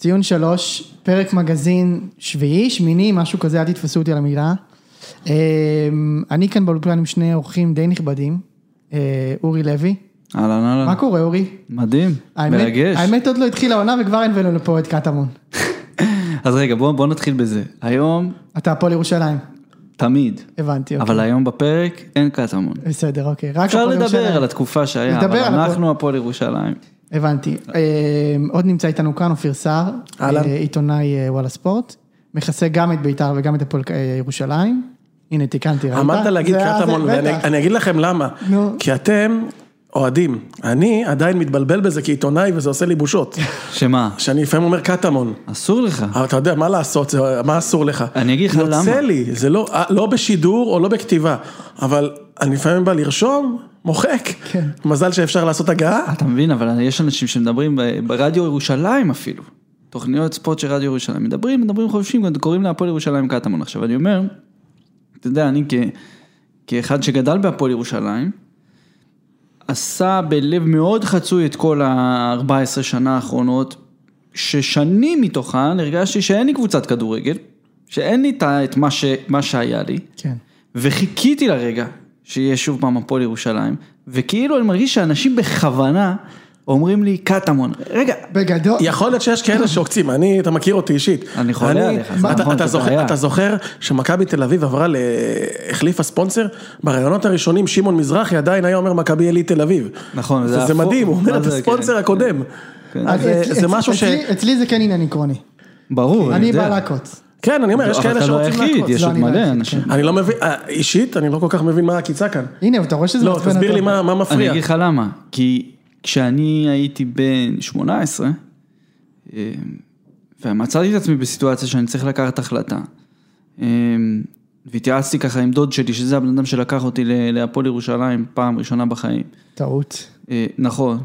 ציון שלוש, פרק מגזין שביעי, שמיני, משהו כזה, אל תתפסו אותי על המילה. אה, אני כאן באולפן עם שני אורחים די נכבדים, אה, אורי לוי. אהלן אהלן. מה קורה אורי? מדהים, האמת- מרגש. האמת עוד לא התחילה העונה וכבר הבאנו לפה את קטמון. אז רגע, בוא בוא נתחיל בזה. היום, אתה הפועל ירושלים, תמיד, הבנתי, אוקיי. אבל היום בפרק אין קטמון. בסדר, אוקיי. רק אפשר לדבר. על התקופה שהיה, אבל אנחנו הפועל ירושלים. הבנתי. אה, עוד נמצא איתנו כאן אופיר סער. אה, עיתונאי אה, וואלה ספורט, מכסה גם את בית"ר וגם את הפועל אה, ירושלים. הנה תיקנתי, ראית? עמדת להגיד קטמון, ואני אגיד לכם למה. כי אתם אוהדים. אני עדיין מתבלבל בזה כעיתונאי וזה עושה לי בושות. שמה? שאני לפעמים אומר קטמון. אסור לך. אבל אתה יודע, מה לעשות, מה אסור לך? אני אגיד לך יוצא למה. לי, זה לא, לא בשידור או לא בכתיבה, אבל אני לפעמים בא לרשום, מוחק. כן. מזל שאפשר לעשות הגעה. אתה מבין, אבל יש אנשים שמדברים ברדיו ירושלים אפילו. תוכניות ספורט של רדיו ירושלים. מדברים, מדברים חופשיים, גם קוראים להפועל ירושלים קטמון. עכשיו אני אומר, אתה יודע, אני כ, כאחד שגדל בהפועל ירושלים, עשה בלב מאוד חצוי את כל ה-14 שנה האחרונות, ששנים מתוכן הרגשתי שאין לי קבוצת כדורגל, שאין לי את מה, ש, מה שהיה לי. כן. וחיכיתי לרגע שיהיה שוב פעם הפועל ירושלים, וכאילו אני מרגיש שאנשים בכוונה אומרים לי קטמון, רגע, בגדול, יכול להיות שיש כאלה שעוקצים, אני, אתה מכיר אותי אישית. אני חולה עליך, זה אתה, נכון, אתה, זה זוכר. אתה זוכר שמכבי תל אביב עברה, ל... החליפה ספונסר? בראיונות הראשונים שמעון מזרחי עדיין היה אומר מכבי עילית תל אביב. נכון, זה זה. מדהים, הוא אומר את הספונסר כן. הקודם. כן. אז זה, אצלי- זה משהו ש... אצלי- אצלי זה כן עניין עקרוני. ברור, אני יודע. בא לעקוץ. כן, אני אומר, יש אבל כאלה אתה לא שרוצים היחיד, לעקוץ. יש לא, עוד אני לא מלא אנשים. אני לא מבין, אה, אישית, אני לא כל כך מבין מה העקיצה כאן. הנה, אתה רואה שזה לא, תסביר. לי מה, מה אני מפריע. אגיד לך למה, כי כשאני הייתי בן 18, אה, ומצאתי את עצמי בסיטואציה שאני צריך לקחת החלטה, אה, והתייעצתי ככה עם דוד שלי, שזה הבן אדם שלקח אותי להפועל ירושלים פעם ראשונה בחיים. טעות. נכון,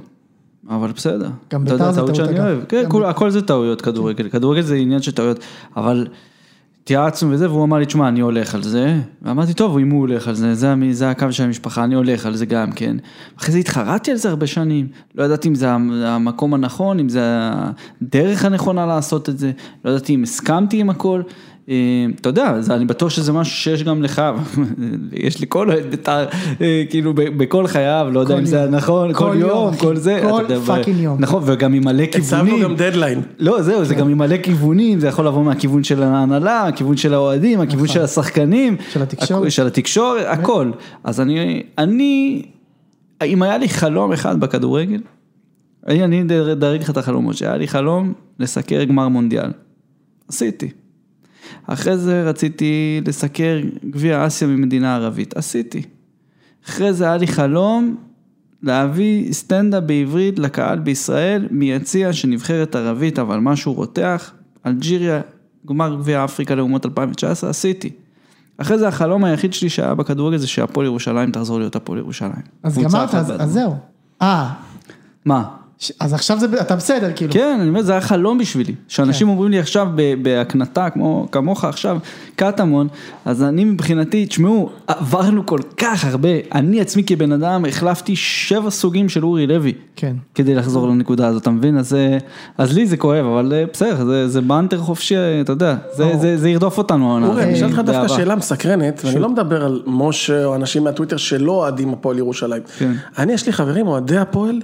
אבל בסדר. גם בית"ר זה טעות שאני. אוהב. כן, הכל זה טעויות כדורגל, כדורגל זה עניין של טעויות, אבל התייעצנו וזה, והוא אמר לי, תשמע, אני הולך על זה, ואמרתי, טוב, אם הוא הולך על זה, זה, זה הקו של המשפחה, אני הולך על זה גם כן. אחרי זה התחרטתי על זה הרבה שנים, לא ידעתי אם זה המ- המקום הנכון, אם זה הדרך הנכונה לעשות את זה, לא ידעתי אם הסכמתי עם הכל. אה, אתה יודע, אני בטוח שזה משהו שיש גם לך, יש לי כל אוהד בית"ר, אה, כאילו בכל חייו, לא יודע כל אם זה. נכון, כל יום. כל זה. כל fucking יום. נכון, וגם עם מלא הצבנו כיוונים. גם דדליין. לא, זהו, זה גם עם מלא כיוונים, זה יכול לבוא מהכיוון של ההנהלה, הכיוון של האוהדים, הכיוון של השחקנים. נכון. של התקשורת. של התקשורת, הכל. אז אני, אני, אם היה לי חלום אחד בכדורגל, אני אני אדרג לך את החלומות, שהיה לי חלום לסקר גמר מונדיאל. עשיתי. אחרי זה רציתי לסקר גביע אסיה ממדינה ערבית, עשיתי. אחרי זה היה לי חלום להביא סטנדאפ בעברית לקהל בישראל מיציע של נבחרת ערבית, אבל משהו רותח, אלג'יריה, גמר גביע אפריקה לאומות 2019, עשיתי. אחרי זה החלום היחיד שלי שהיה בכדורגל זה שהפועל ירושלים תחזור להיות הפועל ירושלים. אז גמרת, אז. אז זהו. אה, מה? אז עכשיו זה, אתה בסדר, כאילו. כן, אני אומר, זה היה חלום בשבילי. שאנשים אומרים לי עכשיו בהקנטה, כמו כמוך עכשיו, קטמון, אז אני מבחינתי, תשמעו, עברנו כל כך הרבה, אני עצמי כבן אדם החלפתי שבע סוגים של אורי לוי. כן. כדי לחזור לנקודה הזאת, אתה מבין? אז, אה, אז לי זה כואב, אבל אה, בסדר, זה, זה באנטר חופשי, אתה יודע, זה, זה, זה ירדוף אותנו העונה. אורי, אני אשאל אותך דווקא. שאלה מסקרנת, ואני לא מדבר על משה או אנשים מהטוויטר שלא אוהדים הפועל ירושלים. כן. אני, יש לי חברים אוהדי הפועל,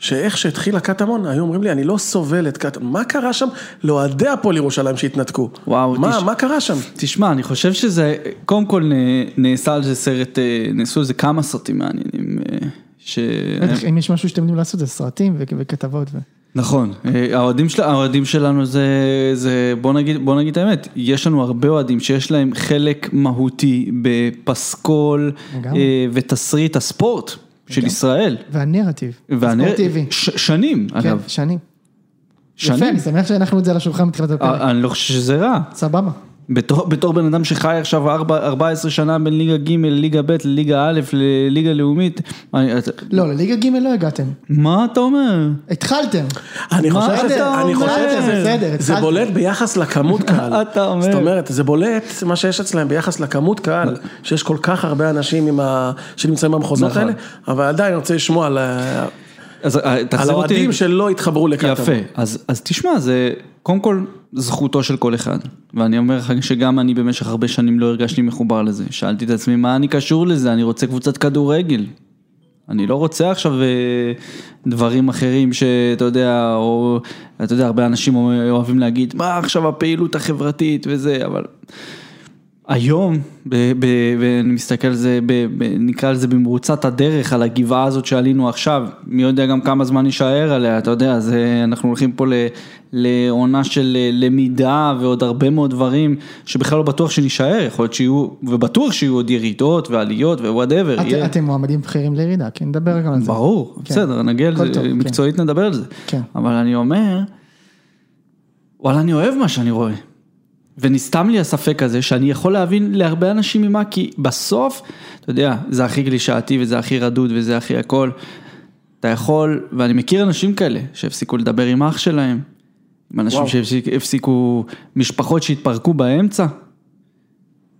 שאיך שהתחיל הקטמון, היו אומרים לי, אני לא סובל את קטמון. מה קרה שם לאוהדי הפועל ירושלים שהתנתקו? וואו, מה, תש- מה קרה שם? תשמע, אני חושב שזה, קודם כל נעשה על זה סרט, אה, נעשו על זה כמה סרטים מעניינים. אה, ש... בטח, אם יש משהו שאתם יודעים לעשות, זה סרטים וכתבות. ו- נכון, אה, האוהדים, של, האוהדים שלנו זה, זה בוא, נגיד, בוא נגיד את האמת, יש לנו הרבה אוהדים שיש להם חלק מהותי בפסקול. אה, ותסריט הספורט של ישראל. והנרטיב. והנר- הספורטיבי. ש, שנים, כן, אגב, שנים. יפה, שנים. אני שמח שהנחנו את זה על השולחן בתחילת הפרק. אה, אני לא חושב שזה רע. סבבה. בתור, בתור בן אדם שחי עכשיו ארבע- 14 שנה בין ליגה ג' לליגה ב' לליגה א' לליגה לאומית, אני- אתה- לא, לליגה ג' לא הגעתם. מה אתה אומר? התחלתם. אני חושב אתה שזה, אני אומר? חושב שזה, בסדר, זה. בולט ביחס לכמות קהל. אתה אומר? זאת אומרת, זה בולט מה שיש אצלם ביחס לכמות קהל, שיש כל כך הרבה אנשים ה... שנמצאים במחוזות נכון. האלה, אבל עדיין אני רוצה לשמוע על על תחזיר אותי... האוהדים שלא התחברו לקטמון. יפה, אז, אז תשמע, זה קודם כל זכותו של כל אחד, ואני אומר לך שגם אני במשך הרבה שנים לא הרגשתי מחובר לזה, שאלתי את עצמי מה אני קשור לזה, אני רוצה קבוצת כדורגל, אני לא רוצה עכשיו אה, דברים אחרים שאתה יודע, או אתה יודע, הרבה אנשים אוהבים להגיד, מה עכשיו הפעילות החברתית? וזה, אבל היום, ואני מסתכל על זה, נקרא לזה במרוצת הדרך, על הגבעה הזאת שעלינו עכשיו, מי יודע גם כמה זמן נישאר עליה, אתה יודע, זה, אנחנו הולכים פה לעונה של אה, למידה ועוד הרבה מאוד דברים שבכלל לא בטוח שנישאר, יכול להיות שיהיו, ובטוח שיהיו עוד ירידות ועליות ו-whatever. את- אתם מועמדים בכירים לירידה, כן, נדבר גם על זה. ברור, כן. בסדר, נגיע לזה, טוב, כן. מקצועית נדבר על זה. כן. אבל אני אומר, וואלה, אני אוהב מה שאני רואה. ונסתם לי הספק הזה שאני יכול להבין להרבה אנשים ממה, כי בסוף, אתה יודע, זה הכי קלישאתי וזה הכי רדוד וזה הכי הכל. אתה יכול, ואני מכיר אנשים כאלה שהפסיקו לדבר עם אח שלהם, עם אנשים וואו. שהפסיקו, משפחות שהתפרקו באמצע.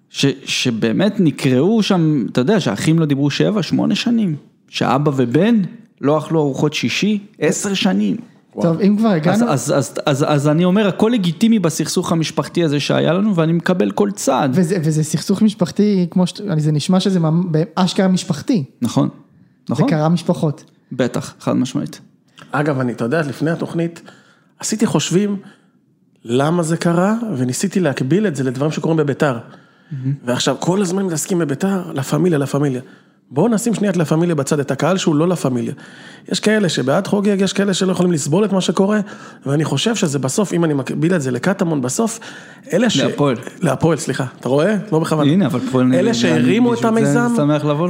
ש, שבאמת נקראו שם, אתה יודע, שהאחים לא דיברו שבע, שמונה שנים, שאבא ובן לא אכלו ארוחות שישי, עשר שנים. טוב, אם כבר אז, הגענו, אז, אז, אז, אז אני אומר, הכל לגיטימי בסכסוך המשפחתי הזה שהיה לנו, ואני מקבל כל צעד. וזה, וזה סכסוך משפחתי, כמו ש... זה נשמע שזה באשכרה משפחתי, נכון, נכון, זה קרה משפחות. בטח, חד משמעית. אגב, אני, אתה יודע, לפני התוכנית, עשיתי חושבים למה זה קרה, וניסיתי להקביל את זה לדברים שקורים בביתר. ועכשיו, כל הזמן מתעסקים בביתר, לה פמיליה, לה פמיליה. בואו נשים שנייה את לה פמיליה בצד, את הקהל שהוא לא לה פמיליה. יש כאלה שבעד חוגג, יש כאלה שלא יכולים לסבול את מה שקורה, ואני חושב שזה בסוף, אם אני מקביל את זה לקטמון, בסוף, אלה ש... להפועל. להפועל, סליחה. אתה רואה? לא בכוונה. הנה, אבל פה אני- אלה אני- שהרימו את המיזם.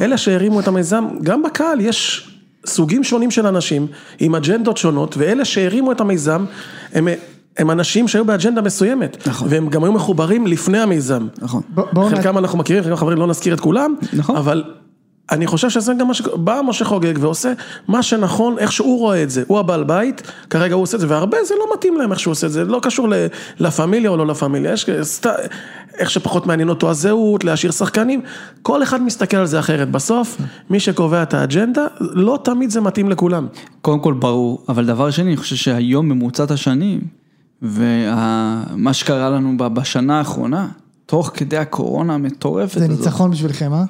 אלה שהרימו את המיזם, גם בקהל יש סוגים שונים של אנשים, עם אג'נדות שונות, ואלה שהרימו את המיזם, הם, הם אנשים שהיו באג'נדה מסוימת, נכון. והם גם היו מחוברים לפני המיזם. נכון. חלקם אנחנו מכירים, חלקם חברים, לא נזכיר את כולם, נכון. אבל אני חושב שזה גם מה ש... בא משה חוגג ועושה מה שנכון, איך שהוא רואה את זה. הוא הבעל בית, כרגע הוא עושה את זה, והרבה זה לא מתאים להם איך שהוא עושה את זה, לא קשור ל- לה פמיליה או לא לה פמיליה, יש סת... איך שפחות מעניין אותו הזהות, להשאיר שחקנים, כל אחד מסתכל על זה אחרת. בסוף, מי שקובע את האג'נדה, לא תמיד זה מתאים לכולם. קודם כל ברור, אבל דבר שני, אני חושב שהיום ממוצעת השנים, ומה שקרה לנו ב- בשנה האחרונה, תוך כדי הקורונה המטורפת זה הזאת. ניצחון בשבילכם, אה?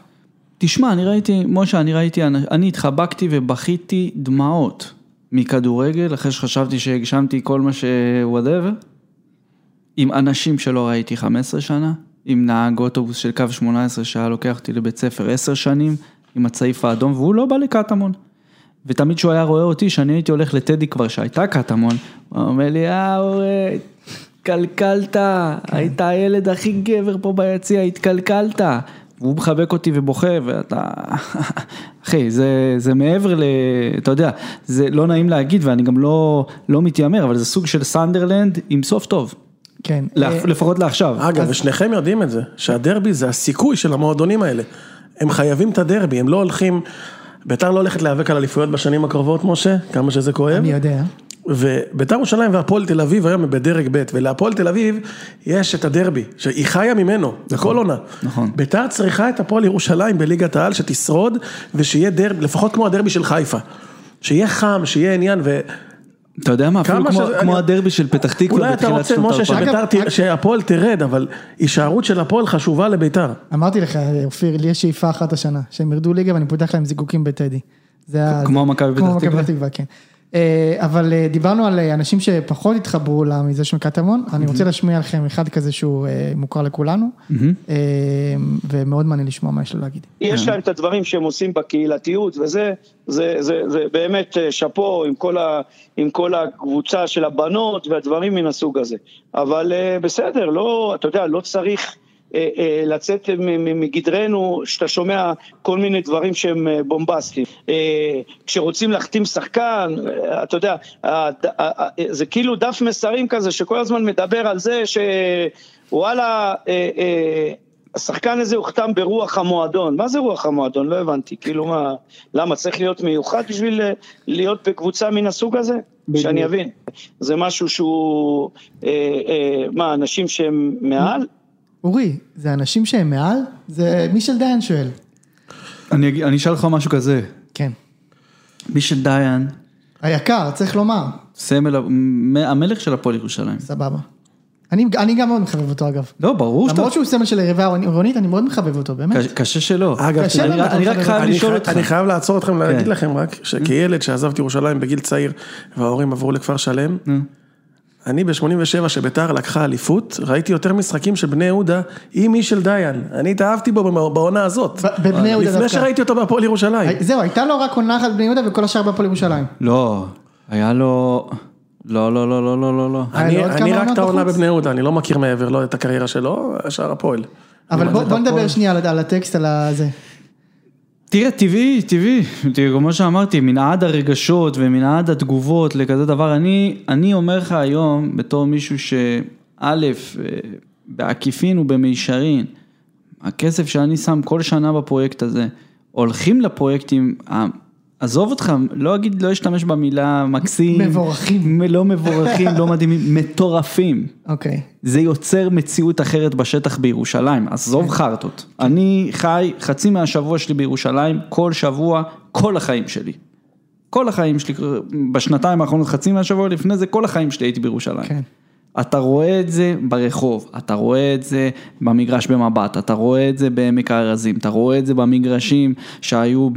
תשמע, אני ראיתי, משה, אני ראיתי, אני התחבקתי ובכיתי דמעות מכדורגל, אחרי שחשבתי שהגשמתי כל מה ש... whatever, עם אנשים שלא ראיתי 15 שנה, עם נהג אוטובוס של קו 18 שהיה לוקח אותי לבית ספר 10 שנים, עם הצעיף האדום, והוא לא בא לקטמון. ותמיד כשהוא היה רואה אותי, שאני הייתי הולך לטדי כבר, שהייתה קטמון, הוא אומר לי, אה, אורי, התקלקלת, היית הילד הכי גבר פה ביציע, התקלקלת. והוא מחבק אותי ובוכה, ואתה... אחי, זה, זה מעבר ל... אתה יודע, זה לא נעים להגיד, ואני גם לא, לא מתיימר, אבל זה סוג של סנדרלנד עם סוף טוב. כן. לפ- אה, לפחות לעכשיו. אגב, ושניכם יודעים את זה, שהדרבי זה הסיכוי של המועדונים האלה. הם חייבים את הדרבי, הם לא הולכים, ביתר לא הולכת להיאבק על אליפויות בשנים הקרובות, משה, כמה שזה כואב. אני יודע. וביתר ירושלים והפועל תל אביב היום הם בדרג ב', ולהפועל תל אביב יש את הדרבי, שהיא חיה ממנו, בכל עונה. נכון. ביתר צריכה את הפועל ירושלים בליגת העל, שתשרוד, ושיהיה דרבי, לפחות כמו הדרבי של חיפה. שיהיה חם, שיהיה עניין, ו... אתה יודע מה, אפילו כמו, שזה- כמו אני- הדרבי של פתח תקווה אולי אתה בתחילת רוצה, שנות משה. שביתר, שהפועל תרד, אבל הישארות של הפועל חשובה לביתר. אמרתי לך, אופיר, לי יש שאיפה אחת השנה, שהם ירדו ליגה ואני פותח להם זיקוקים בטדי. כמו מכבי? פתח תקווה, כן. אה, אבל אה, דיברנו על אה, אנשים שפחות התחברו למיזם של קטמון, אני רוצה להשמיע לכם אחד כזה שהוא מוכר לכולנו, אה, ומאוד מעניין לשמוע מה יש לו להגיד. יש להם את הדברים שהם עושים בקהילתיות, וזה זה, זה, זה באמת שאפו עם כל, ה, עם כל הקבוצה של הבנות והדברים מן הסוג הזה. אבל בסדר, לא, אתה יודע, לא צריך לצאת מ- מ- מגדרנו, שאתה שומע כל מיני דברים שהם אה, בומבסטיים. אה, כשרוצים להחתים שחקן, אה, אתה יודע, זה כאילו דף מסרים כזה שכל הזמן מדבר על זה שוואלה, אה, אה, השחקן הזה הוחתם ברוח המועדון, מה זה רוח המועדון? לא הבנתי, כאילו מה, למה צריך להיות מיוחד בשביל אה, להיות בקבוצה מן הסוג הזה? שאני אבין. זה משהו שהוא, אה, אה, מה, אנשים שהם מעל? אורי, זה אנשים שהם מעל? זה מישל דיין שואל. אני, אשאל אותך משהו כזה, כן. מישל דיין היקר, צריך לומר. סמל, המ- המלך של הפועל ירושלים. סבבה. אני, אני גם מאוד מחבב אותו אגב. לא, ברור שאתה... למרות שהוא סמל של היריבה העירונית, אני מאוד מחבב אותו, באמת. קשה- קשה שלא. אגב, קשה אני אני רק חייב אני לשאול אותך. אני חייב לעצור אתכם, להגיד כן. לכם רק, שכילד שעזב את ירושלים בגיל צעיר, וההורים עברו לכפר שלם, אני ב-87 שביתר לקחה אליפות, ראיתי יותר משחקים של בני יהודה עם מישל דיין. אני התאהבתי בו בעונה הזאת. בבני יהודה לפני דווקא. שראיתי אותו בהפועל ירושלים. זהו, הייתה לו רק עונה אחת בבני יהודה וכל השאר בהפועל ירושלים. לא, היה לו... לא, לא, לא, לא, לא, לא, לא. אני אני רק את העונה? בבני יהודה, אני לא מכיר מעבר, לא את הקריירה שלו, השאר הפועל. אבל בוא, זה בוא נדבר. שנייה על, על הטקסט, על הזה. תראה, טבעי, טבעי, תראה, כמו שאמרתי, מנעד הרגשות ומנעד התגובות לכזה דבר, אני, אני אומר לך היום, בתור מישהו שא', אה, בעקיפין ובמישרין, הכסף שאני שם כל שנה בפרויקט הזה, הולכים לפרויקטים, עזוב אותך, לא אגיד, לא אשתמש במילה מקסים, מבורכים. לא מבורכים, לא מדהימים, מטורפים. אוקיי. זה יוצר מציאות אחרת בשטח בירושלים, עזוב חרטות. אני חי חצי מהשבוע שלי בירושלים, כל שבוע, כל החיים שלי. כל החיים שלי, בשנתיים האחרונות, חצי מהשבוע לפני זה, כל החיים שלי הייתי בירושלים. כן. אתה רואה את זה ברחוב, אתה רואה את זה במגרש במבט, אתה רואה את זה בעמק הארזים, אתה רואה את זה במגרשים שהיו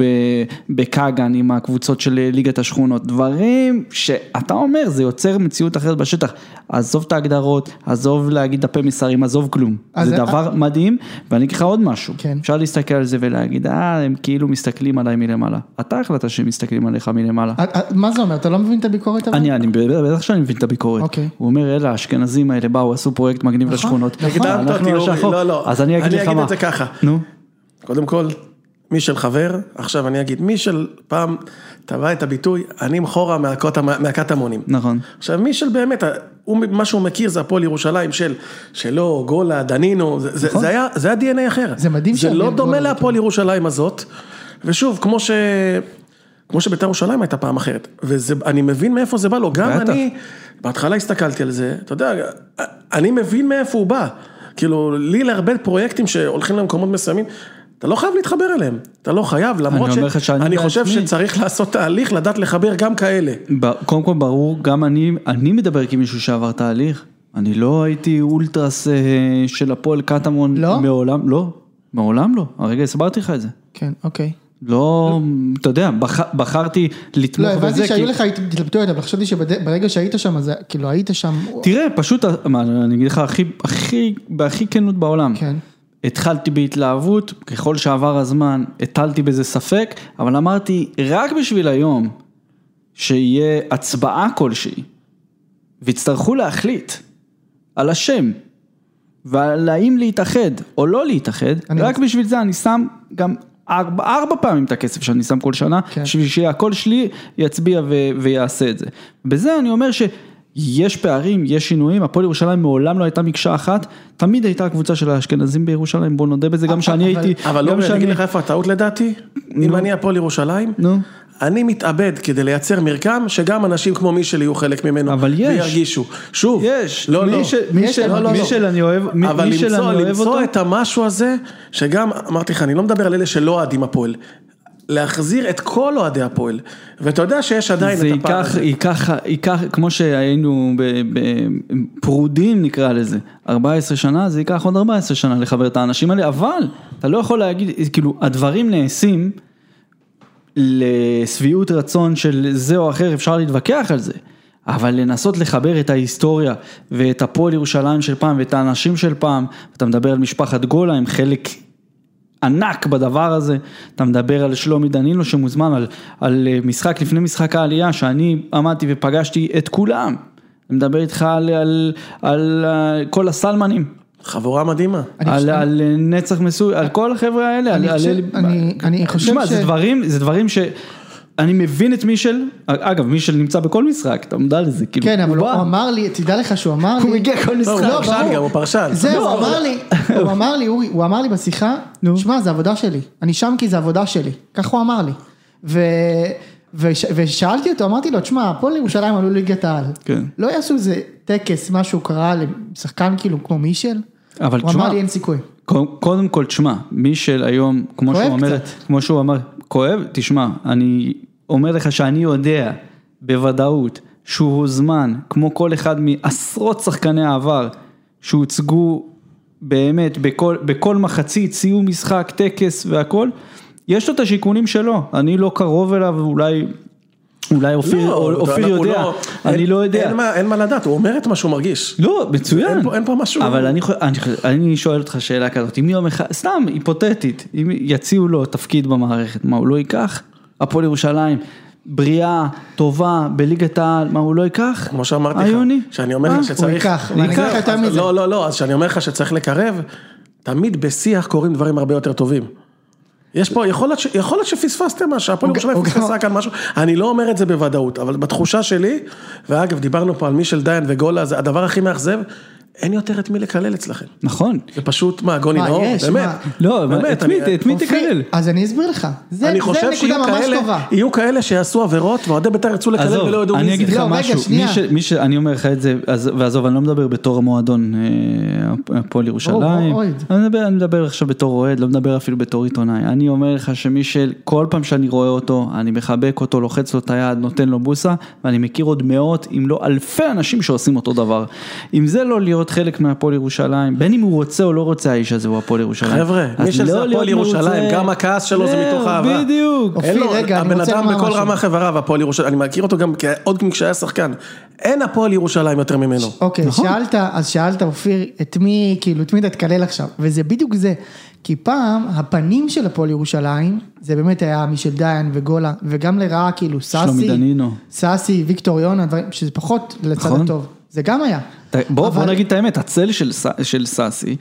בקאגן עם הקבוצות של ליגת השכונות, דברים שאתה אומר, זה יוצר מציאות אחרת בשטח. עזוב את ההגדרות, עזוב להגיד דפי מסרים, עזוב כלום. זה דבר מדהים, ואני אגיד לך עוד משהו. כן. אפשר להסתכל על זה ולהגיד, אה, הם כאילו מסתכלים עליי מלמעלה. אתה החלטת שהם מסתכלים עליך מלמעלה. אה, אה, מה זה אומר? אתה לא מבין את הביקורת אבל? אני, אני, בטח שאני מבין את הביקורת. אוקיי. הוא אומר, אלה האשכנזים האלה באו, עשו פרויקט מגניב נכון, לשכונות. נכון. לשחור. לא, לא. אז אני אגיד לך מה. אני אגיד את זה ככה. נו. קודם כל, מישל חבר, עכשיו אני אגיד, מישל פעם טבע את הביטוי, אני מחורה מהקטמונים. נכון. עכשיו מישל באמת, הוא, מה שהוא מכיר זה הפועל ירושלים של, שלו, גולה, דנינו, זה, זה, זה היה, זה היה DNA אחר. זה מדהים זה לא דומה. להפועל ירושלים הזאת, ושוב, כמו ש... כמו שבית"ר ירושלים הייתה פעם אחרת, ואני מבין מאיפה זה בא לו, גם בטח. אני, בהתחלה הסתכלתי על זה, אתה יודע, אני מבין מאיפה הוא בא, כאילו, לי להרבה פרויקטים שהולכים למקומות מסוימים, אתה לא חייב להתחבר אליהם, אתה לא חייב, למרות אומר לך שאני אני חושב בעצמי- שצריך לעשות תהליך, לדעת לחבר גם כאלה. ב- קודם כל ברור, גם אני, אני מדבר כמישהו שעבר תהליך. אני לא הייתי אולטרס אה, של הפועל קטמון. לא? מעולם, לא. מעולם לא. הרגע הסברתי לך את זה. כן, אוקיי. לא, אתה יודע, בח, בחרתי לתמוך לא, בזה. הבנתי שהיו כי- לך התלבטויות, אבל חשבתי שברגע שהיית שם, זה כאילו היית שם... תראה, פשוט, מה, אני אגיד לך הכי, הכי, בהכי כנות בעולם. כן. התחלתי בהתלהבות, ככל שעבר הזמן הטלתי בזה ספק, אבל אמרתי, רק בשביל היום, שיהיה הצבעה כלשהי, ויצטרכו להחליט על השם, ועל האם להתאחד או לא להתאחד, רק רוצה- בשביל זה אני שם גם ארבע, ארבע פעמים את הכסף שאני שם כל שנה, כן. בשביל שהקול שלי יצביע ו- ויעשה את זה. בזה אני אומר שיש פערים, יש שינויים, הפועל ירושלים מעולם לא הייתה מקשה אחת, תמיד הייתה הקבוצה של האשכנזים בירושלים, בוא נודה בזה, גם שאני אבל- הייתי, אבל לא, אני אגיד לך איפה הטעות לדעתי, אם אני הפועל ירושלים. אני מתאבד כדי לייצר מרקם שגם אנשים כמו מישל יהיו חלק ממנו, אבל יש. וירגישו, שוב, יש, לא, לא, מישל, מישל, לא, לא, לא. מישל אני אוהב, מי- אבל מישל למצוא, אני אוהב למצוא אותו, את המשהו הזה, שגם, אמרתי לך, אני לא מדבר על אלה שלא אוהדים הפועל, להחזיר את כל אוהדי הפועל, ואתה יודע שיש עדיין זה את הפער הזה. ייקח, ייקח, כמו שהיינו בפרודים נקרא לזה, 14 שנה, זה ייקח עוד 14 שנה לחבר את האנשים האלה, אבל אתה לא יכול להגיד, כאילו, הדברים נעשים לשביעות רצון של זה או אחר, אפשר להתווכח על זה, אבל לנסות לחבר את ההיסטוריה ואת הפועל ירושלים של פעם ואת האנשים של פעם, אתה מדבר על משפחת גולה, הם חלק ענק בדבר הזה, אתה מדבר על שלומי דנינו שמוזמן על, על אה, משחק לפני משחק העלייה שאני עמדתי ופגשתי את כולם, אני מדבר איתך על, על, על, על כל הסלמנים, חבורה מדהימה. אני על, חושב- על נצח מסוי, על כל החבר'ה האלה, אני על, חושב- על, אני- אני חושב תשמע, ש- זה דברים, זה דברים ש... אני מבין את מישל, אגב מישל נמצא בכל משחק, אתה מודע לזה, כאילו, כן, אבל הוא. אמר לי, תדע לך שהוא אמר לי... הוא מגיע כל לא, משחק. הוא לא, פרשן. גם, הוא פרשן. זהו, לא, הוא אמר לי, הוא אמר לי, אורי, הוא אמר לי בשיחה, נו. שמע, זה עבודה שלי, אני שם כי זה עבודה שלי, כך הוא אמר לי. ושאלתי אותו, אמרתי לו, תשמע, הפועל ירושלים עלו ליגת העל, כן. לא יעשו איזה טקס, משהו קרה לשחקן כאילו כמו מישל? אבל הוא אמר לי אין סיכוי. קודם- כל, תשמע, מישל היום, כמו שהוא אומר, כואב, תשמע, אני אומר לך שאני יודע בוודאות שהוא הוזמן, כמו כל אחד מעשרות שחקני העבר, שהוצגו באמת בכל, בכל מחצית, סיום משחק, טקס והכל, יש לו את השיקולים שלו, אני לא קרוב אליו, אולי... אולי אופיר, לא, אופיר אנחנו יודע, לא- אני אין- לא יודע. אין מה- אין מה לדעת, הוא אומר את מה שהוא מרגיש. לא, מצוין. אין פה- אין פה משהו- אבל אני, אני, אני שואל אותך שאלה כזאת, אם יום אחד, סתם היפותטית, אם יציעו לו תפקיד במערכת, מה הוא לא ייקח? הפועל ירושלים, בריאה, טובה, בליגת העל, מה הוא לא ייקח? כמו שאמרתי לך, היוני? שאני אומר אה? לך שצריך... ייקח, ואני אגיד לך יותר מזה. לא, לא, לא, אז שאני אומר לך שצריך לקרב, תמיד בשיח קורים דברים הרבה יותר טובים. יש פה, יכול להיות, ש- יכול להיות שפספסתם משהו, הפועל ירושלים פספסה כאן משהו, אני לא אומר את זה בוודאות, אבל בתחושה שלי, ואגב, דיברנו פה על מישל דיין וגולה, זה הדבר הכי מאכזב, אין יותר את מי לקלל אצלכם. נכון. זה פשוט, מה, גוני נאור? יש, באמת. מה? לא, באמת, את מי- אני- את מי אופיר, תקלל? אז אני אסביר לך. זה, אני נקודה שיהיו ממש כאלה, טובה. יהיו כאלה שיעשו עבירות, ואוהדי בית"ר ירצו לקלל עזוב, ולא ידעו אני מי אגיד זה. לך לא, משהו. מי ש- מי ש... אני אומר לך את זה, אז- ועזוב, אני לא מדבר בתור המועדון אה, הפועל ירושלים. אני מדבר, אני מדבר עכשיו בתור אוהד, לא מדבר אפילו בתור עיתונאי, אני אומר לך שמי כל פעם שאני רואה אותו, אני מחבק אותו, לוחץ לו את היד, נותן לו בוסה, ואני מכיר עוד מאות, אם לא אלפי אנשים שעושים אותו דבר. אם זה לא להיות חלק מהפועל ירושלים, בין אם הוא רוצה או לא רוצה האיש הזה הוא הפועל ירושלים. חבר'ה, מי שזה לא הפועל להיות ירושלים, מרוצה. גם הכעס שלו זה מתוך אהבה. בדיוק. אופיר, אין לו, רגע, אני הבן רוצה אדם לומר בכל משהו. רמה חבריו, הפועל ירושלים, אני מכיר אותו גם עוד כשהיה שחקן. אין הפועל ירושלים יותר ממנו. אוקיי, נכון. שאלת, אז שאלת אופיר, את מי, כאילו, את מי אתה תקלל עכשיו, וזה בדיוק זה, כי פעם, הפנים של הפועל ירושלים, זה באמת היה מישל דיין וגולה, וגם לרעה, כאילו, שלומי סאסי, דנינו. סאסי, ויקטור יונה, דברים, שזה פחות לצד נכון. הטוב, זה גם היה. בוא, אבל- בוא נגיד את האמת, הצל של, של סאסי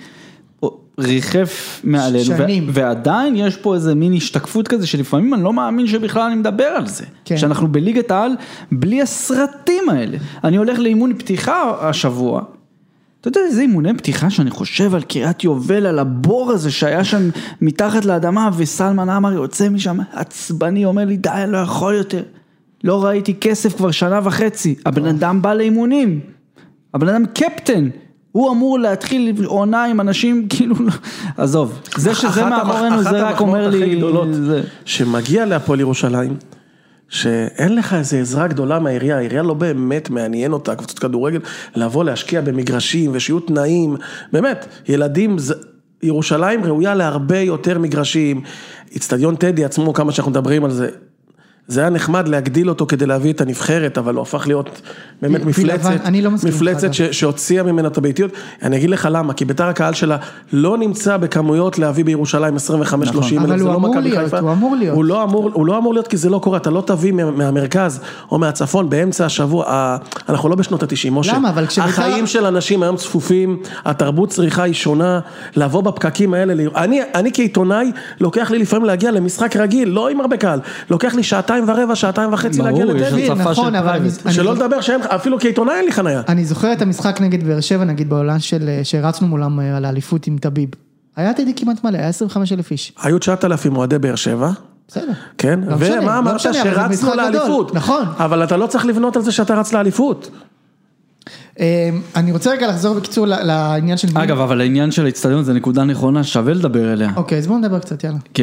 ריחף מעלינו, שנים. ו- ועדיין יש פה איזה מין השתקפות כזה שלפעמים אני לא מאמין שבכלל אני מדבר על זה. כן. שאנחנו בליגת העל בלי הסרטים האלה. אני הולך לאימון פתיחה השבוע. אתה יודע איזה אימוני פתיחה שאני חושב על קריית יובל, על הבור הזה שהיה שם מתחת לאדמה וסלמן עמאר יוצא משם עצבני, אומר לי די, אני לא יכול יותר. לא ראיתי כסף כבר שנה וחצי, הבן אדם בא לאימונים, הבן אדם קפטן, הוא אמור להתחיל עונה עם אנשים כאילו, עזוב, זה שזה אחת מאחורינו אחת זה רק אומר המחמאות הכי לי, גדולות שמגיע להפועל ירושלים, שאין לך איזה עזרה גדולה מהעירייה, העירייה לא באמת מעניין אותה, קבוצות כדורגל, לבוא להשקיע במגרשים ושיהיו תנאים, באמת, ילדים, ירושלים ראויה להרבה יותר מגרשים, איצטדיון טדי עצמו, כמה שאנחנו מדברים על זה. זה היה נחמד להגדיל אותו כדי להביא את הנבחרת, אבל הוא הפך להיות באמת מפלצת, אני לא מפלצת. ש- שהוציאה ממנה את הביתיות. אני אגיד לך למה, כי ביתר הקהל שלה לא נמצא בכמויות להביא בירושלים 25-30 נכון. אבל אלף, זה לא מכבי להיות, חיפה. הוא אמור להיות. הוא לא אמור, הוא לא אמור להיות כי זה לא קורה, אתה לא תביא מה- מהמרכז או מהצפון באמצע השבוע, אנחנו לא בשנות התשעים, משה. למה? אבל כשביתר- החיים של אנשים היום צפופים, התרבות צריכה היא שונה, לבוא בפקקים האלה, אני, אני כעיתונאי, לוקח לי לפעמים להגיע למשחק רגיל, לא עם הרבה קהל, לוקח לי שעתיים ורבע, שעתיים וחצי ברור, להגיע. הצפה נכון, של אבל אני- private. אני- שלא לדבר שאין, אפילו כעיתונאי אין לי חנייה. אני זוכר את המשחק נגד באר שבע, נגיד בעולם של, שהרצנו מולם אה, על האליפות עם טביב. היה טדי כמעט מלא, היה 25 אלף איש. היו 9,000 אוהדי באר שבע. בסדר. כן, לא ומה לא אמרת? שרצנו לאליפות. נכון. אבל אתה לא צריך לבנות על זה שאתה רץ לאליפות. אה, אני רוצה רגע לחזור בקיצור לעניין של... אגב, אבל העניין של האיצטדיון זה נקודה נכונה, שווה לדבר אליה. אוקיי, אז בואו נדבר קצת, יאללה. כי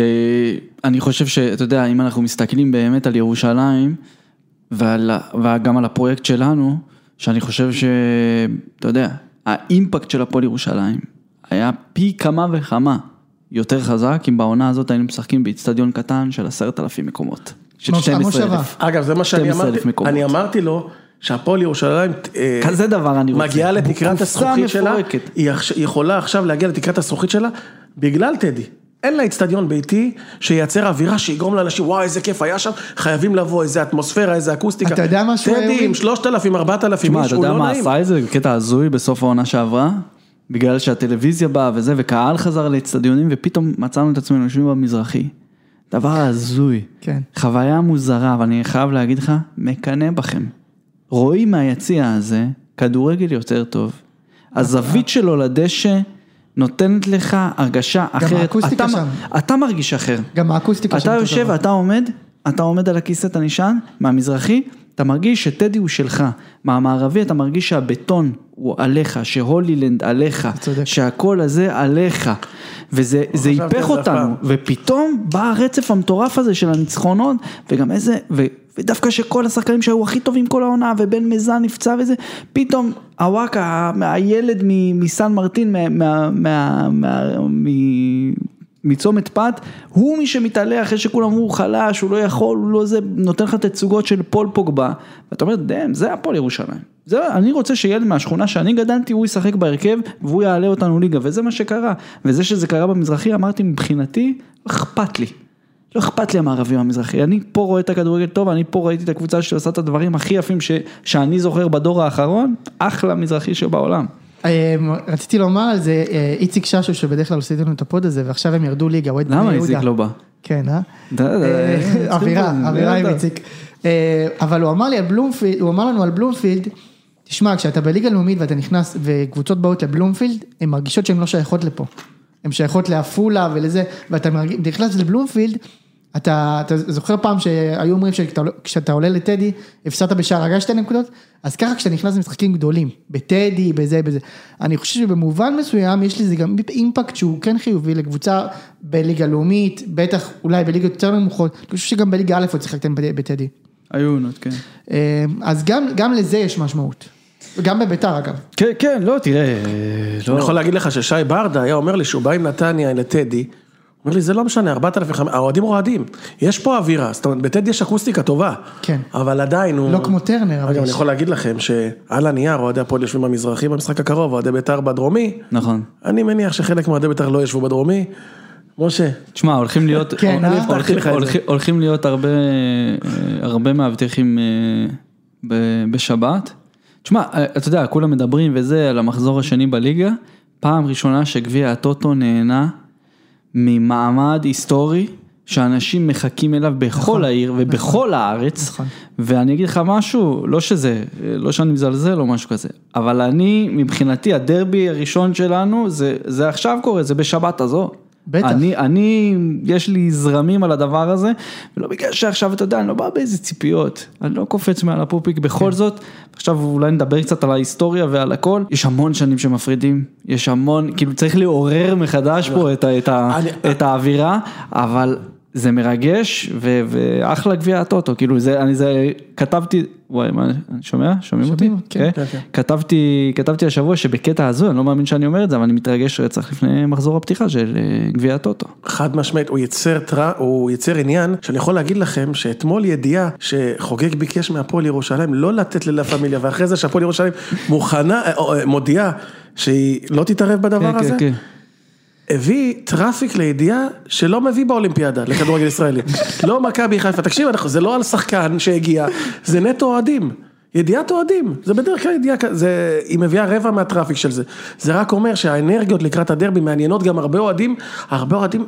אני חושב שאתה יודע, אם אנחנו מסתכלים באמת על ירושלים, ועל, וגם על הפרויקט שלנו, שאני חושב שאתה יודע, האימפקט של הפועל ירושלים היה פי כמה וכמה יותר חזק, אם בעונה הזאת היינו משחקים באיצטדיון קטן של עשרת אלפים מקומות. של מושב- 12 מושבה. אלף. אגב, זה מה שאני 12,000 אמרתי. אני אמרתי לו שהפועל ירושלים אה, כזה דבר אני רוצה. מגיעה לתקרת הזכוכית שלה. היא יכולה עכשיו להגיע לתקרת הזכוכית שלה בגלל טדי. אין לה אצטדיון ביתי שייצר אווירה שיגרום לאנשים, וואי איזה כיף היה שם, חייבים לבוא, איזה אטמוספירה, איזה אקוסטיקה. אתה יודע משהו, טדי? עם 3,000, 4,000 תשמע, איש, אתה הוא יודע לא מה נעים. עשה את זה? קטע הזוי בסוף העונה שעברה? בגלל שהטלוויזיה באה וזה, וקהל חזר לאצטדיונים, ופתאום מצאנו את עצמנו יושבים במזרחי. דבר הזוי. כן. חוויה מוזרה, אבל אני חייב להגיד לך, מקנא בכם. רואים מהיציע הזה כדורגל יותר טוב. הזווית שלו לדשא נותנת לך הרגשה אחרת. האקוסטיקה אתה- שם. אתה מרגיש אחר. גם האקוסטיקה שם אתה יושב, דבר. אתה עומד, אתה עומד על הכיסא, אתה נשען, מהמזרחי, אתה מרגיש שטדי הוא שלך. מהמערבי אתה מרגיש שהבטון הוא עליך, שהולילנד עליך, צודק. שהכל הזה עליך. וזה היפך אותנו. ופתאום בא הרצף המטורף הזה של הניצחונות, וגם איזה, ו, ודווקא שכל השחקנים שהיו הכי טובים כל העונה, ובן מזן נפצע וזה, פתאום הוואקה, הילד מסן מרטין, מצומת פת, הוא מי שמתעלה אחרי שכולם אמרו חלש, הוא לא יכול, הוא לא זה, נותן לך תצוגות של פול פוגבה, ואתה אומר, דאם, זה הפועל ירושלים. זה, אני רוצה שילד מהשכונה שאני גדלתי, הוא ישחק בהרכב, והוא יעלה אותנו ליגה, וזה מה שקרה. וזה שזה קרה במזרחי, אמרתי, מבחינתי, אכפת לי. לא אכפת לי המערבים המזרחי, אני פה רואה את הכדורגל טוב, אני פה ראיתי את הקבוצה שעושה את הדברים הכי יפים ש, שאני זוכר בדור האחרון, אחלה מזרחי שבעולם. אה, רציתי לומר על זה, אה, איציק ששו שבדרך כלל עושה איתנו את הפוד הזה, ועכשיו הם ירדו ליגה, אוהד בני למה יהודה. איציק לא בא? כן, אה? אה, אווירה, אווירה עם. איציק. אבל הוא אמר לי על בלומפילד, הוא אמר לנו על בלומפילד, תשמע, כשאתה בליגה לאומית ואתה נכנס, וקבוצות באות לבלומפילד, הן מרגישות שהן לא שייכות לפה. הן שייכות לעפולה ולזה, ואתה נכנס לבלומפילד, אתה, אתה זוכר פעם שהיו אומרים שכשאתה עולה לטדי, הפסדת בשער הגה שתי נקודות? אז ככה כשאתה נכנס למשחקים גדולים, בטדי, בזה, בזה. אני חושב שבמובן מסוים יש לזה גם אימפקט שהוא כן חיובי לקבוצה בליגה לאומית, בטח אולי בליגות יותר נמוכות, אני חושב שגם בליגה א' עוד שיחקתם בטדי. היו עונות, כן. אה, אז גם, גם לזה יש משמעות. וגם בביתר אגב. כן, כן, לא, תראה, אני לא. יכול להגיד לך ששי ברדה היה אומר לי שהוא בא עם נתניה לטדי, אומר לי זה לא משנה, 4,500, האוהדים רועדים, יש פה אווירה, זאת אומרת בטדי יש אקוסטיקה טובה, כן. אבל עדיין הוא, לא כמו טרנר, אבל אגב אני. יכול להגיד לכם שעל הנייר אוהדי הפועל יושבים במזרחי במשחק הקרוב, אוהדי בית"ר בדרומי, נכון. אני מניח שחלק מאוהדי בית"ר לא ישבו בדרומי, משה, תשמע, הולכים להיות, כן, אה? הולכים- הבטחתי לך את זה. הולכים- הולכים להיות הרבה, אה, הרבה מאבטחים אה, ב- בשבת. תשמע, אה, אתה יודע, כולם מדברים וזה על המחזור השני בליגה, פעם ראשונה שגביע הטוטו נהנה ממעמד היסטורי. שאנשים מחכים אליו בכל העיר ובכל הארץ, נכון. ואני אגיד לך משהו, לא שזה, לא שאני מזלזל או משהו כזה, אבל אני, מבחינתי, הדרבי הראשון שלנו, זה, זה עכשיו קורה, זה בשבת הזו. בטח. אני, אני, יש לי זרמים על הדבר הזה, ולא בגלל שעכשיו, אתה יודע, אני לא בא באיזה ציפיות, אני לא קופץ מעל הפופיק, בכל כן. זאת, עכשיו אולי נדבר קצת על ההיסטוריה ועל הכל, יש המון שנים שמפרידים, יש המון, כאילו צריך לעורר מחדש פה את, את, אני- את האווירה, אבל זה מרגש, ו- ואחלה גביע הטוטו, כאילו זה, אני זה, כתבתי, וואי, מה, אני שומע? שומעים אותי? שומעים, כן. כן, כן. כתבתי, כתבתי השבוע שבקטע הזו, אני לא מאמין שאני אומר את זה, אבל אני מתרגש רצח לפני מחזור הפתיחה של אה, גביע הטוטו. חד משמעית, הוא ייצר, טר... הוא ייצר עניין, שאני יכול להגיד לכם שאתמול ידיעה שחוגג ביקש מהפועל ירושלים לא לתת ללה פמיליה, ואחרי זה שהפועל ירושלים מוכנה, אה, אה, מודיעה שהיא לא תתערב בדבר כן, הזה, כן, כן. הביא traffic לידיעה שלא מביא באולימפיאדה לכדורגל ישראלי. לא מכבי חיפה, תקשיב, זה לא על שחקן שהגיע, זה נטו אוהדים. ידיעת אוהדים, זה בדרך כלל ידיעה, זה, היא מביאה רבע מהטראפיק של זה. זה רק אומר שהאנרגיות לקראת הדרבי מעניינות גם הרבה אוהדים, הרבה אוהדים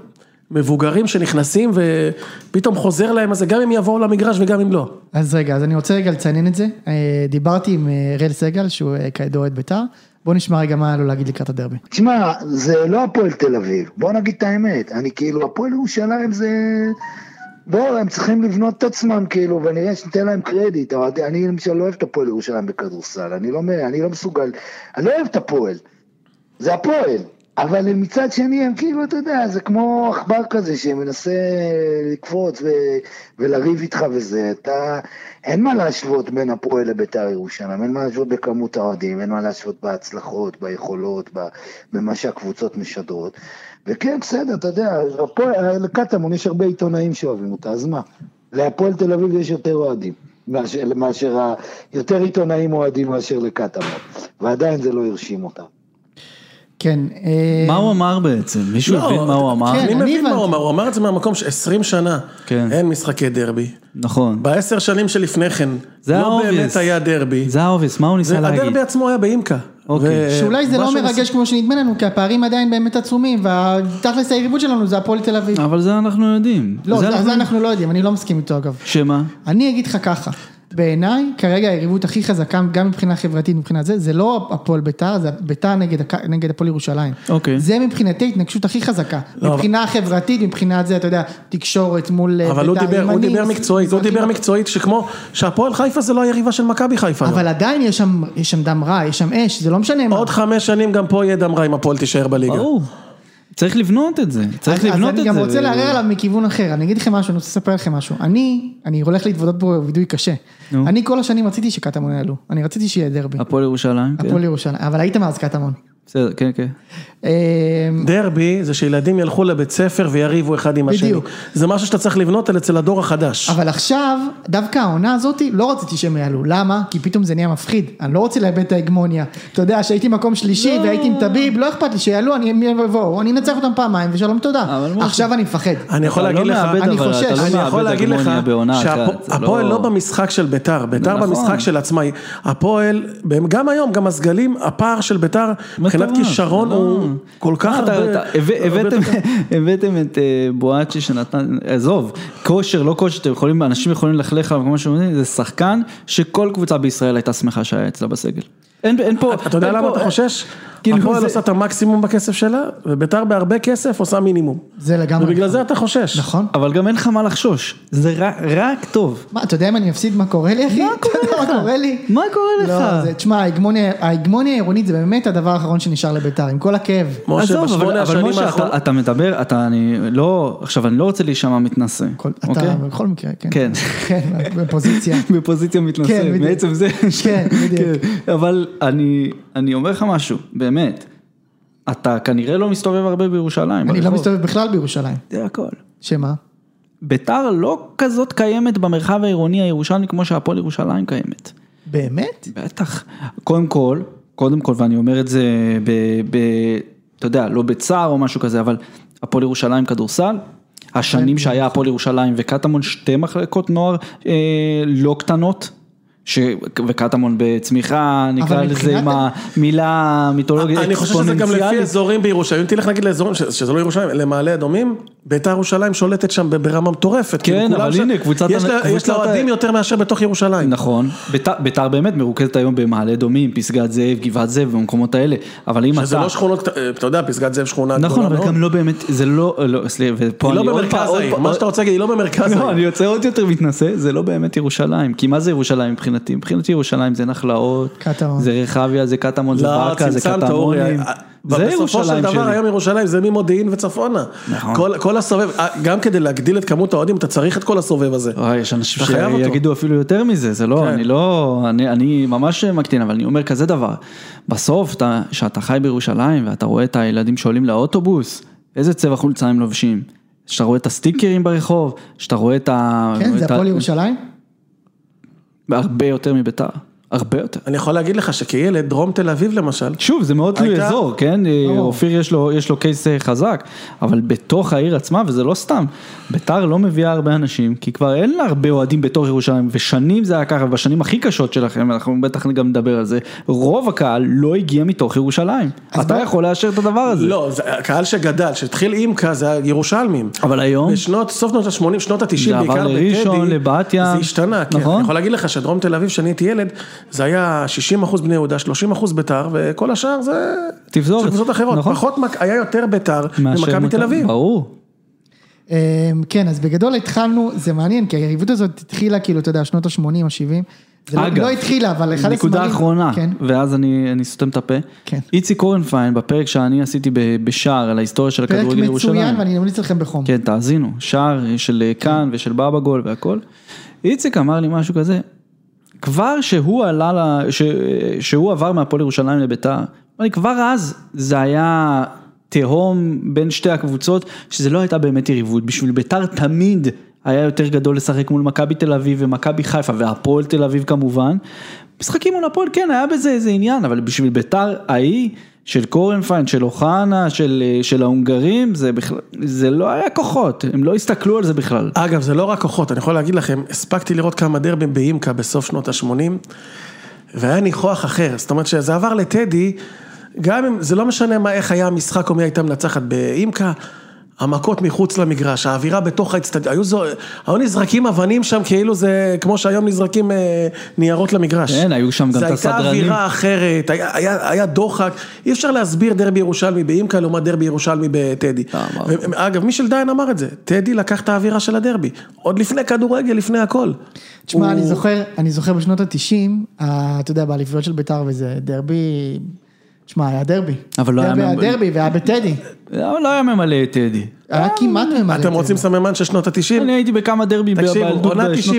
מבוגרים שנכנסים ופתאום חוזר להם הזה, גם אם יבואו למגרש וגם אם לא. אז רגע, אז אני רוצה רגע לציין את זה. אה, דיברתי עם אה, אראל סגל, שהוא אה, כידוע אוהד בית"ר. בוא נשמע רגע מה היה לו להגיד לקראת הדרבי. תשמע, זה לא הפועל תל אביב, בוא נגיד את האמת, אני כאילו, הפועל ירושלים זה... בואו, הם צריכים לבנות את עצמם כאילו, ונראה שניתן להם קרדיט, אני למשל לא אוהב את הפועל ירושלים בכדורסל, אני לא, אני לא מסוגל, אני לא אוהב את הפועל, זה הפועל, אבל מצד שני הם כאילו, אתה יודע, זה כמו עכבר כזה שמנסה לקפוץ ו, ולריב איתך וזה, אתה, אין מה להשוות בין הפועל לבית"ר ירושלים, אין מה להשוות בכמות האוהדים, אין מה להשוות בהצלחות, ביכולות, במה שהקבוצות משדרות, וכן, בסדר, אתה יודע, לקטמון יש הרבה עיתונאים שאוהבים אותה, אז מה? להפועל תל אביב יש יותר אוהדים. מאשר, מאשר ה... יותר עיתונאים אוהדים מאשר לקטמון, ועדיין זה לא הרשים אותם. כן. אה, מה הוא אמר בעצם? מישהו לא, הבין מה הוא אמר? כן. אני אני מבין מה. הוא אמר, הוא אמר את זה מהמקום ש-20 שנה, כן. אין משחקי דרבי. נכון. בעשר שנים שלפני כן, זה לא. באמת היה דרבי. זה ה obvious, מה הוא ניסה להגיד? הדרבי עצמו היה באימקה. אוקיי. שאולי זה לא מרגש כמו שנדמה לנו, כי הפערים עדיין באמת עצומים, והתכלס היריבות שלנו זה הפועל תל אביב. אבל זה אנחנו יודעים. לא, זה זה אנחנו לא יודעים, אני לא מסכים איתו אגב. שמה? אני אגיד לך ככה, בעיניי כרגע היריבות הכי חזקה, גם מבחינה חברתית, מבחינת זה, זה לא הפועל ביתר, זה ביתר נגד, נגד הפועל ירושלים. אוקיי. זה מבחינתי ההתנגשות הכי חזקה. לא, מבחינה חברתית, מבחינת זה, אתה יודע, תקשורת מול אה, אבל הוא בית"ר, דיבר, הוא דיבר מקצועית, הוא. דיבר מקצועית שכמו שהפועל חיפה זה לא היריבה של מכבי חיפה. אבל עדיין יש שם, יש שם דם רע, יש שם אש, זה לא משנה מה. עוד חמש שנים גם פה יהיה דם רע אם הפועל תישאר בליגה. ברור. צריך לבנות את זה, צריך אז, לבנות אז את זה. אני גם רוצה לערער עליו מכיוון אחר, אני אגיד לכם משהו, אני רוצה לספר לכם משהו. אני, אני הולך להתוודות פה וידוי קשה. אני כל השנים רציתי שקטמון יעלו, אני רציתי שיהיה דרבי. הפועל ירושלים, כן. הפועל ירושלים, אבל היית מאז קטמון. בסדר, כן, כן. אה, דרבי זה שילדים ילכו לבית ספר ויריבו אחד עם השני. בדיוק. זה משהו שאתה צריך לבנות על אצל הדור החדש. אבל עכשיו, דווקא העונה הזאת, לא רציתי שהם יעלו. למה? כי פתאום זה נהיה מפחיד. אני לא רוצה לאבד את ההגמוניה. אתה יודע, שהייתי מקום שלישי והייתי עם טביב, לא אכפת לי שיעלו, אני הם יבואו, אני אנצח אותם פעמיים ושלום תודה. עכשיו אני מפחד. אני יכול להגיד לא לך, אני חושש. לא אני יכול להגיד לך שהפועל לא במשחק של ביתר, ביתר נכון. במשחק של עצמה, הפועל, גם היום, גם הסגלים, הפער של ביתר, מבחינת כישרון לא. הוא כל כך הרבה... הבאתם- את אה, בואצ'י שנתן, עזוב, כושר, לא כושר, אתם יכולים, אנשים יכולים ללכלך עליו כמו שאומרים, זה שחקן שכל קבוצה בישראל הייתה שמחה שהיה אצלה בסגל. אין פה, אתה יודע למה אתה חושש? כאילו הפועל זה- עושה את המקסימום בכסף שלה, וביתר בהרבה כסף עושה מינימום. זה לגמרי. ובגלל זה אתה חושש. נכון. אבל גם אין לך מה לחשוש, זה רק- רק טוב. מה, אתה יודע אם אני אפסיד מה קורה לי, אחי? מה אתה קורה מה לך? קורה לי? מה קורה לך? לא, זה, תשמע, ההגמוניה ההגמוניה העירונית זה באמת הדבר האחרון שנשאר לביתר, עם כל הכאב. משה, בשמונה אבל השנים משה, האחרונות... אתה- אתה מדבר, אתה, אני לא, עכשיו אני לא רוצה להישמע מתנשא, כל- אוקיי? אתה בכל מקרה, כן. כן. כן, בפוזיציה. בפוזיציה מתנשא, כן. מעצם זה, כן, בדיוק. כן, אבל אני, אני אומר לך משהו, באמת, אתה כנראה לא מסתובב הרבה בירושלים, אני לא. מסתובב בכלל בירושלים. זה הכל. שמה? ביתר לא כזאת קיימת במרחב העירוני הירושלמי כמו שהפועל ירושלים קיימת. באמת? בטח. קודם כל, קודם כל, ואני אומר את זה ב... ב אתה יודע, לא בצער או משהו כזה, אבל הפועל ירושלים כדורסל, השנים שהיה הפועל ירושלים וקטמון, שתי מחלקות נוער אה, לא קטנות. ש... וקטמון בצמיחה, נקרא אבל לזה עם המילה מיתולוגית אני חושב שזה גם לפי אקספוננציאלית. אזורים בירושלים, אם תלך נגיד לאזורים, ש- שזה לא ירושלים, למעלה אדומים, ביתר ירושלים שולטת שם ברמה מטורפת. כאילו, כולם אבל שם- הנה, קבוצת יש לה- אוהדים יותר מאשר בתוך ירושלים. נכון, ביתר- ביתר באמת מרוכזת היום במעלה אדומים, פסגת זאב, גבעת זאב, במקומות האלה, אבל אם אתה... שזה לא שכונות, קט- אתה יודע, פסגת זאב שכונה נכון, גדולה אבל מאוד. גם לא באמת, זה לא, לא, סליחה, ופה היא לא אני עוד במרכז העיר, מה שאתה רוצה להגיד, היא לא במרכז לא, העיר. אני יוצא עוד יותר מתנשא, זה לא באמת ירושלים, כי מה זה ירושלים מבחינתי? מבחינתי ירושלים זה נחלאות, קטמון. זה רחביה, זה קטמון, זה לא, ברקה, זה צמצמת אורי, קטמונים, אה, זה בסופו של דבר. היום ירושלים זה ממודיעין וצפונה. נכון. כל- כל הסובב, אה, גם כדי להגדיל את כמות האוהדים אתה צריך את כל הסובב הזה. וואי, יש אנשים. שיגידו אפילו יותר מזה, זה לא, כן. אני לא, אני, אני ממש מקטין, אבל אני אומר כזה דבר, בסוף, אתה- כשאתה חי בירושלים ואתה רואה את הילדים שעולים לאוטובוס, איזה צבע חולצה הם לובשים? שאתה רואה את הסטיקרים ברחוב, שאתה רואה את ה... כן, זה הפועל ירושלים? הרבה יותר מביתר, הרבה יותר. אני יכול להגיד לך שכילד, דרום תל אביב למשל, שוב, זה מאוד תלוי אזור, כן? אופיר יש לו, יש לו קייס אה, חזק, אבל בתוך העיר עצמה, וזה לא סתם, ביתר לא מביאה הרבה אנשים, כי כבר אין לה הרבה אוהדים בתוך ירושלים, ושנים זה היה ככה, ובשנים הכי קשות שלכם, אנחנו בטח גם נדבר על זה, רוב הקהל לא הגיע מתוך ירושלים. אתה בוא- יכול לאשר את הדבר הזה. לא, זה הקהל שגדל, שהתחיל אימקה זה הירושלמים. אבל היום, בשנות, סוף שנות ה-80, שנות ה-90, זה עבר בעיקר בטדי. זה השתנה, כן. נכון. אני יכול להגיד לך שדרום תל אביב, כשאני הייתי ילד, זה היה 60% בני יהודה, 30% ביתר, וכל השאר זה... תפזורת. של קבוצות אחרות. נכון. פחות, מק- היה יותר ביתר ממכבי תל אביב. ברור. אמ, כן, אז בגדול התחלנו, זה מעניין, כי היריבות הזאת התחילה כאילו, אתה יודע, שנות ה-80, ה-70. זה לא- אגב, לא התחילה, אבל אחד נקודה הסמלים- אחרונה, כן. ואז אני אני סותם את הפה. כן. איציק קורנפיין, בפרק שאני עשיתי ב- בשער על ההיסטוריה של פרק הכדורגל ירושלים. מצוין ואני ממליץ לכם בחום. כן, תאזינו, שער של אה, כאן ושל בבא גול והכל. איציק אמר לי משהו כזה, כבר שהוא עלה, ל- ש- שהוא עבר מהפועל ירושלים לביתר, כבר אז זה היה תהום בין שתי הקבוצות, שזה לא הייתה באמת יריבות, בשביל ביתר תמיד היה יותר גדול לשחק מול מכבי תל אביב ומכבי חיפה והפועל תל אביב כמובן. משחקים מול הפועל כן היה בזה איזה עניין, אבל בשביל ביתר ההיא של קורנפיין, של אוחנה, של, אה, של ההונגרים, זה בכלל, זה לא היה כוחות, הם לא הסתכלו על זה בכלל. אגב, זה לא רק כוחות, אני יכול להגיד לכם, הספקתי לראות כמה דרבים באימקה בסוף שנות ה-80, והיה ניחוח אחר, זאת אומרת שזה עבר לטדי, גם אם, זה לא משנה מה, איך היה המשחק או מי הייתה מנצחת באימקה, המכות מחוץ למגרש, האווירה בתוך האצטדיון, היו, זו- היו נזרקים אבנים שם כאילו זה כמו שהיום נזרקים אה, ניירות למגרש. כן, היו שם גם את הסדרנים. הייתה אווירה אחרת, היה, היה, היה דוחק, אי אפשר להסביר דרבי ירושלמי באימקה לעומת דרבי ירושלמי בטדי. אה, ברור. אגב, מישל דיין אמר את זה, טדי לקח את האווירה של הדרבי, עוד לפני כדורגל, לפני הכל. תשמע, הוא- אני זוכר, אני זוכר בשנות ה-90, אתה יודע, באליפויות של בית"ר וזה דרבי, שמע, היה דרבי. אבל לא היה דרבי היה דרבי והיה בטדי. אבל לא היה ממלא את טדי. היה כמעט ממלא. אתם רוצים סממן של שנות ה-90? אני הייתי בכמה דרבי תקשיבו, בילדות עונה בשנות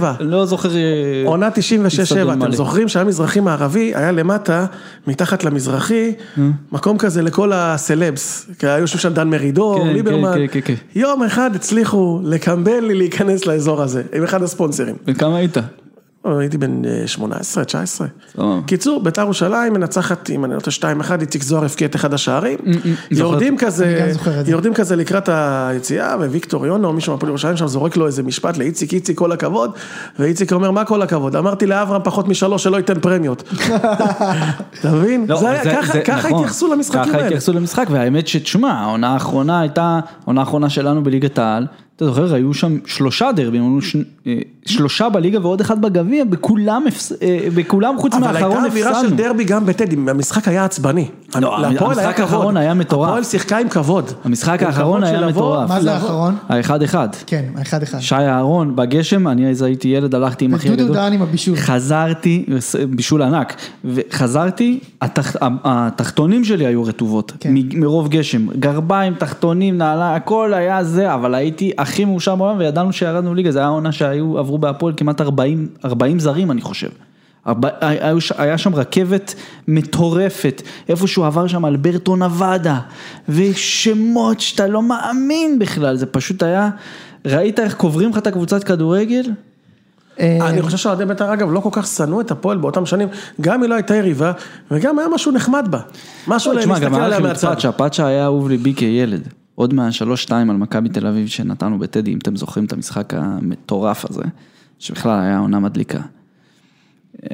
96-7. ה-90, לא זוכר... אה, עונה 96-7, איצטדיון אתם. זוכרים שהיה מזרחי מערבי, היה למטה, מתחת למזרחי, מקום כזה לכל הסלבס, כי היו יושבים שם דן מרידור, כן, ליברמן, כן, כן, כן, יום אחד הצליחו לקמבל לי להיכנס לאזור הזה, עם אחד הספונסרים. בן כמה היית? הייתי בן אה, 18, 19. סבבה. קיצור, בית"ר ירושלים מנצחת, אם אני לא טועה, 2-1, איציק זוהר הבקיע את אחד השערים. יורדים כזה, אני גם זוכר את זה. יורדים כזה לקראת היציאה, וויקטור יונו, מישהו מהפועל ירושלים שם זורק לו איזה משפט לאיציק, איציק כל הכבוד, ואיציק אומר, מה כל הכבוד? אמרתי לאברהם פחות משלוש שלא ייתן פרמיות. אתה מבין? לא, ככה- ככה נכון. התייחסו למשחקים ככה האלה. התייחסו למשחק, והאמת שתשמע, העונה האחרונה הייתה, העונה האחרונה שלנו בליגת העל, אתה זוכר, היו שם שלושה דרבים, היו ש- אה, שלושה בליגה ועוד אחד בגביע, בכולם, הפס- אה, בכולם חוץ אבל מהאחרון הייתה אווירה של הפסדנו. דרבי גם בטדי, המשחק היה עצבני. לא, המשחק. האחרון היה מטורף. הפועל שיחקה עם כבוד. המשחק האחרון היה מטורף. מה זה האחרון? האחד אחד. כן, אחד אחד. שי אהרון בגשם, אני אז הייתי ילד, הלכתי עם אחי ודודו הגדול. דהן עם הבישול. חזרתי, בישול ענק, וחזרתי, התח, התחתונים שלי היו רטובות, כן. מ- מרוב גשם, גרביים, תחתונים, נעלה, הכל היה זה, אבל הייתי הכי מאושר בעולם וידענו שירדנו ליגה, זה היה העונה שהיו, עברו בהפועל כמעט 40, 40 זרים אני חושב. ש- היה שם רכבת מטורפת, איפשהו עבר שם אלברטו נבדה, ושמות שאתה לא מאמין בכלל, זה פשוט היה, ראית איך קוברים לך את הקבוצת כדורגל? אה, אני חושב שאוהדי בית"ר אגב לא כל כך שנאו את הפועל באותם שנים, גם היא לא הייתה יריבה, וגם היה משהו נחמד בה. משהו לא, תשמע, להסתכל גם היה עליה לכם את מהצד. פאצ'ה, פאצ'ה היה אהוב ליבי כילד. עוד מהשלוש שתיים על מכבי תל אביב שנתנו בטדי, אם אתם זוכרים את המשחק המטורף הזה, שבכלל היה עונה מדליקה. אה,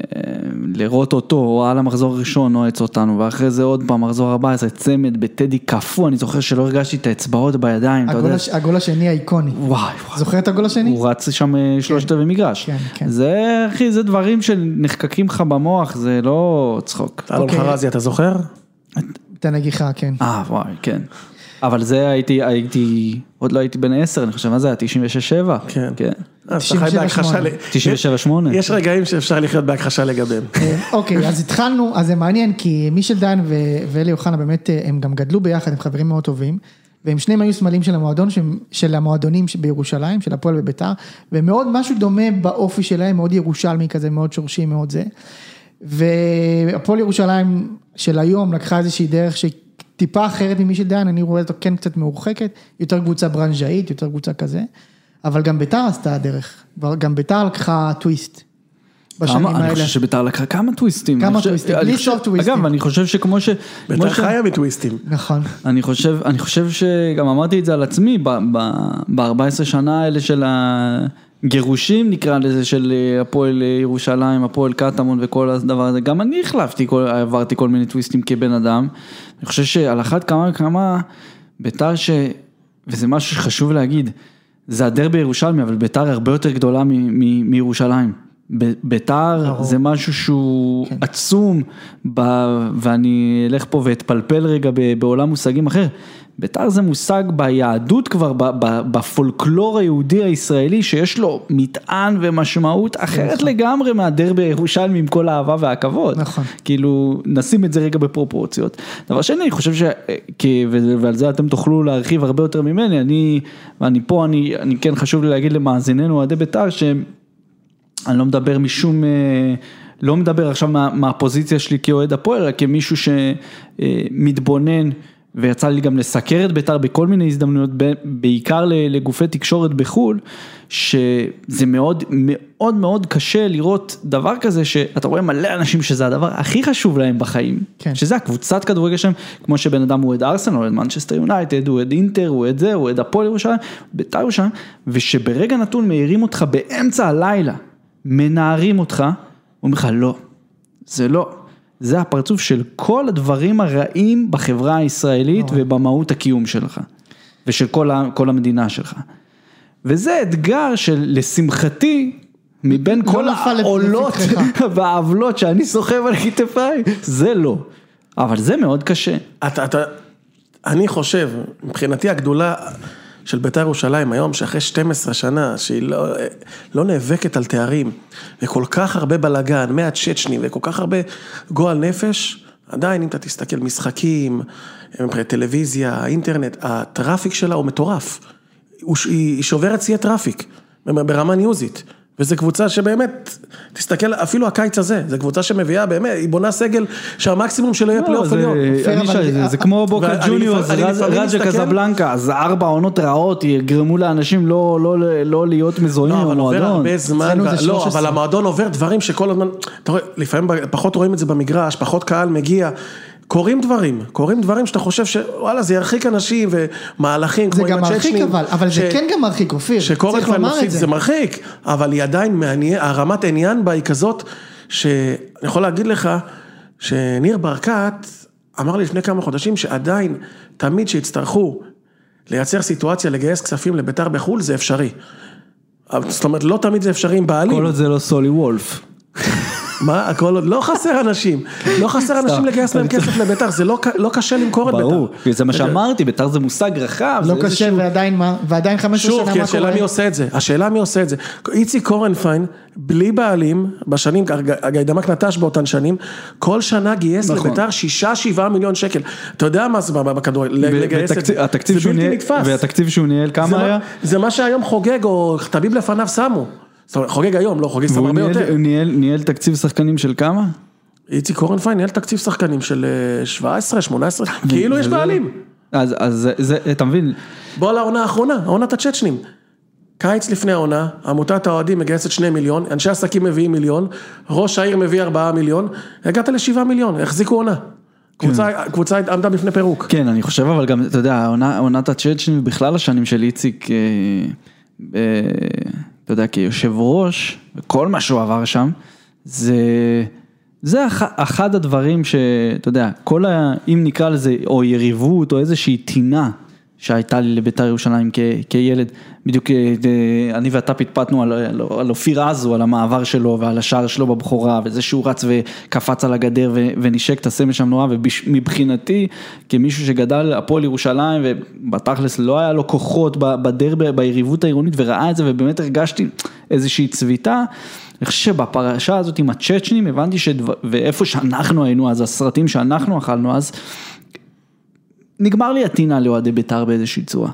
לראות אותו, או על המחזור הראשון נועץ אותנו, ואחרי זה עוד פעם, מחזור 14, צמד בטדי קפוא, אני זוכר שלא הרגשתי את האצבעות בידיים, אתה יודע. הש- הגול השני האיקוני. וואי, וואי. זוכר את הגול השני? הוא רץ שם אה, שלושת רבעי מגרש. כן, כן. זה, אחי, זה דברים שנחקקים לך במוח, זה לא צחוק. אלון אוקיי. חרזי, אתה זוכר? את הנגיחה, כן. אה, וואי, כן. אבל זה הייתי, הייתי, עוד לא הייתי בן 10, אני חושב, מה זה היה? 96-7? כן. כן. אז אתה חי 97-8. בהכחשה. ל- 97-8. יש רגעים שאפשר לחיות בהכחשה לגביהם. אה, אוקיי, אז התחלנו, אז זה מעניין, כי מישל דן ואלי אוחנה באמת, אה, הם גם גדלו ביחד, הם חברים מאוד טובים, והם שניהם היו סמלים של המועדון, של המועדונים בירושלים, של הפועל וביתר, ומאוד משהו דומה באופי שלהם, מאוד ירושלמי כזה, מאוד שורשי, מאוד זה. והפועל ירושלים של היום לקחה איזושהי דרך שהיא טיפה אחרת ממישל דן, אני רואה אותו כן קצת מרוחקת, יותר קבוצה ברנז'אית, יותר קבוצה כזה, אבל גם ביתר עשתה דרך, גם ביתר לקחה טוויסט. בשנים כמה, אני האלה. חושב שביתר לקחה כמה טוויסטים. כמה טוויסטים, בלי סוף טוויסטים. אגב, אני חושב שכמו ש... בית"ר ש- חיה מטוויסטים. נכון. אני חושב, אני חושב שגם אמרתי את זה על עצמי, ב-14 שנה האלה של הגירושים נקרא לזה, של אה, הפועל אה, ירושלים, הפועל קטמון וכל הדבר הזה, גם אני החלפתי, כל, עברתי כל מיני טוויסטים כבן אדם. אני חושב שעל אחת כמה וכמה ביתר ש... וזה משהו שחשוב להגיד, זה הדרבי הירושלמי, אבל ביתר הרבה יותר גדולה מירושלים. ביתר. זה משהו שהוא כן. עצום, ב... ואני אלך פה ואתפלפל רגע ב- בעולם מושגים אחר. ביתר זה מושג ביהדות כבר, בפולקלור היהודי הישראלי, שיש לו מטען ומשמעות אחרת לגמרי מהדרבי הירושלמי עם כל האהבה והכבוד. נכון. כאילו, נשים את זה רגע בפרופורציות. דבר שני, אני חושב ש... ועל זה אתם תוכלו להרחיב הרבה יותר ממני, אני, ואני פה, אני, אני כן חשוב לי להגיד למאזיננו אוהדי בית"ר, שהם... אני לא מדבר משום, אה, לא מדבר עכשיו מה, מהפוזיציה שלי כאוהד הפועל, אלא כמישהו שמתבונן, ויצא לי גם לסקר את בית"ר בכל מיני הזדמנויות, בעיקר לגופי תקשורת בחו"ל, שזה מאוד מאוד מאוד קשה לראות דבר כזה, שאתה רואה מלא אנשים שזה הדבר הכי חשוב להם בחיים, כן. שזה הקבוצת כדורגל שלהם, כמו שבן אדם הוא אוהד ארסנל, אוהד מנצ'סטר יונייטד, אוהד אינטר, אוהד זה, אוהד הפועל ירושלים, בית"ר ירושלים, ושברגע נתון מעירים אותך באמצע הלילה, מנערים אותך, אומרים לך לא, זה לא, זה הפרצוף של כל הדברים הרעים בחברה הישראלית ובמהות הקיום שלך, ושל כל, ה- כל המדינה שלך. וזה אתגר של לשמחתי, מבין לא כל העולות. והעוולות שאני סוחב על כתפיי, זה לא. אבל זה מאוד קשה. אתה, אתה, אני חושב, מבחינתי הגדולה של בית"ר ירושלים היום, שאחרי 12 שנה, שהיא לא, לא נאבקת על תארים, וכל כך הרבה בלאגן, מהצ'צ'ני, וכל כך הרבה גועל נפש, עדיין אם אתה תסתכל משחקים, טלוויזיה, אינטרנט, ה traffic שלה הוא מטורף. היא שוברת שיאי traffic, ברמה ניוזית. וזו קבוצה שבאמת, תסתכל, אפילו הקיץ הזה, זו קבוצה שמביאה באמת, היא בונה סגל שהמקסימום שלו יהיה לא, פלייאוף זה- עליון. אני שואל, זה כמו בוקה ואני ג'וניורס, רג'ה קזבלנקה, אז ארבע עונות רעות יגרמו לאנשים לא- לא לא להיות מזוהים לא, עם אבל עובר המועדון. לא, 13. אבל המועדון עובר דברים שכל הזמן, אתה רואה, לפעמים פחות רואים את זה במגרש, פחות קהל מגיע. קורים דברים, קורים דברים שאתה חושב שוואלה זה ירחיק אנשים ומהלכים זה כמו עם גם מרחיק הצ'צ'נים, אבל, אבל זה ש- כן גם מרחיק, אופיר, צריך לומר את זה. זה מרחיק, אבל היא עדיין מעניין, הרמת עניין בה היא כזאת, שאני יכול להגיד לך שניר ברקת אמר לי לפני כמה חודשים שעדיין, תמיד שיצטרכו לייצר סיטואציה לגייס כספים לביתר בחו"ל זה אפשרי. זאת אומרת, לא תמיד זה אפשרי עם בעלים. כל עוד זה לא סולי וולף. מה, הכל לא חסר אנשים, לא חסר אנשים לגייס להם כסף לביתר, זה לא לא קשה למכור את ביתר. ברור, זה מה שאמרתי, בית"ר זה מושג רחב. לא קשה ועדיין מה, ועדיין 15 שוב, שנה כי מה השאלה קורה. מי עושה את זה, השאלה מי עושה את זה. איציק קורנפיין, בלי בעלים, בשנים, גיידמק נטש באותן שנים, כל שנה גייס נכון. לביתר שישה, שבעה מיליון שקל. אתה יודע מה זה בכדורגל, לגייס את זה. זה בלתי נתפס. והתקציב שהוא ניהל כמה מה- היה? זה מה שהיום חוגג, או תביב לפניו שמו. זאת אומרת, חוגג היום, לא חוגג סתם הרבה ניהל- יותר. ניהל- ניהל תקציב שחקנים של כמה? איציק קורנפיין ניהל תקציב שחקנים של אה, 17, 18, כאילו יש בעלים. אז אז זה- זה, אתה מבין, בוא לעונה האחרונה, עונת הצ'צ'נים. קיץ לפני העונה, עמותת האוהדים מגייסת שני מיליון, אנשי עסקים מביאים מיליון, ראש העיר מביא ארבעה מיליון, הגעת לשבעה מיליון, החזיקו עונה. קבוצה, קבוצה עמדה בפני פירוק. כן, אני חושב אבל גם, אתה יודע, עונת הצ'צ'נים ובכלל השנים של איציק, אה, אה, אתה יודע, כיושב ראש, וכל מה שהוא עבר שם, זה, זה אח, אחד הדברים שאתה יודע, כל ה... אם נקרא לזה, או יריבות, או איזושהי טינה שהייתה לי לבית"ר ירושלים כ, כילד, בדיוק אה, אני ואתה פטפטנו על, על, על אופיר עזו, על המעבר שלו ועל השער שלו בבכורה, וזה שהוא רץ וקפץ על הגדר ו, ונשק את הסמל שם נורא, ומבחינתי, כמישהו שגדל הפועל ירושלים, ובתכלס לא היה לו כוחות בדרבי, ביריבות העירונית, וראה את זה, ובאמת הרגשתי איזושהי צביטה. אני חושב שבפרשה הזאת עם הצ'צ'נים הבנתי שדבר, ואיפה שאנחנו היינו אז, הסרטים שאנחנו אכלנו אז, נגמר לי הטינה לאוהדי בית"ר באיזושהי צורה.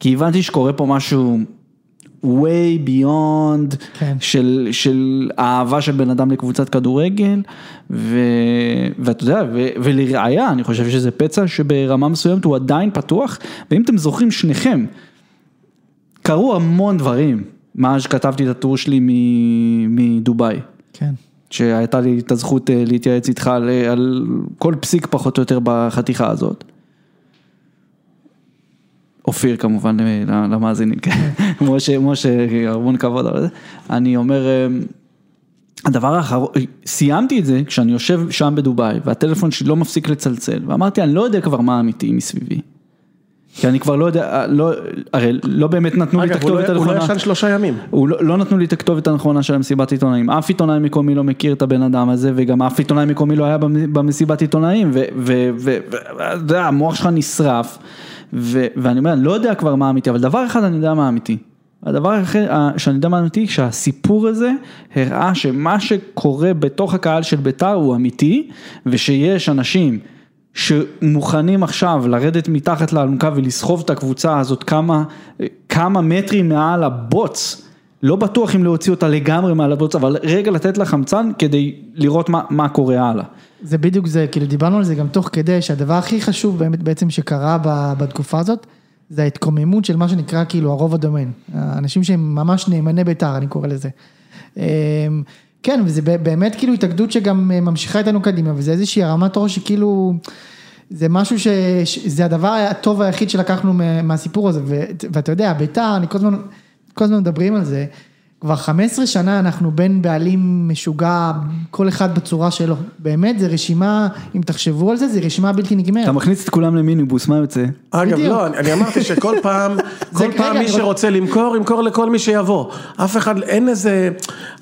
כי הבנתי שקורה פה משהו way beyond כן. של, של אהבה של בן אדם לקבוצת כדורגל, ו, ואתה יודע, ו, ולראיה, אני חושב שזה פצע שברמה מסוימת הוא עדיין פתוח, ואם אתם זוכרים שניכם, קרו המון דברים מאז שכתבתי את הטור שלי מדובאי. כן. שהייתה לי את הזכות אה, להתייעץ איתך על, על כל פסיק פחות או יותר בחתיכה הזאת. אופיר כמובן אה, למאזינים, כן. משה, משה, המון כבוד. אני אומר, אה, הדבר האחרון, סיימתי את זה כשאני יושב שם בדובאי והטלפון שלי לא מפסיק לצלצל ואמרתי אני לא יודע כבר מה אמיתי מסביבי. כי אני כבר לא יודע, לא, הרי לא באמת נתנו לי את אגב, הכתובת לא- הוא לא הנכונה. ישן שלושה ימים. הוא לא, לא נתנו לי את הכתובת הנכונה של המסיבת עיתונאים, אף עיתונאי מקומי לא מכיר את הבן אדם הזה וגם אף עיתונאי מקומי לא היה במ- במסיבת עיתונאים ואתה יודע, המוח שלך נשרף ו, ואני אומר, אני לא יודע כבר מה אמיתי, אבל דבר אחד אני יודע מה אמיתי. הדבר האחר ה- שאני יודע מה אמיתי, שהסיפור הזה הראה שמה שקורה בתוך הקהל של בית"ר הוא אמיתי ושיש אנשים שמוכנים עכשיו לרדת מתחת לאלונקה ולסחוב את הקבוצה הזאת כמה, כמה מטרים מעל הבוץ, לא בטוח אם להוציא אותה לגמרי מעל הבוץ, אבל רגע לתת לה חמצן כדי לראות מה, מה קורה הלאה. זה בדיוק זה, כאילו דיברנו על זה גם תוך כדי, שהדבר הכי חשוב באמת בעצם שקרה בתקופה הזאת, זה ההתקוממות של מה שנקרא כאילו הרוב הדומיין. האנשים שהם ממש נאמני בית"ר, אני קורא לזה. אמ, כן, וזה באמת כאילו התאגדות שגם אה, ממשיכה איתנו קדימה, וזה איזושהי הרמת ראש שכאילו, זה משהו ש... זה הדבר הטוב היחיד שלקחנו מה- מהסיפור הזה, ו- ואתה יודע, בית"ר, אני כל הזמן, כל הזמן מדברים על זה. כבר 15 שנה אנחנו בין בעלים משוגע, כל אחד בצורה שלו. באמת, זו רשימה, אם תחשבו על זה, זו רשימה בלתי נגמרת. אתה מכניס את כולם למיניבוס, מה יוצא? אגב. לא, אני, אני אמרתי שכל פעם, כל פעם מי רוצה- שרוצה למכור, ימכור לכל מי שיבוא. אף אחד, אין איזה,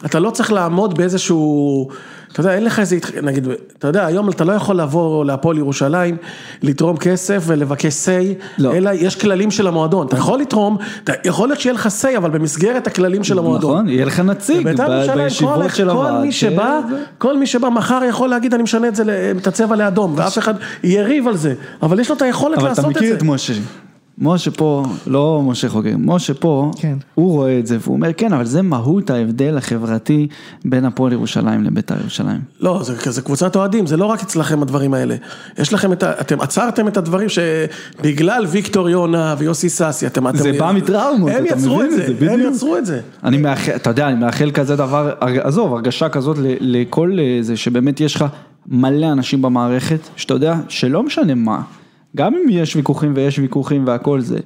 אתה לא צריך לעמוד באיזשהו אתה יודע, אין לך איזה, נגיד, אתה יודע, היום אתה לא יכול לבוא להפועל ירושלים, לתרום כסף ולבקש סיי, לא. אלא יש כללים של המועדון. אתה יכול לתרום, אתה, יכול להיות שיהיה לך סיי, אבל במסגרת הכללים של המועדון. נכון, יהיה לך נציג בבית"ר ב- ירושלים, בישיבות כל- של הוועד. כל מי שבא, זה- כל מי שבא מחר יכול להגיד, אני משנה את זה, את הצבע לאדום, ואף אחד יריב על זה, אבל יש לו את היכולת אבל אתה לעשות את מכיר זה. את משה. משה פה, לא משה חוגג, משה פה, כן. הוא רואה את זה והוא אומר כן, אבל זה מהות ההבדל החברתי בין הפועל ירושלים לבית"ר ירושלים. לא, זה, זה קבוצת אוהדים, זה לא רק אצלכם הדברים האלה. יש לכם את ה... אתם עצרתם את הדברים שבגלל ויקטור יונה ויוסי סאסי, אתם... זה אתם, בא מטראומות, הם אתה יצרו מבין את את זה, זה, הם בדיוק. יצרו את זה. אני מאחל, אתה יודע, אני מאחל כזה דבר, עזוב, הרגשה כזאת לכל אה, זה, שבאמת יש לך מלא אנשים במערכת, שאתה יודע, שלא משנה מה, גם אם יש ויכוחים ויש ויכוחים והכל זה,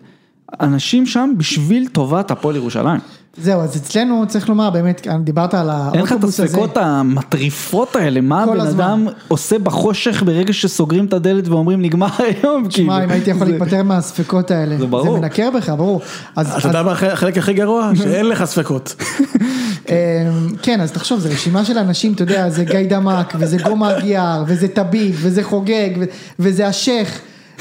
אנשים שם בשביל טובת הפועל ירושלים. זהו, אז אצלנו צריך לומר, באמת, דיברת על אין לך את האוטובוס הזה. הספקות המטריפות האלה, מה כל הבן הזמן. אדם עושה בחושך ברגע שסוגרים את הדלת ואומרים נגמר היום, תשמע, אם הייתי יכול זה- להיפטר מהספקות האלה. זה ברור. זה מנקר בך, ברור. אז, אתה אז יודע מה החלק- הכי גרוע? שאין לך ספקות. אמ, כן, אז תחשוב, זו רשימה של אנשים, אתה יודע, זה גיא דמק, וזה גומא גיאר, וזה טביב, וזה חוגג, ו- וזה השייח.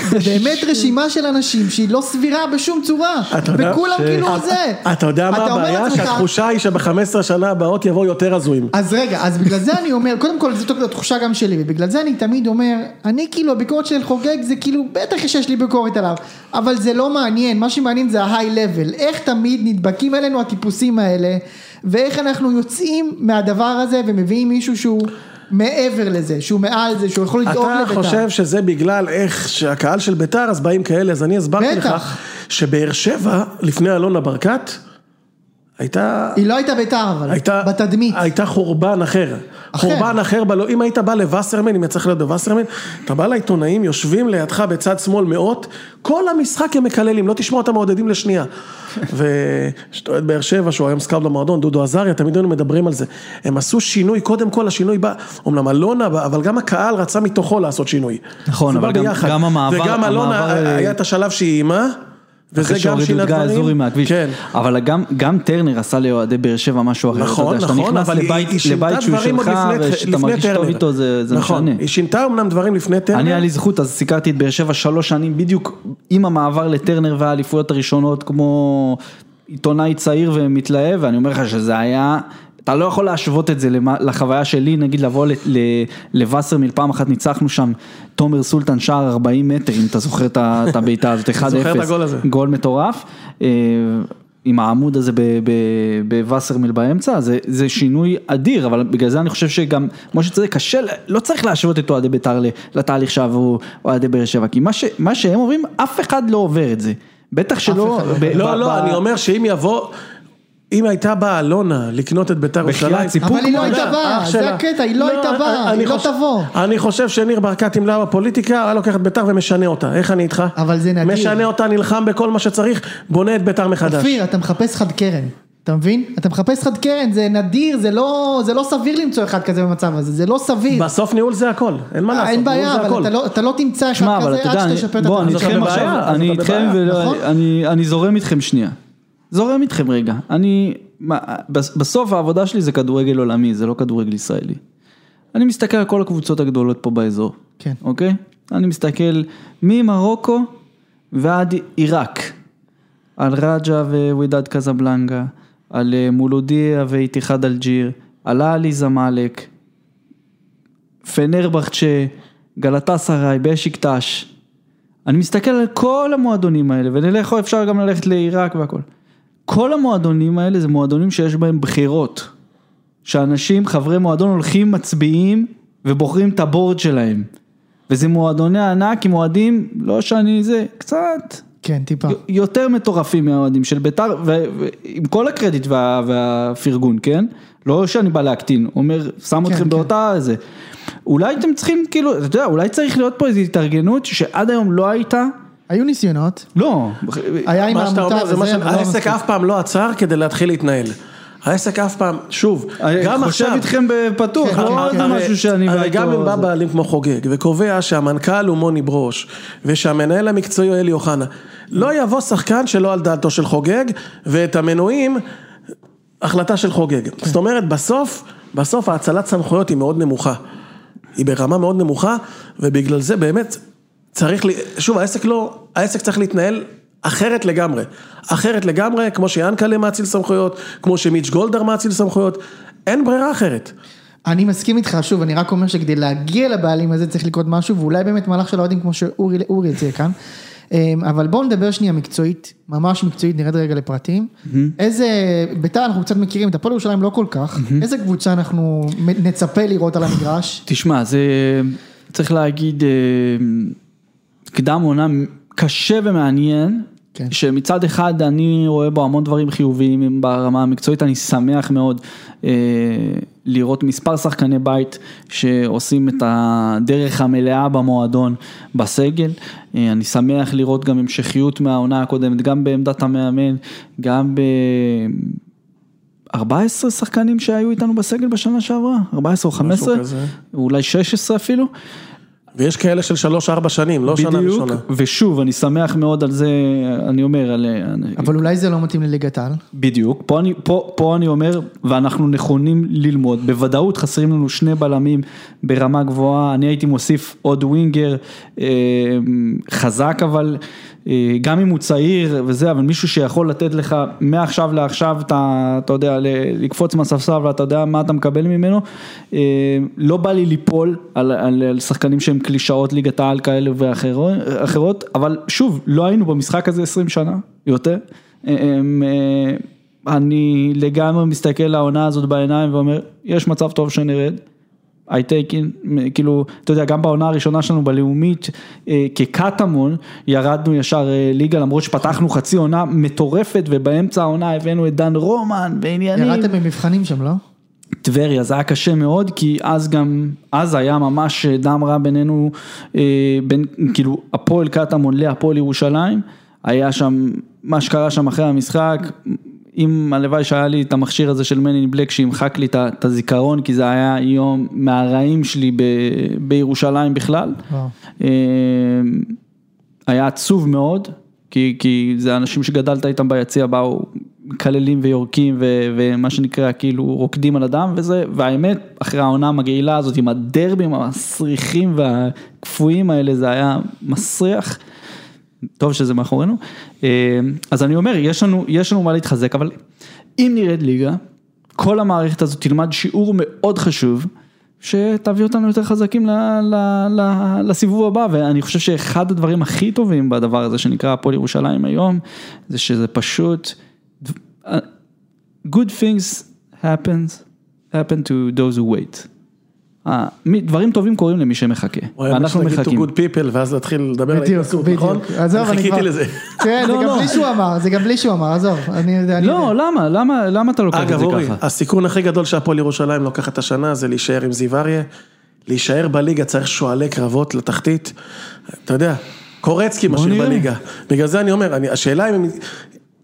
זה באמת רשימה של אנשים שהיא לא סבירה בשום צורה. וכולם כאילו זה. אתה יודע מה הבעיה? שהתחושה היא שב-15 שנה הבאות יבואו יותר הזויים. אז רגע, אז בגלל זה אני אומר, קודם כל זאת התחושה גם שלי, ובגלל זה אני תמיד אומר, אני כאילו, הביקורת של חוגג זה כאילו, בטח שיש לי ביקורת עליו, אבל זה לא מעניין, מה שמעניין זה ה-high level, איך תמיד נדבקים עלינו הטיפוסים האלה, ואיך אנחנו יוצאים מהדבר הזה ומביאים מישהו שהוא מעבר לזה, שהוא מעל זה, שהוא יכול לדאוג אתה לבית"ר. חושב שזה בגלל איך שהקהל של ביתר אז באים כאלה, אז אני הסברתי לך. שבאר שבע, לפני אלונה ברקת, הייתה... היא לא הייתה בית"ר אבל, הייתה, בתדמית. הייתה חורבן אחר. אחר. חורבן אחר, בלא, אם היית בא לווסרמן, אם יצא לך להיות בווסרמן, אתה בא לעיתונאים, יושבים לידך בצד שמאל מאות, כל המשחק הם מקללים, לא תשמע אותם מעודדים לשנייה. ושאתה אוהד באר שבע, שהוא היום סקאוט במועדון, דודו עזריה, תמיד היינו מדברים על זה. הם עשו שינוי, קודם כל השינוי בא, אומנם אלונה, אבל גם הקהל רצה מתוכו לעשות שינוי. נכון, אבל גם-. גם המעבר- וגם אלונה, המעבר, היה את השלב שהיא איימה, וזה אחרי גם שהורידו שינה את גיא דברים. אזורי מהכביש, כן. אבל גם, גם טרנר עשה לאוהדי באר שבע משהו אחר, נכון, אתה נכון, שאתה נכנס אבל לבית, היא שינתה לבית שהוא דברים שלך, ושאתה מרגיש טוב. איתו, זה, זה נכון, משנה. היא שינתה אמנם דברים לפני טרנר. אני היה לי זכות, אז סיקרתי את באר שבע שלוש שנים בדיוק עם המעבר לטרנר והאליפויות הראשונות כמו עיתונאי צעיר ומתלהב, ואני אומר לך שזה היה, אתה לא יכול להשוות את זה לחוויה שלי, נגיד לבוא לווסרמיל, פעם אחת ניצחנו שם, תומר סולטן שער 40 מטר, אם אתה זוכר את הבעיטה הזאת, 1-0, זוכר את הגול הזה. גול מטורף. אה, עם העמוד הזה בווסרמיל באמצע, זה, זה שינוי אדיר, אבל בגלל זה אני חושב שגם, כמו שצריך, קשה, לא צריך להשוות את אוהדי בית"ר לתהליך שעברו אוהדי באר שבע, כי מה, ש, מה שהם עוברים, אף אחד לא עובר את זה. בטח שלא... לא. ב- לא, ב- לא, ב- אני אומר שאם יבוא, אם הייתה באה אלונה לקנות את ביתר ירושלים, אבל היא לא הייתה באה, זה. הקטע, היא לא הייתה באה, אני היא לא תבוא. אני חושב שניר ברקת, אם לא היה בפוליטיקה, היה לוקח את ביתר ומשנה אותה, איך אני איתך? אבל זה נדיר. משנה אותה, נלחם בכל מה שצריך, בונה את ביתר מחדש. אופיר, אתה מחפש חד קרן, אתה מבין? אתה מחפש חד קרן, זה נדיר, זה לא, זה לא סביר למצוא אחד כזה במצב הזה, זה לא סביר. בסוף ניהול זה הכל, אין מה אה, לעשות, אין בעיה, אבל. אתה לא, אתה לא תמצא אחד כזה אתה עד שתשפר את בוא, אני איתכם עכשיו, אני אתה איתכם, נכון. אני זורם איתכם שנייה. זורם איתכם רגע. אני, מה, בס- בסוף העבודה שלי זה כדורגל עולמי, זה לא כדורגל ישראלי. אני מסתכל על כל הקבוצות הגדולות פה באזור. כן. אוקיי? אני מסתכל ממרוקו ועד עיראק. על רג'ה ווידד קזבלנגה, על אה, מולודיה ואיתיחד אלג'יר, על עלי זמאלק, פנרבחצ'ה, גלטה סראי, בשיקטש. אני מסתכל על כל המועדונים האלה, ונלך, אפשר גם ללכת לעיראק והכל. כל המועדונים האלה זה מועדונים שיש בהם בחירות. שאנשים, חברי מועדון, הולכים, מצביעים ובוחרים את הבורד שלהם. וזה מועדוני ענק עם אוהדים, לא שאני זה, קצת כן, טיפה. יותר מטורפים מהאוהדים של בית"ר, ועם כל הקרדיט וה- והפרגון, כן? לא שאני בא להקטין, אומר, שם כן, אתכם כן. באותה זה. אולי אתם צריכים, כאילו, אתה יודע, אולי צריך להיות פה איזו התארגנות שעד היום לא הייתה, היו ניסיונות, לא, היה עם מה שאתה העמותה אומר זה מה וזה, ש... אבל לא העסק מספיק. אף פעם לא עצר כדי להתחיל להתנהל. העסק אף פעם, שוב, גם אני חושב עכשיו, איתכם בפתוח, כן, לא כן, עוד כן. הרי- משהו שאני הרי גם אם בא בעלים כמו חוגג וקובע שהמנכ"ל הוא מוני ברוש ושהמנהל המקצועי הוא אלי אוחנה, לא יבוא שחקן שלא על דעתו של חוגג ואת המנויים, החלטה של חוגג. זאת אומרת בסוף בסוף האצלת סמכויות היא מאוד נמוכה. היא ברמה מאוד נמוכה, ובגלל זה באמת צריך, ל... שוב, העסק לא, העסק צריך להתנהל אחרת לגמרי. אחרת לגמרי, כמו שיאנקל'ה מאציל סמכויות, כמו שמיץ' גולדהר מאציל סמכויות, אין ברירה אחרת. אני מסכים איתך, שוב, אני רק אומר שכדי להגיע לבעלים הזה צריך לקרות משהו, ואולי באמת מהלך של האוהדים כמו שאורי אורי הציע כאן. אמ, אבל בואו נדבר שנייה מקצועית, ממש מקצועית, נרד רגע לפרטים. איזה, בית"ר אנחנו קצת מכירים, את הפועל ירושלים לא כל כך, איזה קבוצה אנחנו נצפה לראות על המגרש? תשמע, זה צריך להגיד, אה, קדם עונה קשה ומעניין, כן. שמצד אחד אני רואה בו המון דברים חיוביים ברמה המקצועית, אני שמח מאוד אה, לראות מספר שחקני בית שעושים את הדרך המלאה במועדון בסגל, אה, אני שמח לראות גם המשכיות מהעונה הקודמת, גם בעמדת המאמן, גם ב... 14 שחקנים שהיו איתנו בסגל בשנה שעברה, 14 או 15, כזה. אולי 16 אפילו. ויש כאלה של 3-4 שנים, לא שנה בדיוק, ראשונה. ושוב, אני שמח מאוד על זה, אני אומר, על... אבל אולי זה לא מתאים לליגת העל. בדיוק, פה אני, פה, פה אני אומר, ואנחנו נכונים ללמוד, בוודאות חסרים לנו שני בלמים ברמה גבוהה, אני הייתי מוסיף עוד ווינגר, אה, חזק אבל, אה, גם אם הוא צעיר וזה, אבל מישהו שיכול לתת לך מעכשיו לעכשיו, אתה, אתה יודע, לקפוץ מהספסל ואתה יודע מה אתה מקבל ממנו, אה, לא בא לי ליפול על, על, על שחקנים שהם קלישאות ליגת העל כאלה ואחרות, אבל שוב, לא היינו במשחק הזה 20 שנה, יותר. הם, אה, אני לגמרי מסתכל לעונה הזאת בעיניים ואומר, יש מצב טוב שנרד. I take in, כאילו, אתה יודע, גם בעונה הראשונה שלנו בלאומית, אה, כקטמון, ירדנו ישר אה, ליגה, למרות שפתחנו חצי עונה מטורפת, ובאמצע העונה הבאנו את דן רומן ועניינים. ירדתם במבחנים שם, לא? טבריה, זה היה קשה מאוד, כי אז גם, אז היה ממש דם רע בינינו, אה, בין, כאילו, הפועל קטמון להפועל ירושלים, היה שם, מה שקרה שם אחרי המשחק, אם הלוואי שהיה לי את המכשיר הזה של מני בלק שימחק לי את הזיכרון, כי זה היה יום מהרעים שלי ב, בירושלים בכלל. וואו. אה, היה עצוב מאוד, כי, כי זה אנשים שגדלת איתם ביציע באו מקללים ויורקים ו, ומה שנקרא כאילו רוקדים על הדם וזה, והאמת אחרי העונה המגעילה הזאת עם הדרבים המסריחים והקפואים האלה זה היה מסריח. טוב שזה מאחורינו. אה, אז אני אומר, יש לנו, יש לנו מה להתחזק, אבל אם נרד ליגה, כל המערכת הזאת תלמד שיעור מאוד חשוב, שתביא אותנו יותר חזקים ל, ל, ל, לסיבוב הבא, ואני חושב שאחד הדברים הכי טובים בדבר הזה שנקרא הפועל ירושלים היום, זה שזה פשוט, good things happens, happen to those who wait. אה, מי- דברים טובים קורים למי שמחכה, וואי, ואנחנו אנחנו להגיד to מחכים. good people, ואז להתחיל לדבר על ההתנסות. נכון? עזוב, אני חיכיתי כבר... לזה. כן, זה לא, גם לא. בלי שהוא אמר, זה גם בלי שהוא אמר, עזוב. לא. למה, למה, למה אתה לוקח את אגב, זה אורי, ככה? הסיכון הכי גדול שהפועל ירושלים לוקחת השנה זה להישאר עם זיו אריה. להישאר בליגה צריך שועלי קרבות לתחתית. אתה יודע, קורצקי משאיר. בליגה. בגלל זה אני אומר, אני- השאלה אם...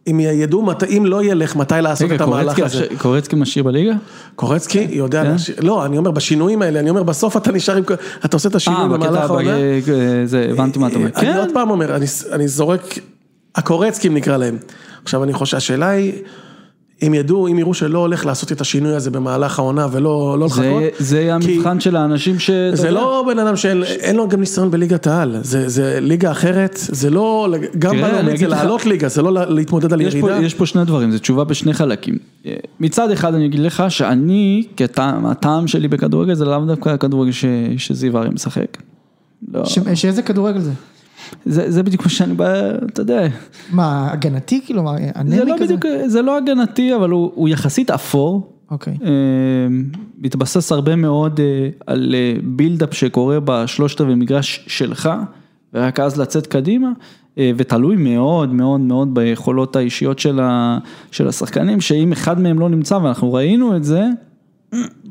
אם ידעו, מת- אם לא ילך, מתי לעשות את המהלך הזה. עכשיו- קורצקי משאיר בליגה? קורצקי יודע, כן? לא, אני אומר, בשינויים האלה, אני אומר, בסוף אתה נשאר עם, אתה עושה את השינוי אה, במהלך בקטע, העונה. בג- זה, הבנתי מה אתה אומר. אני כן, עוד פעם אומר, אני, אני זורק, הקורצקים נקרא להם. עכשיו אני חושב, השאלה היא, אם ידעו, אם יראו שלא הולך לעשות את השינוי הזה במהלך העונה ולא לא לחכות. זה- זה כי המבחן של האנשים ש... זה יודע. לא בן אדם שאין אין לו גם ניסיון בליגת העל, זה, זה ליגה אחרת, זה לא, גם בלאומית זה לעלות ליגה, זה לא להתמודד על יש פה, ירידה. יש פה שני דברים, זו תשובה בשני חלקים. מצד אחד אני אגיד לך שאני, כטעם, הטעם שלי בכדורגל זה לאו דווקא הכדורגל ש- שזיו אריה משחק. לא, ש- שאיזה כדורגל זה? זה, זה בדיוק מה שאני בא, אתה יודע, מה, הגנתי כאילו? מה, זה אנמי לא כזה? בדיוק, זה לא הגנתי, אבל הוא, הוא יחסית אפור. אוקיי. אה, מתבסס הרבה מאוד אה, על אה, בילדאפ שקורה בשלושת רבעי מגרש שלך, ורק אז לצאת קדימה, אה, ותלוי מאוד מאוד מאוד ביכולות האישיות של, ה, של השחקנים, שאם אחד מהם לא נמצא, ואנחנו ראינו את זה,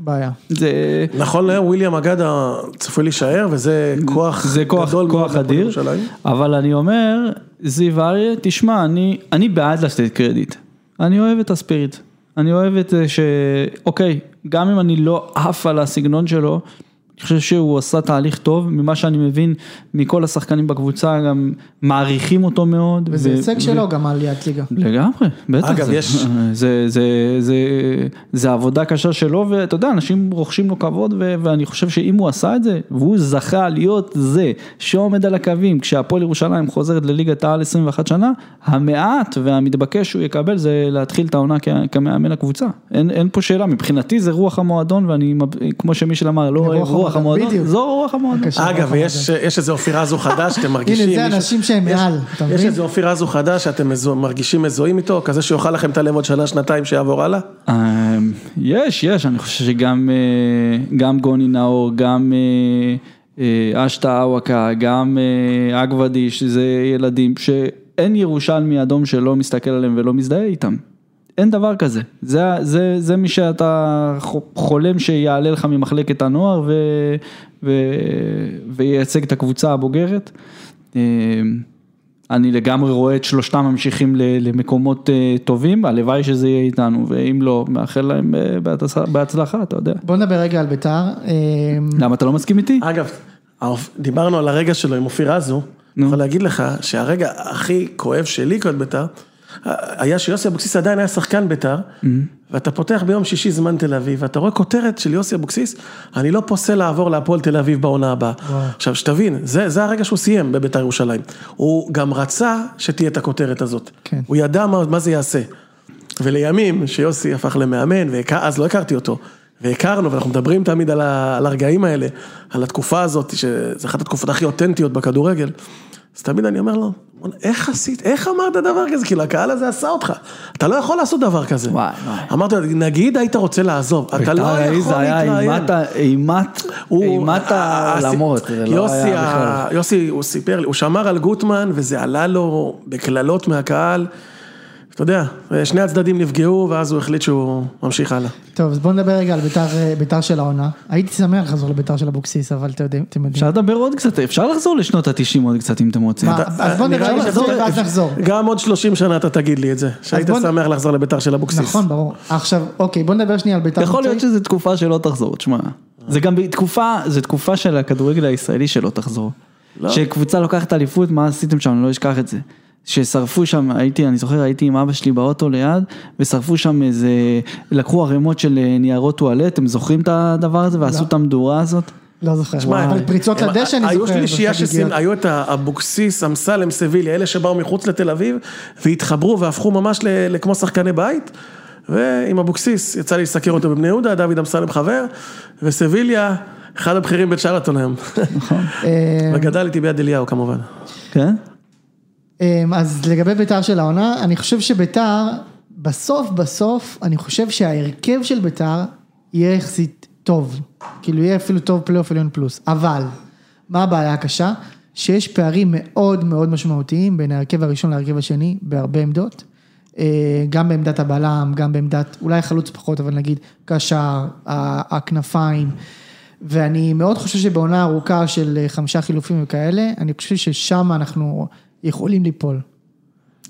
בעיה. זה... נכון להיום וויליאם אגדה צפוי להישאר, וזה כוח זה כוח, גדול מאוד כוח להפועל אדיר. אבל אני אומר, זיו אריה, תשמע, אני, אני בעד לתת קרדיט, אני אוהב את הספיריט, אני אוהב את זה ש... אוקיי, גם אם אני לא עף על הסגנון שלו, אני חושב שהוא עשה תהליך טוב, ממה שאני מבין מכל השחקנים בקבוצה, גם מעריכים אותו מאוד. וזה ו- הישג ו- שלו גם העליית ליגה. לגמרי, בטח. אגב, זה, יש- זה, זה, זה, זה עבודה קשה שלו, ואתה יודע, אנשים רוכשים לו כבוד, ו, ואני חושב שאם הוא עשה את זה, והוא זכה להיות זה שעומד על הקווים, כשהפועל ירושלים חוזרת לליגת העל 21 שנה, המעט והמתבקש שהוא יקבל זה להתחיל את העונה כ- כמאמן הקבוצה. אין, אין פה שאלה, מבחינתי זה רוח המועדון, ואני, כמו שמישל אמר, לא רוח רוח המועדון, בדיוק. זו רוח המועדון. אגב, ויש יש איזה אופיר רזו חדש, אתם מרגישים... הנה, זה אנשים שהם יש- מעל, אתה יש מבין? איזה אופיר רזו חדש שאתם מרגישים מזוהים איתו, כזה שיאכל לכם את הלב עוד שנה, שנתיים, שיעבור הלאה? אה, יש, יש, אני חושב שגם אה, גם גוני נאור, גם אה, אה, אשטה אווקה, גם אגוודיש, זה ילדים שאין ירושלמי אדום שלא מסתכל עליהם ולא מזדהה איתם. אין דבר כזה, זה, זה, זה מי שאתה חולם שיעלה לך ממחלקת הנוער ו, ו, וייצג את הקבוצה הבוגרת. אה, אני לגמרי רואה את שלושתם ממשיכים ל- למקומות אה, טובים, הלוואי שזה יהיה איתנו, ואם לא, מאחל להם אה, בהצלחה- אתה יודע. בוא נדבר רגע על ביתר. למה אתה לא מסכים איתי? אגב, דיברנו על הרגע שלו עם אופיר רזו, אני יכול להגיד לך שהרגע הכי כואב שלי כאוהד בית"ר, היה שיוסי אבוקסיס עדיין היה שחקן בית"ר, ואתה פותח ביום שישי זמן תל אביב, ואתה רואה כותרת של יוסי אבוקסיס, אני לא פוסל לעבור להפועל תל אביב בעונה הבאה. עכשיו, שתבין, זה, זה הרגע שהוא סיים בבית"ר ירושלים. הוא גם רצה שתהיה את הכותרת הזאת. כן. הוא ידע מה, מה זה יעשה. ולימים, שיוסי הפך למאמן, ואז לא הכרתי אותו, והכרנו, ואנחנו מדברים תמיד על, ה, על הרגעים האלה, על התקופה הזאת, שזו אחת התקופות הכי אותנטיות בכדורגל, אז תמיד אני אומר לו, "בוא'נה, איך עשית, איך אמרת דבר כזה? כאילו, הקהל הזה עשה אותך, אתה לא יכול לעשות דבר כזה. וואי, וואי. אמרתי לו, נגיד היית רוצה לעזוב, אתה לא בית"ר יכול זה היה להתראיין. אימת אימת, העולמות, יוסי. יוסי, הוא סיפר לי, הוא שמר על גוטמן וזה עלה לו בקללות מהקהל. אתה יודע, שני הצדדים נפגעו ואז הוא החליט שהוא ממשיך הלאה. טוב, אז בוא נדבר רגע על ביתר, אה, ביתר של העונה. הייתי שמח לחזור לביתר של אבוקסיס, אבל אתם יודעים, אתם יודעים. אפשר לדבר עוד קצת, אפשר לחזור לשנות ה-90 עוד קצת אם אתם רוצים. מה, אז בוא נראה לי לחזור ואז נחזור. גם עוד 30 שנה אתה תגיד לי את זה, שהיית בוא- שמח לחזור לביתר של אבוקסיס. נכון, ברור. עכשיו, אוקיי, בוא נדבר שנייה על ביתר. יכול להיות. שזו תקופה שלא תחזור, תשמע. זה גם תקופה, זו תקופה של הכדורגל הישראלי שלא תחזור. שקבוצה לוקחת אליפות, מה עשיתם שם, אני לא אשכח את זה. ששרפו שם, הייתי, אני זוכר, הייתי עם אבא שלי באוטו ליד, ושרפו שם איזה, לקחו ערימות של אה, ניירות טואלט, אתם זוכרים את הדבר הזה, ועשו את המדורה הזאת? לא זוכר, שמע, אבל פריצות הם- לדשא אני זוכר. היו שלישייה בחגיגיות. היו את אבוקסיס, אמסלם, סביליה, אלה שבאו מחוץ לתל אביב, והתחברו והפכו ממש ל- לכמו שחקני בית. ועם אבוקסיס, יצא לי לסקר אותו בבני יהודה, דוד אמסלם חבר, וסביליה, אחד הבכירים בצ'רלטון היום. נכון. וגדל איתי ביד אליהו כמובן. כן? אמ, אז לגבי ביתר של העונה, אני חושב שביתר, בסוף בסוף, אני חושב שההרכב של ביתר יהיה יחסית טוב. כאילו יהיה אפילו טוב פלייאוף עליון פלוס. אבל, מה הבעיה הקשה? שיש פערים מאוד מאוד משמעותיים בין ההרכב הראשון להרכב השני בהרבה עמדות. אה, גם בעמדת הבלם, גם בעמדת, אולי חלוץ פחות, אבל נגיד קשר, הכנפיים. ואני מאוד חושב שבעונה ארוכה של אה, חמישה חילופים וכאלה, אני חושב ששם אנחנו יכולים ליפול.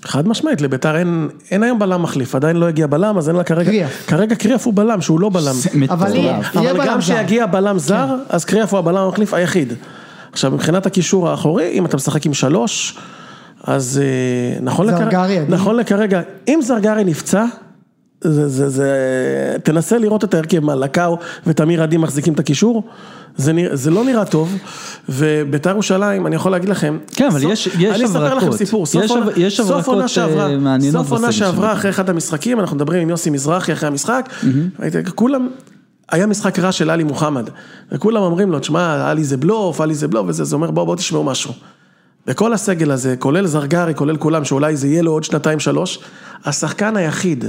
חד משמעית, לביתר אין, אין היום בלם מחליף, עדיין לא הגיע בלם, אז אין לה כרגע, קריאף. כרגע קריאף הוא בלם, שהוא לא בלם. אבל יהיה. יהיה אבל בלם גם. כשיגיע בלם זר, אז קריאף הוא הבלם המחליף היחיד. עכשיו, מבחינת הקישור האחורי, אם אתה משחק עם שלוש, אז אה, נכון, זרגרי עדיף. נכון לכרגע, אם זרגרי נפצע, זה, זה, זה, תנסה לראות את ההרכב, מה, לקאו ותמיר עדי מחזיקים את הקישור, זה, נרא, זה לא נראה טוב, וביתר ירושלים, אני יכול להגיד לכם, כן, אבל סוף- יש- יש אני אספר לכם הברקות. סיפור, סוף יש עונה- יש סוף הברקות, עונה אה, שעברה, סוף עונה שעברה. אחרי אחד המשחקים, אנחנו מדברים עם יוסי מזרחי אחרי המשחק, ראיתי, כולם, היה משחק רע של עלי מוחמד, וכולם אומרים לו, תשמע, עלי זה בלוף, עלי זה בלוף, וזה, זה אומר, בואו, בואו תשמעו משהו. וכל הסגל הזה, כולל זרגרי, כולל כולם, שאולי זה יהיה לו עוד שנתיים שלוש, השחקן היחיד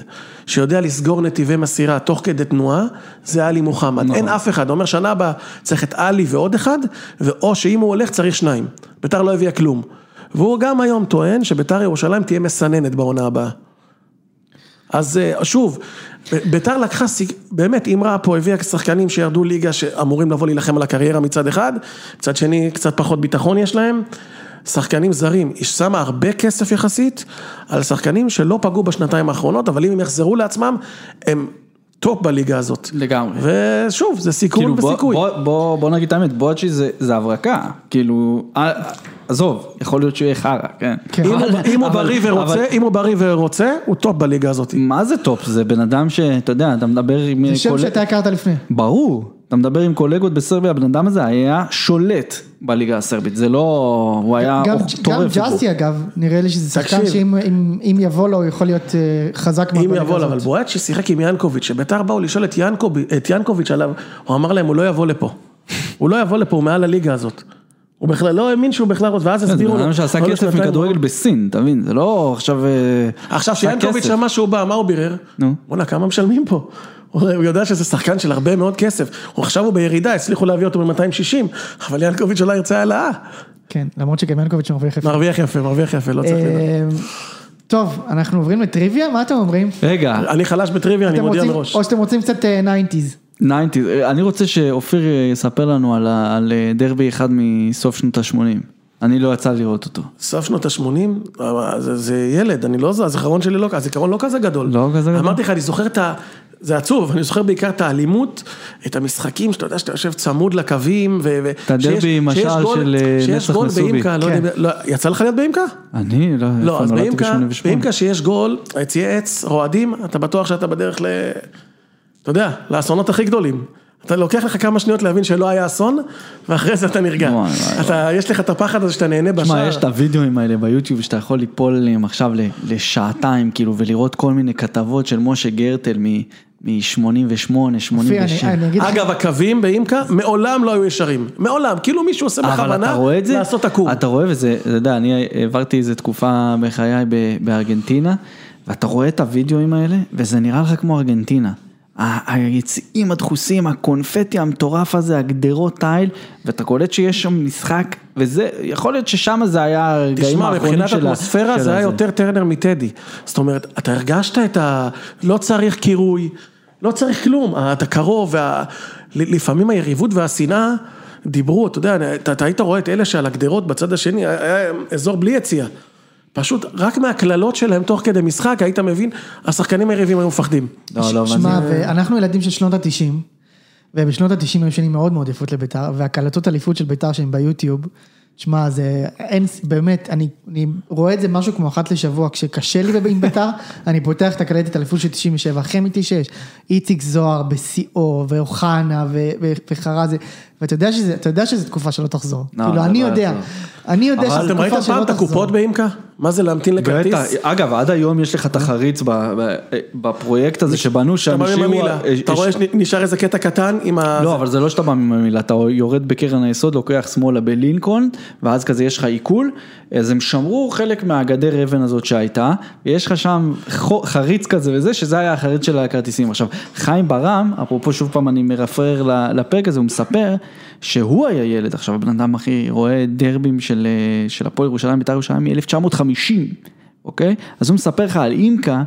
שיודע לסגור נתיבי מסירה תוך כדי תנועה, זה עלי מוחמד. אין אף אחד, אומר שנה הבאה צריך את עלי ועוד אחד, ואו שאם הוא הולך צריך שניים. ביתר לא הביאה כלום. והוא גם היום טוען שביתר ירושלים תהיה מסננת בעונה הבאה. אז אה, שוב, ביתר לקחה, סיג- באמת, אמרה פה, הביאה שחקנים שירדו ליגה שאמורים לבוא להילחם על הקריירה מצד אחד, מצד שני קצת פחות ביטחון יש להם. שחקנים זרים, היא שמה הרבה כסף יחסית על שחקנים שלא פגעו בשנתיים האחרונות, אבל אם הם יחזרו לעצמם, הם top בליגה הזאת. לגמרי. ושוב, זה סיכון כאילו בוא, וסיכוי. בוא, בוא, בוא נגיד את האמת, בואצ'י זה, זה הברקה, כאילו, אה, עזוב, יכול להיות שהוא יהיה חרא, כן. כן. אם הוא- אבל- אם הוא אבל- בריא ורוצה, אבל- אם הוא בריא ורוצה, הוא top בליגה הזאת. מה זה top? זה בן אדם שאתה יודע, אתה מדבר עם זה שם קולג- שאתה הכרת לפני. ברור, אתה מדבר עם קולגות בסרביה, הבן אדם הזה היה שולט בליגה הסרבית, זה לא, הוא היה גם, גם טורף. בו. ג'אסי אגב, נראה לי שזה שחקן. שאם אם, אם יבוא לו הוא יכול להיות אה, חזק מאוד אם יבוא לו. אבל בואצ'י שיחק עם ינקוביץ', שביתר באו לשאול את ינקוביץ', עליו, הוא אמר להם, הוא לא יבוא לפה. הוא לא יבוא לפה, הוא מעל הליגה הזאת. הוא בכלל לא האמין שהוא בכלל רוצה, ואז זה הסבירו בן לו. אדם שעשה כסף מכדורגל בסין, אתה מבין, זה לא עכשיו... אה, עכשיו שיאנקוביץ' כסף. שמע שהוא בא, מה הוא בירר? נו. בואנה, כמה משלמים פה? הוא יודע שזה שחקן של הרבה מאוד כסף. הוא עכשיו הוא בירידה, הצליחו להביא אותו ב-260, אבל ינקוביץ' אולי ירצה העלאה. כן, למרות שגם ינקוביץ' מרוויח יפה. מרוויח יפה, מרוויח יפה, לא צריך לדעת. אה, טוב, אנחנו עוברים לטריוויה, מה אתם אומרים? רגע, אני חלש בטריוויה, אני מודיע מראש. או שאתם רוצים קצת 90's. 90, אני רוצה שאופיר יספר לנו על, אה, דרבי אחד מסוף שנות ה-80. אני לא יצא לראות אותו. סוף שנות ה-80, זה, זה ילד, אני לא, הזיכרון שלי לא, הזיכרון לא כזה גדול. לא כזה גדול? אמרתי לך, אני זוכר את ה... זה עצוב, אני זוכר בעיקר את האלימות, את המשחקים שאתה יודע שאתה יושב צמוד לקווים, ו... את הדרבי עם השער של, אה, נצח גול מסובי. לא כן. יודע, לא, יצא לך להיות באימקה? אני לא, לא, אז באימקה, ב-88. באימקה שיש גול, היציעי עץ, רועדים, אתה בטוח שאתה בדרך ל... אתה יודע, לאסונות הכי גדולים. אתה לוקח לך כמה שניות להבין שלא היה אסון, ואחרי זה אתה נרגע. וואי, וואי, אתה, יש לך את הפחד הזה שאתה נהנה בשער. תשמע, יש את הוידאוים האלה ביוטיוב שאתה יכול ליפול עליהם עכשיו ל- לשעתיים, כאילו, ולראות כל מיני כתבות של משה גרטל מ-88, אופיר, 86. אני- אני אגיד לך, אגב, הקווים באימקה מעולם לא היו ישרים. מעולם. כאילו מישהו עושה בכוונה רואה את זה, לעשות עקום. אתה רואה וזה, אתה יודע, אני העברתי איזה תקופה בחיי ב- בארגנטינה, ואתה רואה את הוידאוים האלה, וזה נראה לך כמו ארגנטינה. ה- היציאים הדחוסים, הקונפטי המטורף הזה, הגדרות תיל, ואתה קולט שיש שם משחק, וזה, יכול להיות ששם זה היה הרגעים תשמע, האחרונים מבחינת של ה- אטמוספירה של זה היה. יותר טרנר מטדי. זאת אומרת, אתה הרגשת את ה... לא צריך קירוי, לא צריך כלום. אתה קרוב, וה... לפעמים היריבות והשנאה דיברו, אתה יודע, אתה, אתה היית רואה את אלה שעל הגדרות בצד השני, היה אזור בלי יציאה. פשוט רק מהקללות שלהם תוך כדי משחק, היית מבין, השחקנים היריבים היו מפחדים. לא, לא, שמע, זה- ואנחנו ילדים של שנות התשעים, ובשנות התשעים היו שנים מאוד מאוד יפות לביתר, והקלטות אליפות של ביתר שהן ביוטיוב, שמע, זה אין, באמת, אני, אני רואה את זה משהו כמו אחת לשבוע, כשקשה לי עם ביתר, אני פותח את הקלטת אליפות של 97, אחרי מ-96, איציק זוהר בשיאו, ואוחנה, ו- ו- וחרזי, ואתה יודע שזה, אתה יודע שזו תקופה שלא תחזור, לא, כאילו, זה אני לא יודע, יחזור. אני יודע אבל שזו אתם תקופה ראיתם שלא פעם את תחזור. הקופות באימקה? מה זה להמתין בטח, לכרטיס? אגב, עד היום יש לך את החריץ ב- ב- בפרויקט הזה שבנו אתה שם, בא עם השאירו- המילה, הש- אתה רואה שנשאר איזה קטע קטן עם ה... לא, אבל זה לא שאתה בא מהמילה, אתה יורד בקרן היסוד, לוקח שמאלה בלינקולן, ואז כזה יש לך עיכול, אז הם שמרו חלק מהגדר אבן הזאת שהייתה, ויש לך שם חריץ כזה וזה, שזה היה החריץ של הכרטיסים. עכשיו, חיים ברם, אפרופו שוב פעם אני מרפרר ל- לפרק הזה, הוא מספר שהוא היה ילד, עכשיו הבן אדם הכי רואה דרבים של, אה, של הפועל ירושלים, בית"ר ירושלים מ-1950, אוקיי? אז הוא מספר לך על אימקה,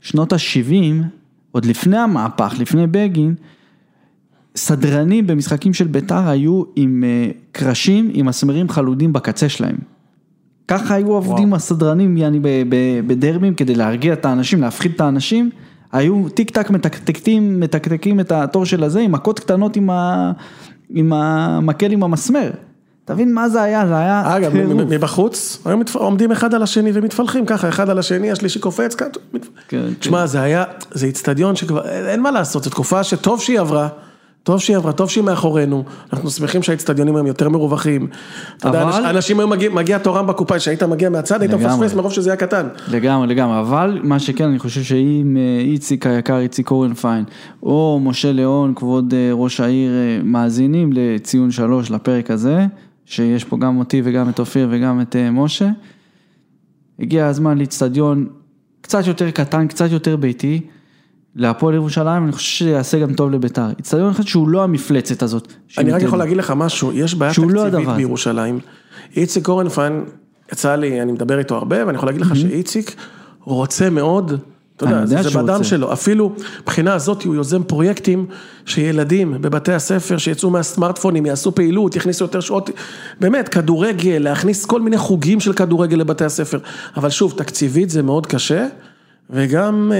שנות ה-70, עוד לפני המהפך, לפני בגין, סדרנים במשחקים של ביתר היו עם אה, קרשים, עם מסמרים חלודים בקצה שלהם. ככה היו עובדים הסדרנים, יעני, בדרבים כדי להרגיע את האנשים, להפחיד את האנשים. היו טיק טק מתקתקים, מתקתקים את התור של הזה עם מכות קטנות עם, ה... עם המקל עם המסמר. תבין מה זה היה, זה היה אגב. מבחוץ, היו עומדים אחד על השני ומתפלחים ככה, אחד על השני, השלישי קופץ, כן, תשמע, זה היה, זה איצטדיון שכבר, אין מה לעשות, זו תקופה שטוב שהיא עברה, טוב שהיא עברה, טוב שהיא מאחורינו, אנחנו שמחים שהאיצטדיונים הם יותר מרווחים. אתה יודע, אבל- אנש- אנשים היו מגיע, מגיע תורם בקופה, שהיית מגיע מהצד, היית. מפספס מרוב שזה היה קטן. לגמרי, לגמרי, אבל מה שכן, אני חושב שאם אה, איציק היקר, איציק אורנפיין, או משה ליאון, כבוד אה, ראש העיר, אה, מאזינים לציון שלוש לפרק הזה, שיש פה גם אותי וגם את אופיר וגם את משה, הגיע הזמן לאיצטדיון קצת יותר קטן, קצת יותר ביתי, להפועל ירושלים, אני חושב שיעשה גם טוב לביתר. איצטדיון אחד שהוא לא המפלצת הזאת. אני רק. יכול להגיד לך משהו, יש בעיה לא תקציבית הזה. בירושלים. איציק אורנפיין, יצא לי, אני מדבר איתו הרבה, ואני יכול להגיד לך שאיציק רוצה מאוד, אתה יודע, יודע זה בדם רוצה. שלו, אפילו מבחינה הזאת הוא יוזם פרויקטים שילדים בבתי הספר שיצאו מהסמארטפונים, יעשו פעילות, יכניסו יותר שעות, באמת, כדורגל, להכניס כל מיני חוגים של כדורגל לבתי הספר, אבל שוב, תקציבית זה מאוד קשה, וגם...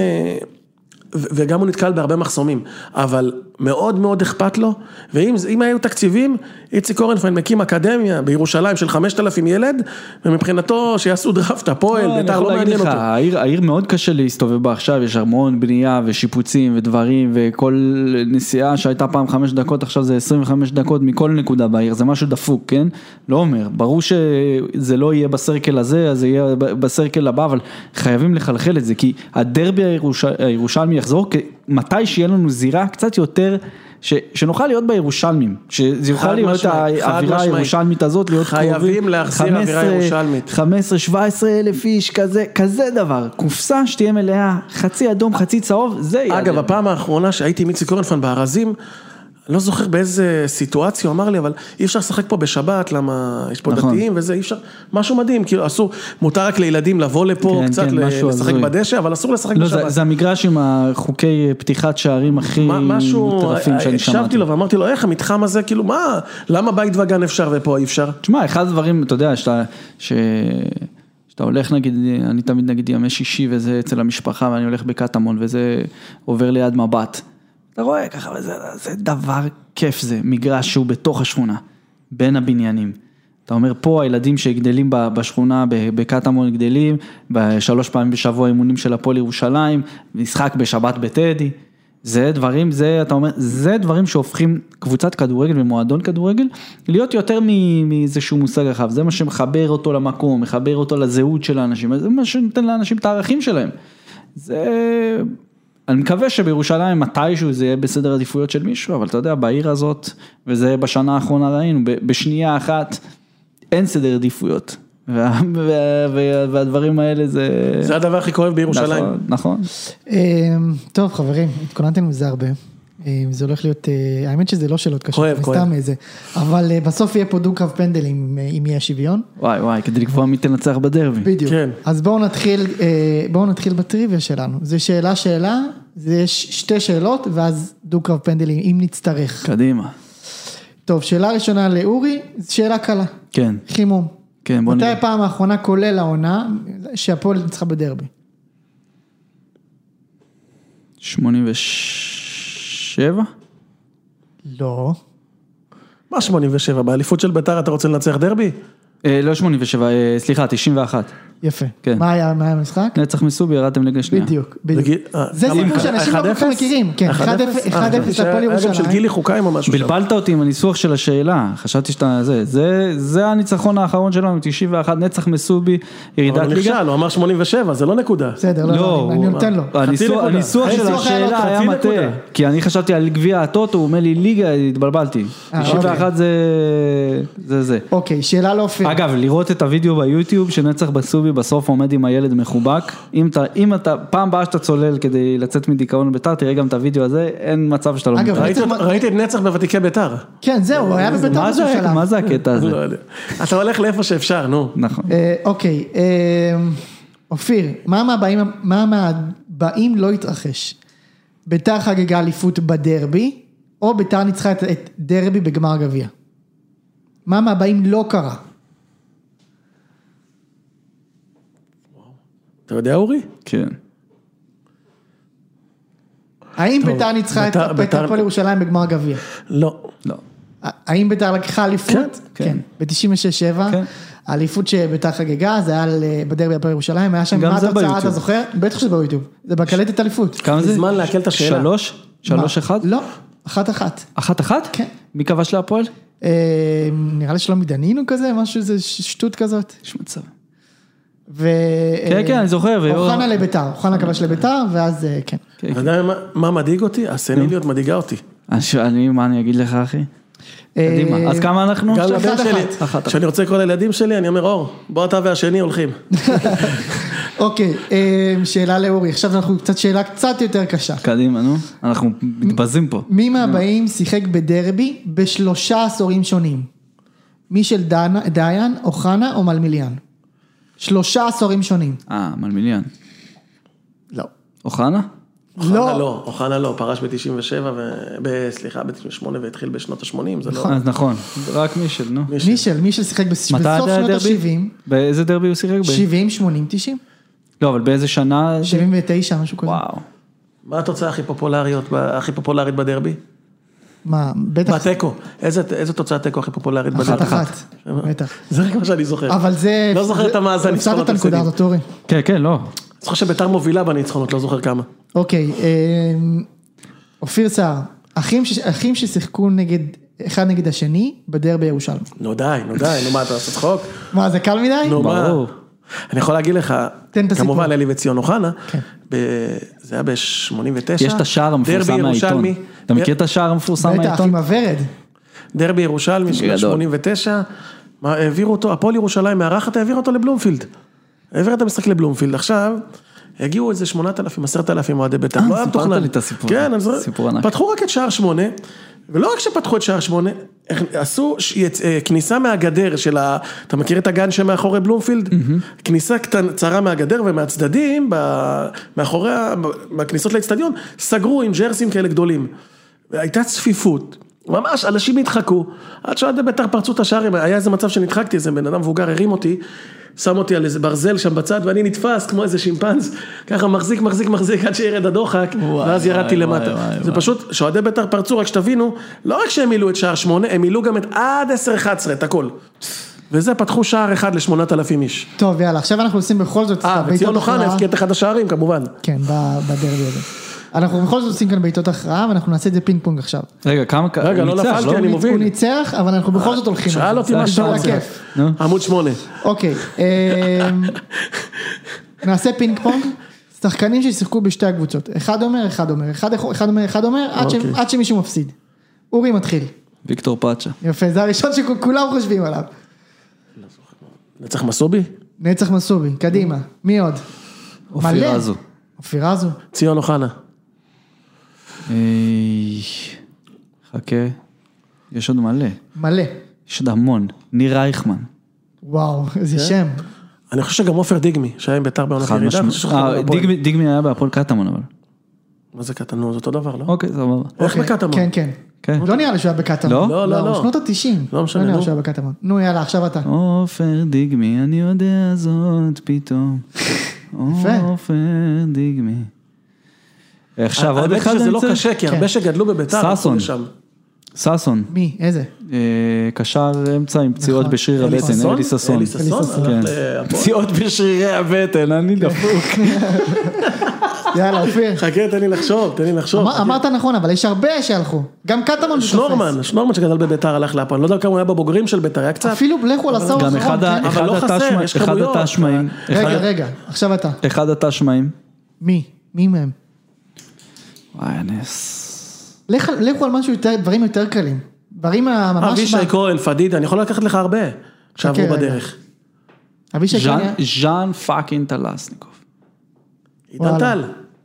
וגם הוא נתקל בהרבה מחסומים, אבל מאוד מאוד אכפת לו, ואם אם היו תקציבים, איציק אורנפיין מקים אקדמיה בירושלים של 5,000 ילד, ומבחינתו שיעשו דראפט, הפועל, לא, בית"ר לא מעניין אותו. העיר, העיר מאוד קשה להסתובב בה עכשיו, יש המון בנייה ושיפוצים ודברים, וכל נסיעה שהייתה פעם חמש דקות, עכשיו זה 25 דקות מכל נקודה בעיר, זה משהו דפוק, כן? לא אומר, ברור שזה לא יהיה בסרקל הזה, אז זה יהיה בסרקל הבא, אבל חייבים לחלחל את זה, כי הדרבי הירוש... הירושלמי יחזור, מתי שיהיה לנו זירה קצת יותר... ש, שנוכל להיות בירושלמים, שזה יוכל להיות משמעית, האווירה. הירושלמית הזאת, להיות חייבים קרובים, להחזיר אווירה 15 ירושלמית. 15, 17 אלף איש, כזה, כזה דבר, קופסה שתהיה מלאה, חצי אדום, חצי צהוב, זה יהיה. אגב, הפעם האחרונה שהייתי עם איציק אורנפן בארזים, לא זוכר באיזה סיטואציה הוא אמר לי, אבל אי אפשר לשחק פה בשבת, למה יש פה נכון. דתיים וזה, אי אפשר, משהו מדהים, כאילו אסור, מותר רק לילדים לבוא לפה, כן, קצת כן, לשחק הזוי. בדשא, אבל אסור לשחק לא, בשבת. זה, זה המגרש עם החוקי פתיחת שערים הכי מטורפים שאני שמעתי. הקשבתי לו ואמרתי לו, איך המתחם הזה, כאילו, מה, למה בית וגן אפשר ופה אי אפשר? תשמע, אחד הדברים, אתה יודע, שאתה, ש... שאתה הולך נגיד, אני תמיד נגיד ימי שישי וזה אצל המשפחה ואני הולך בקטמון וזה עובר ליד מבט. אתה רואה ככה, וזה זה דבר כיף זה, מגרש שהוא בתוך השכונה, בין הבניינים. אתה אומר, פה הילדים שגדלים בשכונה, בקטמון גדלים, בשלוש פעמים בשבוע אימונים של הפועל ירושלים, משחק בשבת בטדי. זה דברים, זה, אתה אומר, זה דברים שהופכים קבוצת כדורגל ומועדון כדורגל להיות יותר מאיזשהו מושג רחב, זה מה שמחבר אותו למקום, מחבר אותו לזהות של האנשים, זה מה שנותן לאנשים את הערכים שלהם. זה, אני מקווה שבירושלים מתישהו זה יהיה בסדר עדיפויות של מישהו, אבל אתה יודע, בעיר הזאת, וזה בשנה האחרונה ראינו, ב- בשנייה אחת, אין סדר עדיפויות. וה, וה, וה, והדברים האלה זה... זה הדבר הכי כואב בירושלים. נכון, נכון. אמ, טוב חברים, התכוננתם לזה הרבה. אמ, זה הולך להיות, אה, האמת שזה לא שאלות קשות, כואב, זה כואב. סתם איזה, אבל אה, בסוף יהיה פה דו-קרב פנדלים אה, אם יהיה שוויון. וואי וואי, כדי לקבוע מי תנצח בדרבי. בדיוק. כן. אז בואו נתחיל, אה, בואו נתחיל בטריוויה שלנו. זה שאלה שאלה, זה יש שתי שאלות ואז דו-קרב פנדלים אם נצטרך. קדימה. טוב, שאלה ראשונה לאורי, שאלה קלה, כן, חימום. כן, בוא מתי נראה. הפעם האחרונה כולל העונה שהפועל ניצחה בדרבי? 87? לא. מה 87, באליפות של ביתר אתה רוצה לנצח דרבי? אה, לא 87, אה, סליחה, 91. יפה. כן. מה היה המשחק? נצח מסובי, ירדתם ליגה שנייה. בדיוק, בדיוק. אה, זה כמה- סיפור שאנשים לא כל כך 1-0? מכירים. כן, 1-0 אה, 1-0 שהיה- הפועל היה גם של ירושלים. גילי חוקיים או משהו. בלבלת אותי עם הניסוח של השאלה, חשבתי שאתה, זה, זה, זה הניצחון האחרון שלנו, 91, נצח מסובי, ירידת אבל ליגה. נכשל, הוא אמר 87, זה לא נקודה. בסדר, לא, לא, לא, אני- נותן לו. הניסוח- של לא השאלה היה מטעה. כי אני חשבתי על גביע הטוטו, הוא אומר לי ליגה, התבלבלתי. אה, 91 זה, זה זה. אוקיי, שאלה לאופיר. אגב, לראות את הוידאו ביוטיוב שנצח בסובי בסוף עומד עם הילד מחובק, אם אתה, אם אתה, פעם הבאה שאתה צולל כדי לצאת מדיכאון לביתר, תראה גם את הוידאו הזה, אין מצב שאתה לא אגב, אותו- מה- ראיתי את נצח בוותיקי ביתר. כן, זהו, הוא היה בביתר מה זה. מה זה הקטע הזה? לא יודע. אתה הולך לאיפה שאפשר, נו. נכון. אה, אוקיי, אה, אופיר, מה מהבאים, מה מהבאים לא התרחש? ביתר חגגה אליפות בדרבי, או ביתר ניצחה את, את דרבי בגמר גביע? מה מהבאים לא קרה? אתה יודע אורי? כן. האם ביתר ניצחה את הפועל ירושלים בגמר גביע? לא. לא. האם ביתר לקחה אליפות? כן, כן. ב-96-7. כן. האליפות שביתר חגגה, זה היה על- בדרבי הפועל ירושלים, היה שם, מה זה התוצאה, אתה. זוכר? בטח שזה ביוטיוב, זה בקלטת אליפות. כמה זה? זמן לעכל את השאלה. שלוש? שלוש? אחד? לא, אחת אחת. אחת אחת? כן. מי כבש להפועל? אה, נראה לי שלומי דנינו כזה, משהו, זה ש- שטות כזאת. יש מצב. ו... כן, אה, כן, אני זוכר, אוחנה לביתר, אוחנה כבש לביתר, ואז אה, כן. כן, אתה יודע מה- מדאיג אותי? הסניליות מדאיגה אותי. אני, מה אני אגיד לך אחי? קדימה, אה, אז כמה אנחנו? גם לבן. שלי. כשאני רוצה לקרוא לילדים שלי, אני אומר, אור, בוא אתה והשני הולכים. אוקיי, שאלה לאורי, עכשיו אנחנו קצת שאלה קצת יותר קשה. קדימה, נו. אנחנו מתבזים פה. מי מהבאים שיחק בדרבי בשלושה עשורים שונים? מישל דיין, אוחנה או מלמיליאן? שלושה עשורים שונים. אה, מלמיליאן. לא. אוחנה? אוחנה לא. לא, אוחנה לא, פרש ב-97, סליחה, ב-98 והתחיל בשנות ה-80, זה לא... אז נכון, רק מישל, נו. מישל, מישל שיחק בסוף היה שנות הדרבי? ה-70, באיזה דרבי הוא שיחק? ב- 70, 80, 90, לא, אבל באיזה שנה? זה? 79, משהו כזה. וואו. מה התוצאה הכי פופולרית בדרבי? מה, בטח, בתיקו. איזה איזה תוצאת תיקו הכי פופולרית בדרבי? אחת אחת, בטח. זה רק מה שאני זוכר. אבל זה... לא זוכר את המאזן הפסדת את הנקודה. הזאת, אורי. כן, כן, לא. זוכר שביתר מובילה בניצחונות, לא זוכר כמה. אוקיי, אמ, אופיר סער, אחים ששיחקו נגד, אחד נגד השני בדרבי ירושלים. נו די, נו די, נו מה, אתה עושה צחוק? מה, זה קל מדי? נו מה? אני יכול להגיד לך, תן את הסיפור. כמובן אלי וציון אוחנה, כן. ב- זה היה ב-89. יש את השער המפורסם מהעיתון. אתה מכיר את השער המפורסם בטח, מהעיתון? עם הוורד. דרבי ירושלמי של גדול. 89, מה, העבירו אותו, הפועל ירושלים מארחת, העביר אותו לבלומפילד. העביר את המשחק לבלומפילד. עכשיו, הגיעו איזה 8,000, 10,000 אוהדי בית"ר, אה, לא היה סיפרת מתוכנן. לי את הסיפור כן. סיפור ענק. פתחו רק את שער שמונה, ולא רק שפתחו את שער שמונה, איך- עשו ש- אה, כניסה מהגדר של ה... אתה מכיר את הגן שמאחורי בלומפילד? כניסה קטן, צרה מהגדר ומהצדדים, ב- מאחורי, ה- מהכניסות לאצטדיון, סגרו עם ג'רסים כאלה גדולים. הייתה צפיפות, ממש אנשים נדחקו, עד שאוהדי בית"ר פרצו את השערים, היה איזה מצב שנדחקתי, איזה בן אדם מבוגר הרים אותי, שם אותי על איזה ברזל שם בצד, ואני נתפס כמו איזה שימפנז, ככה מחזיק, מחזיק, מחזיק, עד שירד הדוחק, ואז ירדתי וואי, למטה. וואי, זה וואי. פשוט, שאוהדי בית"ר פרצו, רק שתבינו, לא רק שהם מילאו את שער שמונה, הם מילאו גם את עד עשר, אחד עשרה, את הכל. וזה, פתחו שער אחד לשמונת אלפים איש. טוב, יאללה, עכשיו אנחנו עושים בכל זאת... אה, וציון אוחנה. הבקיע את אחד השערים, כמובן. כן, בדרבי הזה. אנחנו בכל זאת עושים כאן בעיטות הכרעה, ואנחנו נעשה את זה פינג פונג עכשיו. רגע, כמה... רגע, הוא לא נפלתי, אני הוא מוביל. ניצח, אבל אנחנו בכל זאת הולכים. שאל. אותי מה שאתה רוצה. עמוד שמונה. אוקיי, אמ, נעשה פינג פונג, שחקנים ששיחקו בשתי הקבוצות, אחד אומר, אחד אומר, אחד אחד אומר, אחד אומר, עד ש- אוקיי. עד שמישהו מפסיד. אורי מתחיל, ויקטור פאצ'ה. יפה, זה הראשון שכולם חושבים עליו. נצח מסובי? נצח מסובי, קדימה, מי עוד? אופיר מלא. רזו. אופיר רזו, ציון אוחנה. אה, חכה. יש עוד מלא. מלא. יש עוד המון. ניר רייכמן. וואו, איזה כן? שם. אני חושב שגם עופר דיגמי, שהיה עם ביתר בעונת ירידה. אה. דיגמי- היה בהפועל קטמון אבל. מה זה? נו, זה אותו דבר, לא? אוקיי, סבבה. איך אוקיי, בקטמון? כן, כן. כן. לא נראה לי שהוא היה בקטמון. לא? לא, לא, לא. שנות התשעים. לא משנה, לא נראה. לי שהוא היה בקטמון. נו יאללה, עכשיו אתה. עופר דיגמי, אני יודע זאת פתאום. יפה. עופר דיגמי. עכשיו עוד האמת אחד שזה אני לא? קשה, כי כן. הרבה שגדלו בביתר, הלכו ששון. לשם. ששון. מי? איזה? אה, קשר אמצע עם פציעות נכון. בשריר הבטן? אלי ששון. אלי ששון? כן. להפועל. פציעות בשרירי הבטן, אני דפוק. יאללה, אופיר. חכה, תן לי לחשוב, תן לי לחשוב. אמר- אמרת נכון, אבל יש הרבה שהלכו. גם קטמון הוא תופס. שנורמן, שנורמן שגדל בביתר הלך להפועל, לא יודע כמה הוא היה בבוגרים של ביתר, היה קצת. אפילו לכו על הסור גם האחרון. אחד ה- כן? אחד לא התשמעים- אחד רגע, אחד- רגע, עכשיו אתה. אחד התשמעים. מי? מי מהם? וואי, הנס. לך- לכו על משהו יותר, דברים יותר קלים. דברים ממש... אבישי כהן, פדידה, אני יכול לקחת לך הרבה, שעברו. בדרך. אבישי כהן. ז'אן fucking טלסניקוב. עידן. טל.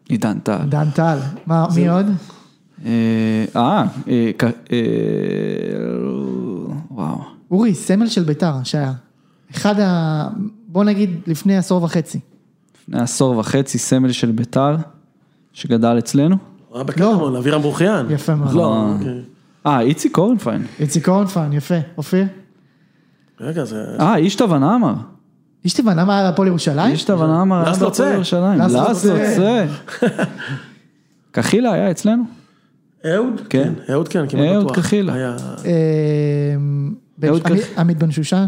עידן טל. דן טל. מה, מי עוד? אה, אה, אה, אה, וואו. אורי, סמל של ביתר שהיה. אחד ה... בוא נגיד לפני עשור וחצי. לפני עשור וחצי סמל של ביתר, שגדל אצלנו. הוא היה בקטמון, אבירם ברוכיאן. יפה מאוד. לא, אוקיי. אה, איציק קורנפיין. איציק אורנפן, יפה. אופיר? רגע, זה... אה, אישטוון עמר. אשתבן, למה היה הפועל ירושלים? עמר היה לסלו בהפועל צא. ירושלים. לסלו לסלו צא. צא. קחילה היה אצלנו. אהוד? כן. אהוד כן, כמעט אהוד בטוח. קחילה. בן- אהוד כח- עמית בן שושן?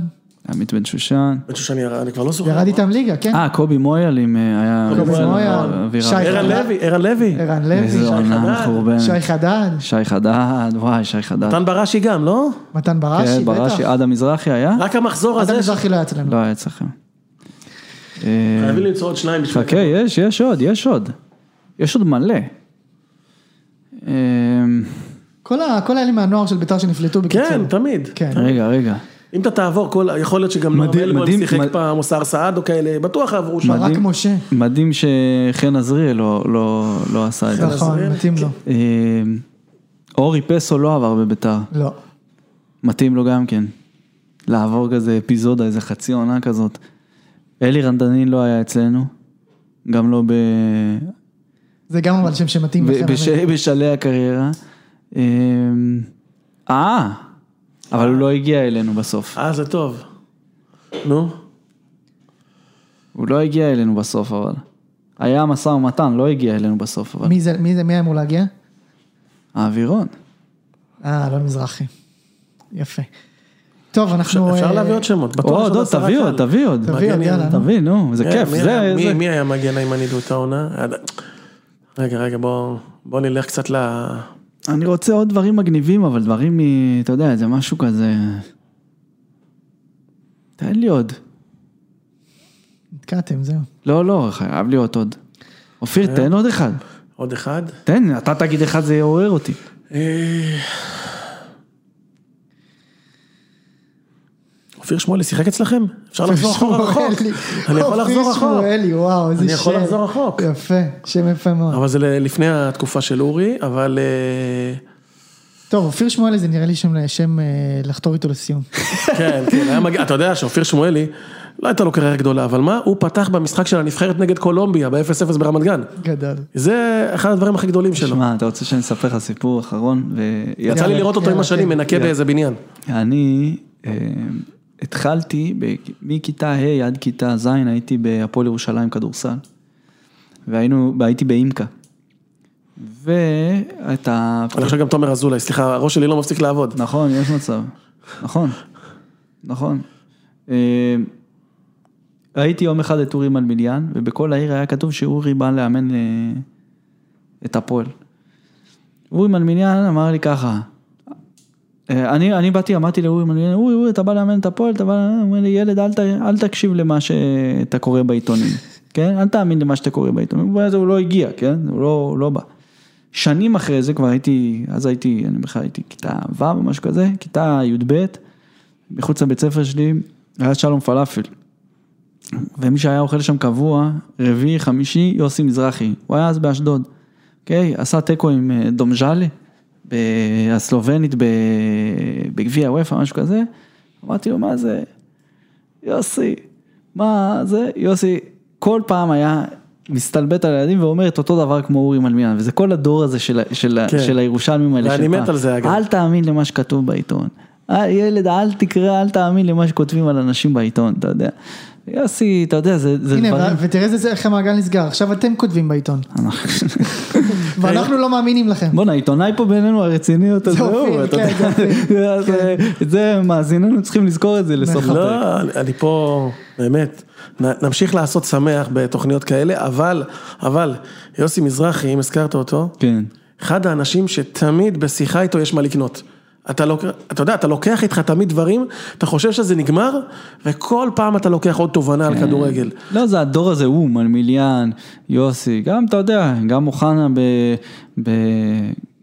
עמית בן שושן. בן שושני ירד, אני כבר לא זוכר. ירד איתם ליגה, כן. אה, קובי מויאל עם אה, היה... קובי מויאל, ערן חדד. לוי, ערן לוי. ערן לוי, איזה שי עונה חדד. מחורבנת. שי חדד, שי חדד, וואי, שי חדד. מתן בראשי גם, לא? מתן בראשי, כן, בטח. בראשי, אדם מזרחי היה? רק המחזור עד הזה, המזרחי לא היה אצלנו. לא היה אצלכם. אה, חייבים למצוא עוד שניים בשביל... חכה, יש, יש עוד, יש עוד. יש עוד מלא. אה, כל האלה מהנוער של ביתר שנפלטו בקיצור. כן, תמיד. כן. רגע, רגע. אם אתה תעבור, כל- יכול להיות שגם נועם אלבוים שיחק מד- פעם, או סער סעד או כאלה, בטוח עברו שם. מדהים. משה. מדהים שחן עזריאל לא- לא לא עשה את זה. נכון. מתאים לו. אה, אורי פסו לא עבר בביתר. לא. מתאים לו גם כן. לעבור כזה אפיזודה, איזה חצי עונה כזאת. אלי רנדנין לא היה אצלנו. גם לא ב... זה גם אבל שם שמתאים לכם. בשלהי הקריירה. אה, אה, אבל הוא לא הגיע אלינו בסוף. אה, זה טוב. נו, הוא לא הגיע אלינו בסוף אבל. היה משא ומתן, לא הגיע אלינו בסוף, אבל... מי זה, מי זה, מי אמור להגיע? האווירון. אה, אלון מזרחי. יפה. טוב, אנחנו... אפשר אה, להביא עוד שמות, בטוח עוד, עוד, תביא. עוד, תביא עוד. תביא עוד, יאללה. תביא, נו, זה אה, כיף, מי זה... היה- מי- זה- מי היה מגן הימני באותה עונה? היה- רגע, רגע, בוא בוא נלך קצת ל... אני רוצה עוד דברים מגניבים, אבל דברים מ... אתה יודע, זה משהו כזה... תן לי עוד. נתקעתם, זהו. לא, לא, חייב להיות עוד. אופיר, תן עוד אחד. עוד אחד. תן, אתה תגיד אחד, זה יעורר אותי. אופיר שמואלי שיחק אצלכם? אפשר לחזור אחורה רחוק. אני יכול לחזור אופיר רחוק. שמואלי, וואו, איזה שם. אני יכול לחזור רחוק. יפה, שם יפה מאוד. אבל זה לפני התקופה של אורי, אבל אה, טוב, אופיר שמואלי זה נראה לי שם, שם אה, לחתור איתו לסיום. כן, כן, היה מגיע, אתה יודע שאופיר שמואלי, לא הייתה לו קריירה גדולה, אבל מה, הוא פתח במשחק של הנבחרת נגד קולומביה ב-0-0 ברמת גן. גדול. זה אחד הדברים הכי גדדולים שלו. שמע, אתה רוצה שאני אספר לך סיפור אחרון? ו- יצא לי לראות אותו עם השנים, כן. מנקה באיזה בניין. אני אה, התחלתי, ב- מכיתה ה' עד כיתה ז' הייתי בהפועל ירושלים כדורסל. והיינו, והייתי באימקה. ואת ה... אני חושב גם תומר אזולאי, סליחה, הראש שלי לא מפסיק לעבוד. נכון, יש מצב. נכון, נכון. אה, ראיתי יום אחד את אורי מלמיליאן, ובכל העיר היה כתוב שאורי בא לאמן אה, את הפועל. אורי מלמיליאן אמר לי ככה, אני, אני באתי, אמרתי לאורי מלמיליאן, אורי, אורי, אתה בא לאמן את הפועל, אתה בא הוא אומר לי, ילד, אל, ת, אל תקשיב למה שאתה קורא בעיתונים, כן? אל תאמין למה שאתה קורא בעיתונים, ואז הוא לא הגיע, כן? הוא לא, לא בא. שנים אחרי זה כבר הייתי, אז הייתי, אני בכלל הייתי כיתה ו' או משהו כזה, כיתה י"ב, מחוץ לבית ספר שלי, היה שלום פלאפל. ומי שהיה אוכל שם קבוע, רביעי, חמישי, יוסי מזרחי, הוא היה אז באשדוד, אוקיי? עשה תיקו עם אה, דומז'אלה, הסלובנית בגביע וופא, משהו כזה, אמרתי לו, מה זה? יוסי, מה זה? יוסי, כל פעם היה מסתלבט על הילדים ואומר את אותו דבר כמו אורי מלמיאן, וזה כל הדור הזה של, של, כן. של הירושלמים האלה. ואני מת. על זה, אגב. אל תאמין למה שכתוב בעיתון. אה, ילד, אל תקרא, אל תאמין למה שכותבים על אנשים בעיתון, אתה יודע. יוסי, אתה יודע, זה, זה הנה, ותראה איזה- איך המעגל נסגר, עכשיו אתם כותבים בעיתון, ואנחנו לא מאמינים לכם. בואנה, העיתונאי פה בינינו הרציני יותר, זה זהו, אופיר, אתה יודע. זה מאזיננו צריכים לזכור את זה לסוף. הפרק. לא, אני- פה, באמת, נמשיך לעשות שמח בתוכניות כאלה, אבל, אבל, יוסי מזרחי, אם הזכרת אותו, כן. אחד האנשים שתמיד בשיחה איתו יש מה לקנות. אתה לוק... אתה יודע, אתה לוקח איתך תמיד דברים, אתה חושב שזה נגמר, וכל פעם אתה לוקח עוד תובנה על כדורגל. לא, זה הדור הזה, הוא, מלמיליאן, יוסי, גם, אתה יודע, גם אוחנה ב... ב...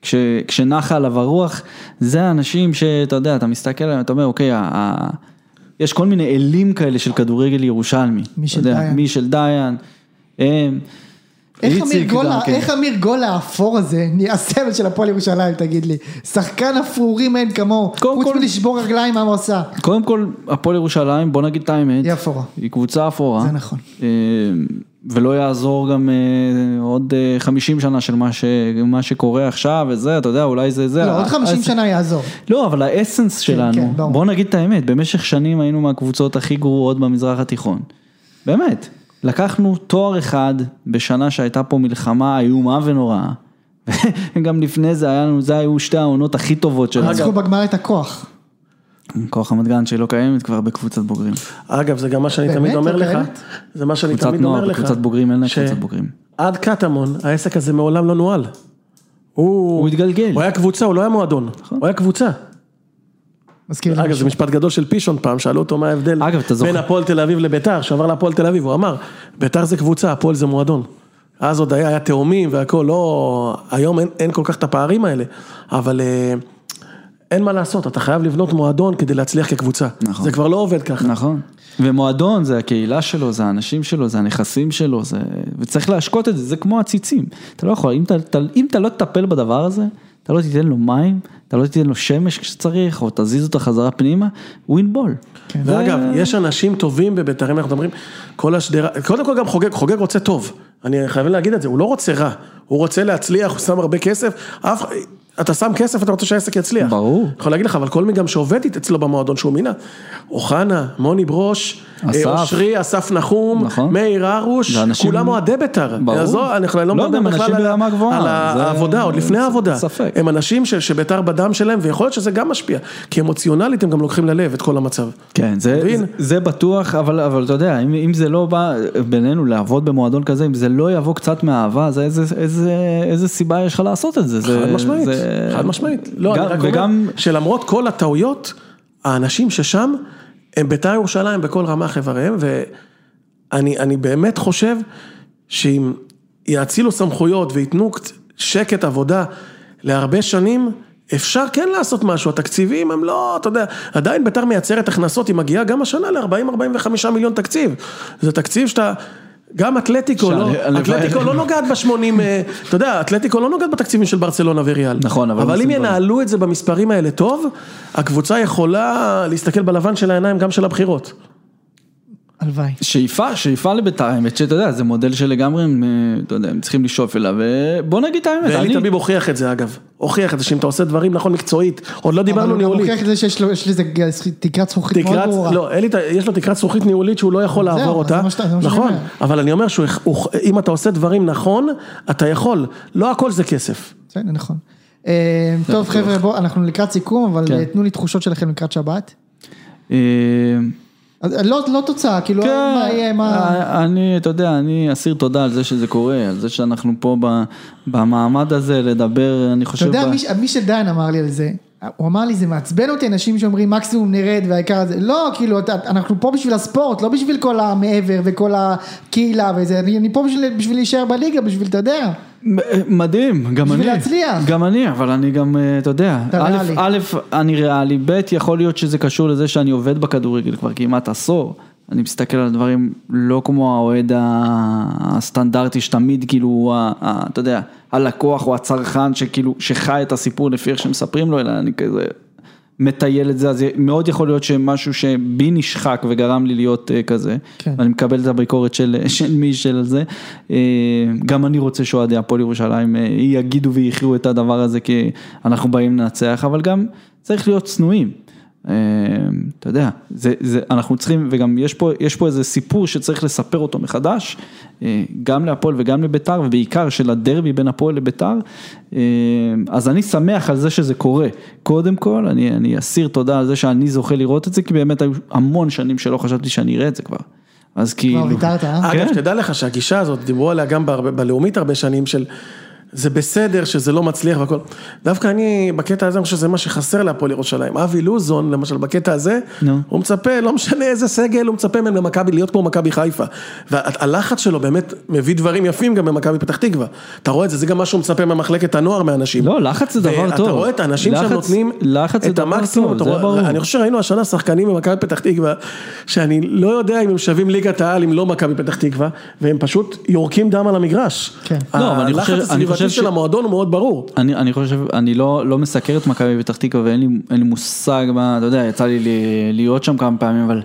כש, כשנחה עליו הרוח, זה האנשים שאתה יודע, אתה מסתכל עליהם, אתה אומר, אוקיי, ה, יש כל מיני אלים כאלה של כדורגל ירושלמי. מישל אתה יודע, דיין. מישל דיין, הם, איך אמיר איציק גול, גם כן. איך אמיר גול האפור הזה, הסמל של הפועל ירושלים, תגיד לי. שחקן אפרורים אין כמוהו, חוץ מלשבור רגליים, מה הוא עשה? קודם כל, הפועל ירושלים, בוא נגיד את האמת, היא אפורה. היא קבוצה אפורה. זה נכון. אה, ולא יעזור גם אה, עוד אה, 50 שנה של מה, ש, מה שקורה עכשיו וזה, אתה יודע, אולי זה זה. לא, עוד 50 האס- שנה יעזור. לא, אבל האסנס שלנו, כן. בוא נגיד את האמת, במשך שנים היינו מהקבוצות הכי גרועות במזרח התיכון. באמת. לקחנו תואר אחד בשנה שהייתה פה מלחמה איומה ונוראה. גם לפני זה היה לנו, זה היו שתי העונות הכי טובות שלנו. ניצחו בגמר את הכוח. כוח רמת גן שלא קיימת כבר בקבוצת בוגרים. אגב, זה גם מה שאני באמת? תמיד אומר לא לך? זה מה שאני קבוצת תמיד נוער, אומר לך. בקבוצת בוגרים אין לה ש- קבוצת בוגרים. עד קטמון, העסק הזה מעולם לא נוהל. הוא הוא התגלגל. הוא היה קבוצה, הוא לא היה מועדון. הוא היה קבוצה. מזכיר לי אגב. זה משפט גדול של פישון פעם, שאלו אותו מה ההבדל אגב, בין הפועל תל אביב לביתר, שעבר להפועל תל אביב, הוא אמר, ביתר זה קבוצה, הפועל זה מועדון. אז עוד היה, היה תאומים והכל, לא, היום אין, אין כל כך את הפערים האלה, אבל אה, אין מה לעשות, אתה חייב לבנות מועדון כדי להצליח כקבוצה. נכון. זה כבר לא עובד ככה. נכון. ומועדון זה הקהילה שלו, זה האנשים שלו, זה הנכסים שלו, זה... וצריך להשקות את זה, זה כמו עציצים. אתה לא יכול, אם אתה, אם אתה לא תטפל בדבר הזה, אתה לא תיתן לו מים, אתה לא תיתן לו שמש כשצריך, או תזיז אותו חזרה פנימה, הוא ינבול. כן. ואגב, יש אנשים טובים בבית"ר, אם אנחנו מדברים, כל השדרה, קודם כל גם חוגג, חוגג רוצה טוב, אני חייב להגיד את זה, הוא לא רוצה רע, הוא רוצה להצליח, הוא שם הרבה כסף, אף, אתה שם כסף, אתה רוצה שהעסק יצליח. ברור. אני יכול להגיד לך, אבל כל מי גם שעובד אצלו במועדון שהוא מינה, אוחנה, מוני ברוש. אושרי, אסף נחום, נכון. מאיר הרוש, כולם אוהדי בית"ר. ברור. אני לא לא, מדבר גם בכלל על העבודה, עוד לפני העבודה. ספק. הם אנשים ש- שבית"ר בדם שלהם, ויכול להיות שזה גם משפיע, כי אמוציונלית הם גם לוקחים ללב את כל המצב. כן, זה, בטוח, אבל, אבל אתה יודע, אם, זה לא בא בינינו לעבוד במועדון כזה, אם זה לא יבוא קצת מאהבה, אז איזה, סיבה יש לך לעשות את זה? חד משמעית. חד משמעית. לא, אני רק וגם, אומר שלמרות כל הטעויות, האנשים ששם הם בית"ר ירושלים בכל רמ"ח איבריהם, ואני אני באמת חושב שאם יאצילו סמכויות וייתנו שקט עבודה להרבה שנים, אפשר כן לעשות משהו, התקציבים הם לא, אתה יודע, עדיין בית"ר מייצרת הכנסות, היא מגיעה גם השנה ל-40-45 מיליון תקציב. זה תקציב שאתה... גם אתלטיקו, לא, אתלטיקו לא נוגעת ב-80, אתה יודע, אתלטיקו לא נוגעת בתקציבים של ברצלונה וריאל. נכון, אבל אבל אם. ינהלו את זה במספרים האלה טוב, הקבוצה יכולה להסתכל בלבן של העיניים גם של הבחירות. הלוואי. שאיפה, שאיפה לבית"ר, האמת שאתה יודע, זה מודל שלגמרי הם, אה, אתה יודע, הם צריכים לשאוף אליו, ובוא נגיד את האמת, ואלי אני, תביב הוכיח את זה אגב, הוכיח את זה שאם אתה עושה דברים נכון מקצועית, עוד לא אבל דיברנו הוא גם ניהולית. מוכיח את זה שיש לו יש לזה תקרת זכוכית מאוד ברורה. לא, אלי, יש לו תקרת זכוכית ניהולית שהוא לא יכול לעבור אותה, נכון. אבל אני אומר שאם אתה עושה דברים נכון, אתה יכול, לא הכל זה כסף. בסדר, נכון. אה, טוב חבר'ה, בואו, אנחנו לקראת סיכום, אבל כן. אה, תנו לי תחושות שלכם לקראת שבת. אה, לא לא תוצאה, כאילו, מה יהיה, מה... אה, אני, אתה יודע, אני אסיר תודה על זה שזה קורה, על זה שאנחנו פה ב- במעמד הזה לדבר, אני אתה חושב, יודע, ב- מי מי שדן אמר לי על זה, הוא אמר לי, זה מעצבן אותי אנשים שאומרים מקסימום נרד והעיקר הזה, לא, כאילו, אנחנו פה בשביל הספורט, לא בשביל כל המעבר וכל הקהילה וזה, אני אני פה בשביל בשביל להישאר בליגה, בשביל, אתה יודע, מ- מדהים, גם אני, בשביל להצליח. גם אני, אבל אני גם, אה, אתה יודע, א'. א', אני ריאלי, ב', יכול להיות שזה קשור לזה שאני עובד בכדורגל כבר כמעט עשור, אני מסתכל על דברים לא כמו האוהד הסטנדרטי שתמיד כאילו, ה- ה- אתה יודע, הלקוח או הצרכן שכאילו, שחי את הסיפור לפי איך שמספרים לו, אלא אני כזה מטייל את זה, אז מאוד יכול להיות שמשהו שבי נשחק וגרם לי להיות אה, כזה, כן. ואני מקבל את הביקורת של, של מישל על זה, אה, גם אני רוצה שאוהדי הפועל ירושלים אה, יגידו ויחיו את הדבר הזה כי אנחנו באים לנצח, אבל גם צריך להיות צנועים. אה, אתה יודע, זה, זה, אנחנו צריכים, וגם יש פה, יש פה איזה סיפור שצריך לספר אותו מחדש, אה, גם להפועל וגם לביתר, ובעיקר של הדרבי בין הפועל לביתר, אה, אז אני שמח על זה שזה קורה. קודם כל, אני, אני אסיר תודה על זה שאני זוכה לראות את זה, כי באמת היו המון שנים שלא חשבתי שאני אראה את זה כבר. אז כאילו... כבר ויתרת, אה? אגב, כן. שתדע לך שהגישה הזאת, דיברו עליה גם בהרבה- בלאומית הרבה שנים, של זה בסדר שזה לא מצליח והכל. דווקא אני, בקטע הזה, אני חושב שזה מה שחסר להפועל ירושלים. אבי לוזון, למשל, בקטע הזה, נו. הוא מצפה, לא משנה איזה סגל, הוא מצפה מהם למכבי, להיות כמו מכבי חיפה. והלחץ שלו באמת מביא דברים יפים גם במכבי פתח תקווה. אתה רואה את זה, זה גם מה שהוא מצפה ממחלקת הנוער מאנשים. לא, לחץ זה דבר טוב. ואתה רואה את האנשים שהם נותנים לחץ זה את המקסימום. טוב, אתה רואה- ברור. אני חושב שראינו השנה שחקנים במכבי פתח תקווה, שאני לא יודע אם הם שווים ליגת העל אם לא מכבי פתח תקווה, והם פשוט יורקים דם על המגרש. כן. לא, אבל אני חושב- חושב הסביבתי ש- של המועדון הוא מאוד ברור. אני, אני חושב, אני לא, לא מסקר את מכבי פתח תקווה ואין לי, לי מושג מה, אתה יודע, יצא לי להיות שם כמה פעמים, אבל אני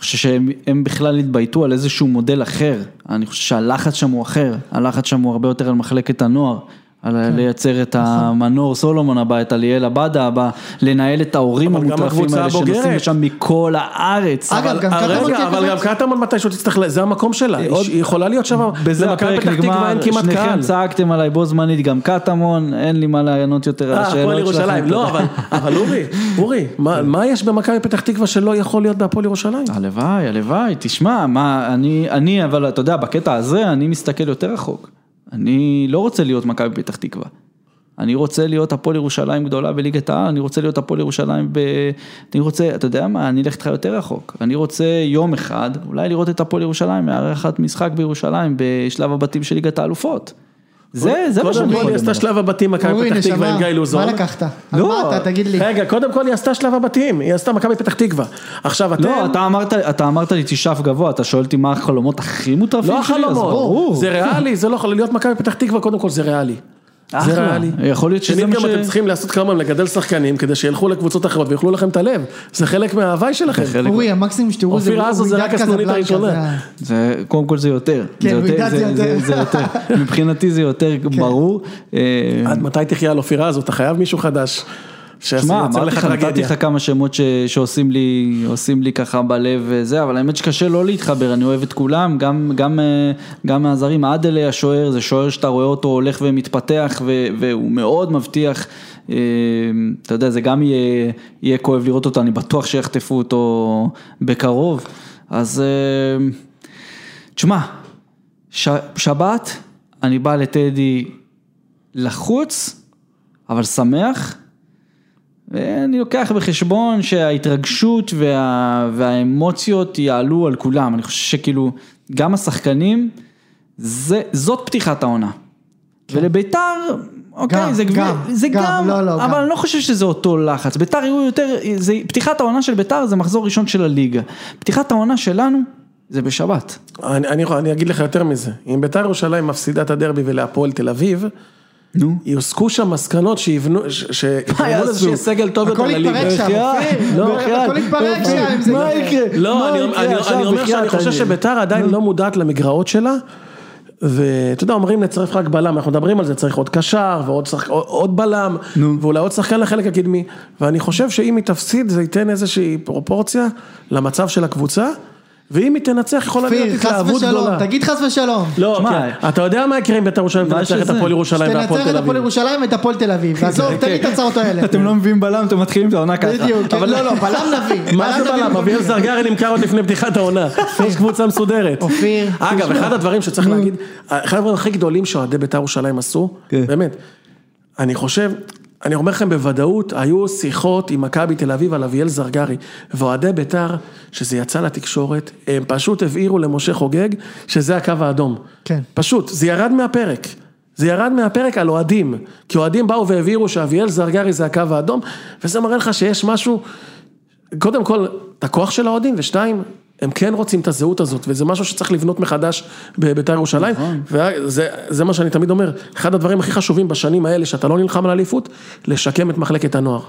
חושב שהם הם בכלל התבייתו על איזשהו מודל אחר. אני חושב שהלחץ שם הוא אחר, הלחץ שם הוא הרבה יותר על מחלקת הנוער. על כן. לייצר את המנור סולומון הבא, את אליאל עבדה הבא, לנהל את ההורים המוטרפים האלה שנוסעים. לשם מכל הארץ. אגב, אבל- גם קטמון רגע, אבל גם? קטמון מתישהו תצטרך, זה המקום שלה, היא- עוד- היא יכולה להיות שם, בזה הפרק פתח תקווה אין נגמר, שניכם. צעקתם עליי בו זמנית, גם קטמון, אין לי מה לענות יותר על אה, השאלות שלכם. לא, אבל, אבל אורי, אורי, מה, מה יש במכבי פתח תקווה שלא יכול להיות בהפועל ירושלים? הלוואי, הלוואי, תשמע, מה, אני, אני, אבל אתה יודע, בקטע הזה אני מסתכל יותר רחוק. אני לא רוצה להיות מכבי פתח תקווה. אני רוצה להיות הפועל ירושלים גדולה בליגת העל, אני רוצה להיות הפועל ירושלים ב... אני רוצה, אתה יודע מה, אני אלך איתך יותר רחוק. אני רוצה יום אחד, אולי לראות את הפועל ירושלים, מארחת משחק בירושלים בשלב הבתים של ליגת האלופות. זה, זה מה קודם שאני כל יכול היא עשתה. שלב הבתים מכבי פתח תקווה עם גיא לוזון. מה לקחת? על לא. מה אתה, תגיד לי. רגע, קודם כל היא עשתה שלב הבתים, היא עשתה מכבי פתח תקווה. עכשיו אתם... לא, אתה אמרת, אתה אמרת לי תשאף גבוה, אתה שואל אותי מה החלומות הכי מוטרפים לא שלי? אז החלומות, ברור. זה ריאלי, זה לא יכול להיות מכבי פתח תקווה, קודם כל זה ריאלי. זה אחלה. ריאלי. יכול להיות שזה מה גם ש... אתם צריכים לעשות כמה לגדל שחקנים כדי שילכו לקבוצות אחרות ויאכלו לכם את הלב. זה חלק מההוואי שלכם. אורי, המקסימום שתראו זה אופיר עזו זה רק הסנונית הראשונה. זה קודם כל זה יותר. כן, ועידת זה יותר. זה, זה יותר. מבחינתי זה יותר ברור. אה, עד מתי תחיה על אופירה הזאת, אתה חייב מישהו חדש. שמע, אמרתי לך נתתי. לך כמה שמות ש- שעושים לי, עושים לי ככה בלב וזה, אבל האמת שקשה לא להתחבר, אני אוהב את כולם, גם, גם, אה, גם מהזרים, עדלי השוער, זה שוער שאתה רואה אותו הולך ומתפתח ו- והוא מאוד מבטיח, אה, אתה יודע, זה גם יהיה, יהיה כואב לראות אותו, אני בטוח שיחטפו אותו בקרוב, אז אה, תשמע, ש- שבת, אני בא לטדי לחוץ, אבל שמח. ואני לוקח בחשבון שההתרגשות וה, והאמוציות יעלו על כולם, אני חושב שכאילו גם השחקנים, זה, זאת פתיחת העונה. ולביתר, אוקיי, גם, זה, גם, זה גם, גם, לא, לא, אבל גם. אני לא חושב שזה אותו לחץ, ביתר יהיו יותר, זה, פתיחת העונה של ביתר זה מחזור ראשון של הליגה, פתיחת העונה שלנו זה בשבת. אני, אני, אני אגיד לך יותר מזה, אם ביתר ירושלים מפסידה את הדרבי ולהפועל תל אביב, נו. יוסקו שם מסקנות שיבנו, ש- שיבנו? לזה שיהיה סגל טוב יותר הכל לליגה. יתפרק שם, אופיר. לא, הכל. יתפרק שם. מה. יקרה? לא, אני, אומר שאני חושב שביתר עדיין לא מודעת למגרעות שלה, ואתה יודע, אומרים לצרף רק בלם, אנחנו מדברים על זה, צריך עוד קשר ועוד שחק, עוד בלם, נו. ואולי עוד שחקן לחלק הקדמי, ואני חושב שאם היא תפסיד זה ייתן איזושהי פרופורציה למצב של הקבוצה, ואם היא תנצח יכולה להיות אופיר, חס התלהבות ושלום, גדולה. תגיד חס ושלום. לא, שמע, כן. אתה יודע מה יקרה אם ביתר ירושלים מה תנצח את? הפועל ירושלים והפועל שתנצח תל את הפועל אביב. ירושלים ואת הפועל תל אביב. עזוב, תגיד את ההצעות האלה. אתם לא מביאים בלם, אתם מתחילים את העונה ככה. בדיוק, כן, לא, לא, בלם נביא. מה זה בלם? אביאל. זרגרי נמכר עוד לפני פתיחת העונה, יש קבוצה מסודרת. אופיר, אגב. אחד הדברים שצריך להגיד, אחד הדברים הכי גדולים שאוהדי בית"ר ירושלים עשו, כן. באמת, אני חושב, אני אומר לכם בוודאות, היו שיחות עם מכבי תל אביב על אביאל זרגרי, ואוהדי בית"ר, שזה יצא לתקשורת, הם פשוט הבהירו למשה חוגג שזה הקו האדום. כן. פשוט, זה ירד מהפרק. זה ירד מהפרק על אוהדים, כי אוהדים באו והבהירו שאביאל זרגרי זה הקו האדום, וזה מראה לך שיש משהו, קודם כל, את הכוח של האוהדים, ושתיים, הם כן רוצים את הזהות הזאת, וזה משהו שצריך לבנות מחדש בבית"ר ירושלים, וזה זה מה שאני תמיד אומר, אחד הדברים הכי חשובים בשנים האלה, שאתה לא נלחם על אליפות, לשקם את מחלקת הנוער.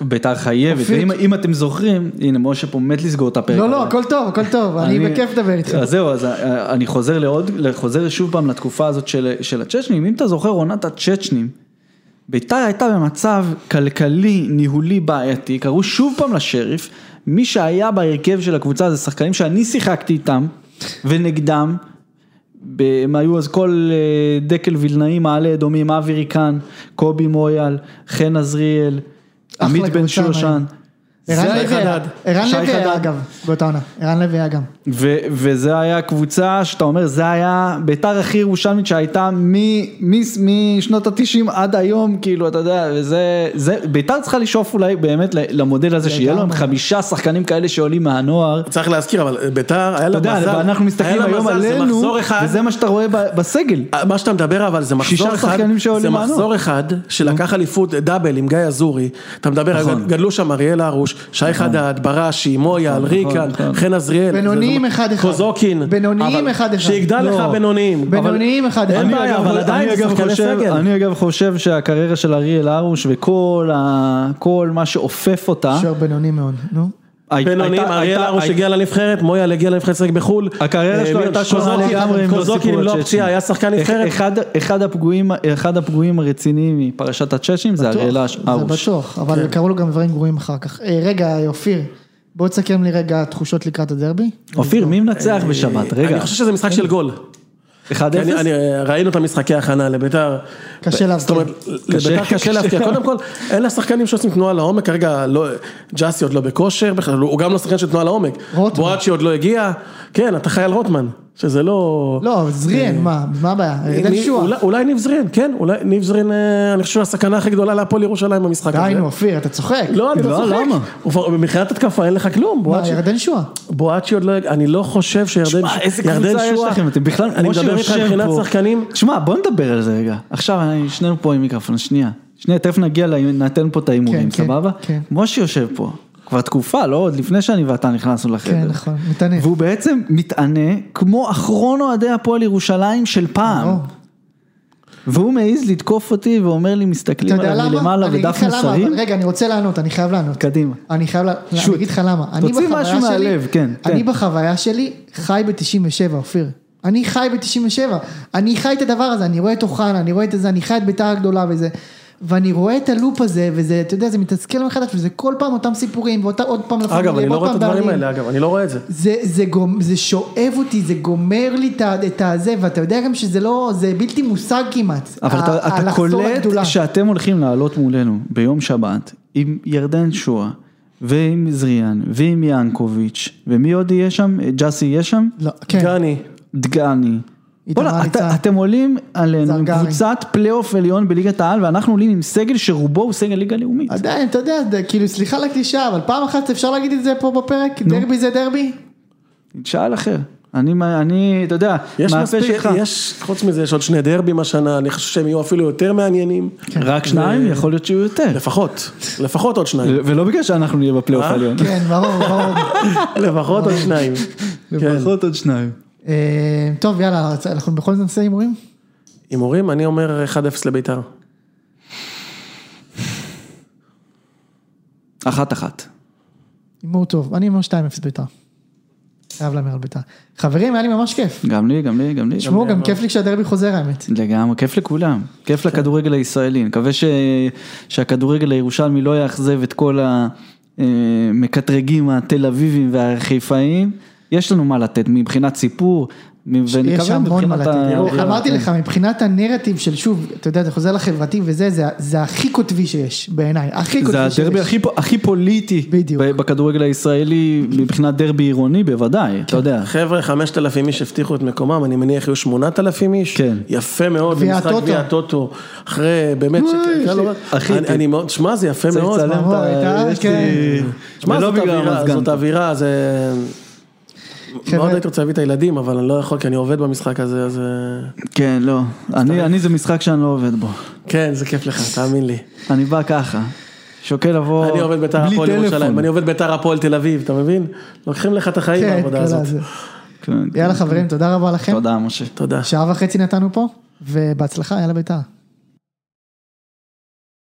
ביתר חייבת. ואם אם אתם זוכרים, הנה משה פה מת לסגור את הפרק. לא. לא, הכל טוב, הכל טוב, אני בכיף לדבר איתך. אז זהו, אז אה, אני חוזר לעוד, חוזר שוב פעם לתקופה הזאת של, של הצ'צ'נים, אם אתה זוכר עונת הצ'צ'נים, ביתר הייתה במצב כלכלי, ניהולי בעייתי, קראו שוב פעם לשריף, מי שהיה בהרכב של הקבוצה זה שחקנים שאני שיחקתי איתם ונגדם, הם היו אז כל אה, דקל וילנאי, מעלה אדומים, אבי ריקן, קובי מויאל, חן עזריאל, עמית בן שושן. ערן לוי היה. אגב, באותה עונה, ערן לוי היה גם. ו- וזה היה קבוצה שאתה אומר, זה היה ביתר הכי ירושלמית שהייתה מ- מ- משנות התשעים עד היום, כאילו, אתה יודע, וזה, זה, ביתר צריכה לשאוף אולי באמת למודל הזה, שיהיה להם. חמישה שחקנים כאלה שעולים מהנוער. צריך להזכיר, אבל בית"ר, היה אתה לה יודע, מזל, ואנחנו מסתכלים היה לה היום מזל, זה עלינו, מחזור אחד, וזה מה שאתה רואה ב- בסגל. מה שאתה מדבר אבל זה מחזור אחד, זה מהנוער. מחזור אחד שלקח אליפות דאבל עם גיא אזורי, אתה מדבר, נכון. גדלו שם אריאל הרוש, שי חדד, בראשי, מויאל, ריקן, נכון. חן עזריאל, בינוניים אחד אחד. קוזוקין, בינוניים אחד אחד. שיגדל לך לא. בינוניים, בינוניים אחד אחד. אין אני בעיה, אגב- אבל עדיין שחקני חושב- סגל. אני אגב חושב שהקריירה של אריאל הרוש וכל מה שאופף אותה, שוער בינוני מאוד, נו. הייתה- אריאל הרוש הגיע לנבחרת, מויאל הגיע לנבחרת לשחק בחו"ל, הקריירה אה, שלו הייתה שונה לגמרי לא קוזוקין אם לא. הפציעה, היה שחקן נבחרת, אחד, הפגועים, הרציניים מפרשת הצ'צ'ים זה אריאל בטוח, זה הרוש. בטוח, אבל קראו לו גם דברים גרועים אחר כך. אה, רגע, אופיר, בוא תסכם לי רגע תחושות לקראת הדרבי. אופיר, מי מנצח בשבת? רגע, אני חושב שזה משחק של גול. 1-0? כי אני, אני, ראינו את המשחקי הכנה לביתר. קשה להבקיע. אומרת, לביתר קשה, להבקיע. קודם כל, אין לה שחקנים שעושים תנועה לעומק, כרגע לא, ג'אסי עוד לא בכושר, הוא גם לא שחקן של תנועה לעומק. רוטמן. בואצ'י עוד לא הגיע. כן, אתה חי על רוטמן, שזה לא... לא, זריאן, מה, מה הבעיה? שועה. אולי- ניב זרין, כן, אולי ניב זרין, אה, אני חושב שהוא הסכנה הכי גדולה להפועל ירושלים במשחק הזה. די נו, אופיר, אתה צוחק. לא, אני לא צוחק. למה? מבחינת התקפה אין לך כלום. מה, ירדן שועה. בואצ'י עוד לא, אני לא חושב שירדן שמע, איזה ירדן קבוצה יש שועה- לכם, אתם בכלל, אני מדבר איתך מבחינת. שחקנים, שמע, בוא נדבר על זה רגע. עכשיו, אני- שנינו פה עם מיקרופון, שנייה. שנייה, תכף נגיע, נתן פה את ההימורים, כן, כן, סבבה? כן. משה יושב פה, כבר תקופה, לא עוד לפני שאני ואתה נכנסנו לחדר. כן, נכון, מתענה. והוא בעצם מתענה כמו אחרון אוהדי הפועל ירושלים של פעם. והוא מעז לתקוף אותי ואומר לי, מסתכלים עליו? מלמעלה ודף מסרים. רגע, אני רוצה לענות, אני חייב לענות. קדימה. אני חייב, לה- אני. אגיד לך למה. תוציא משהו מהלב, כן, אני תן. בחוויה שלי חי ב-97, אופיר. אני חי ב-97, אני חי את הדבר הזה, אני רואה את אוחנה, אני רואה את זה, אני חי את ביתר הגדולה וזה. ואני רואה את הלופ הזה, וזה, אתה יודע, זה מתסכל מחדש, וזה כל פעם אותם סיפורים, ועוד פעם לפעמים, אגב, אני לא רואה את פעם הדברים. האלה, אגב, אני לא רואה את זה. זה, זה, גומ, זה שואב אותי, זה גומר לי את הזה, ואתה יודע גם שזה לא, זה בלתי מושג כמעט. אבל ה- אתה, אתה קולט. שאתם הולכים לעלות מולנו ביום שבת עם ירדן שואה ועם זריאן ועם ינקוביץ' ומי עוד יהיה שם? ג'אסי יהיה שם? לא, כן, גני, דגני. בוא'נה. אתה- אתם עולים עלינו עם. קבוצת פלייאוף עליון בליגת העל ואנחנו עולים עם סגל שרובו הוא סגל ליגה לאומית. עדיין, אתה יודע, כאילו, סליחה על הקלישה, אבל פעם אחת אפשר להגיד את זה פה בפרק, דרבי זה דרבי? שאל אחר. אני, אני, אתה יודע, יש מהפה מספיק, שלך. יש, חוץ מזה יש עוד שני דרבים השנה, אני חושב שהם יהיו אפילו יותר מעניינים. רק שניים, יכול להיות שיהיו יותר. לפחות, לפחות עוד שניים. ולא בגלל שאנחנו נהיה בפלייאוף אה? העליון. כן, ברור, ברור. לפחות עוד שניים. כן. לפחות עוד שניים. אה, טוב, יאללה, אנחנו בכל זאת נעשה הימורים? הימורים, אני אומר 1-0 לביתר. אחת אחת. הימור טוב, אני אומר 2-0 ביתר. חייב להמר על ביתר. חברים, היה לי ממש כיף. גם לי, גם לי, גם לי. תשמעו, גם כיף לי כשהדרבי חוזר האמת. לגמרי, כיף לכולם, כיף לכדורגל הישראלי, נקווה ש... שהכדורגל הירושלמי לא יאכזב את כל המקטרגים התל אביבים והחיפאיים, יש לנו מה לתת מבחינת סיפור, יש ונקווה המון מה מבחינת לתת. ה... אמרתי לך, מבחינת הנרטיב של שוב, אתה יודע, זה חוזר לחברתי וזה, זה- זה הכי קוטבי שיש, בעיניי, הכי קוטבי זה שיש. הדרבי הכי, פו- הכי פוליטי בדיוק. בכדורגל הישראלי מבחינת דרבי עירוני בוודאי, אתה יודע. חבר'ה, 5,000 איש הבטיחו את מקומם, אני מניח יהיו 8,000 איש. כן. יפה מאוד, הטוטו. גביע הטוטו. אחרי, באמת, לי- לא- אחי, אני- כן. מאוד, שמע, זה יפה צריך מאוד. לצלם את ה... כן. שמע, זאת בגלל אווירה, המזגן. זאת אווירה, זה... חבר'ה- מאוד הייתי רוצה להביא את הילדים, אבל אני לא יכול, כי אני עובד במשחק הזה, אז... אה, כן, לא. אני, אני זה משחק שאני לא עובד בו. כן, זה כיף לך, תאמין לי. אני בא ככה. שוקל לבוא אני עובד ביתר בלי הפועל ירושלים, טלפון. אני עובד ביתר הפועל תל אביב, אתה מבין? לוקחים לך את החיים כן, בעבודה הזאת. הזה. כן, יאללה כן. חברים, תודה רבה לכם. תודה, משה. תודה. שעה וחצי נתנו פה, ובהצלחה, יאללה ביתר.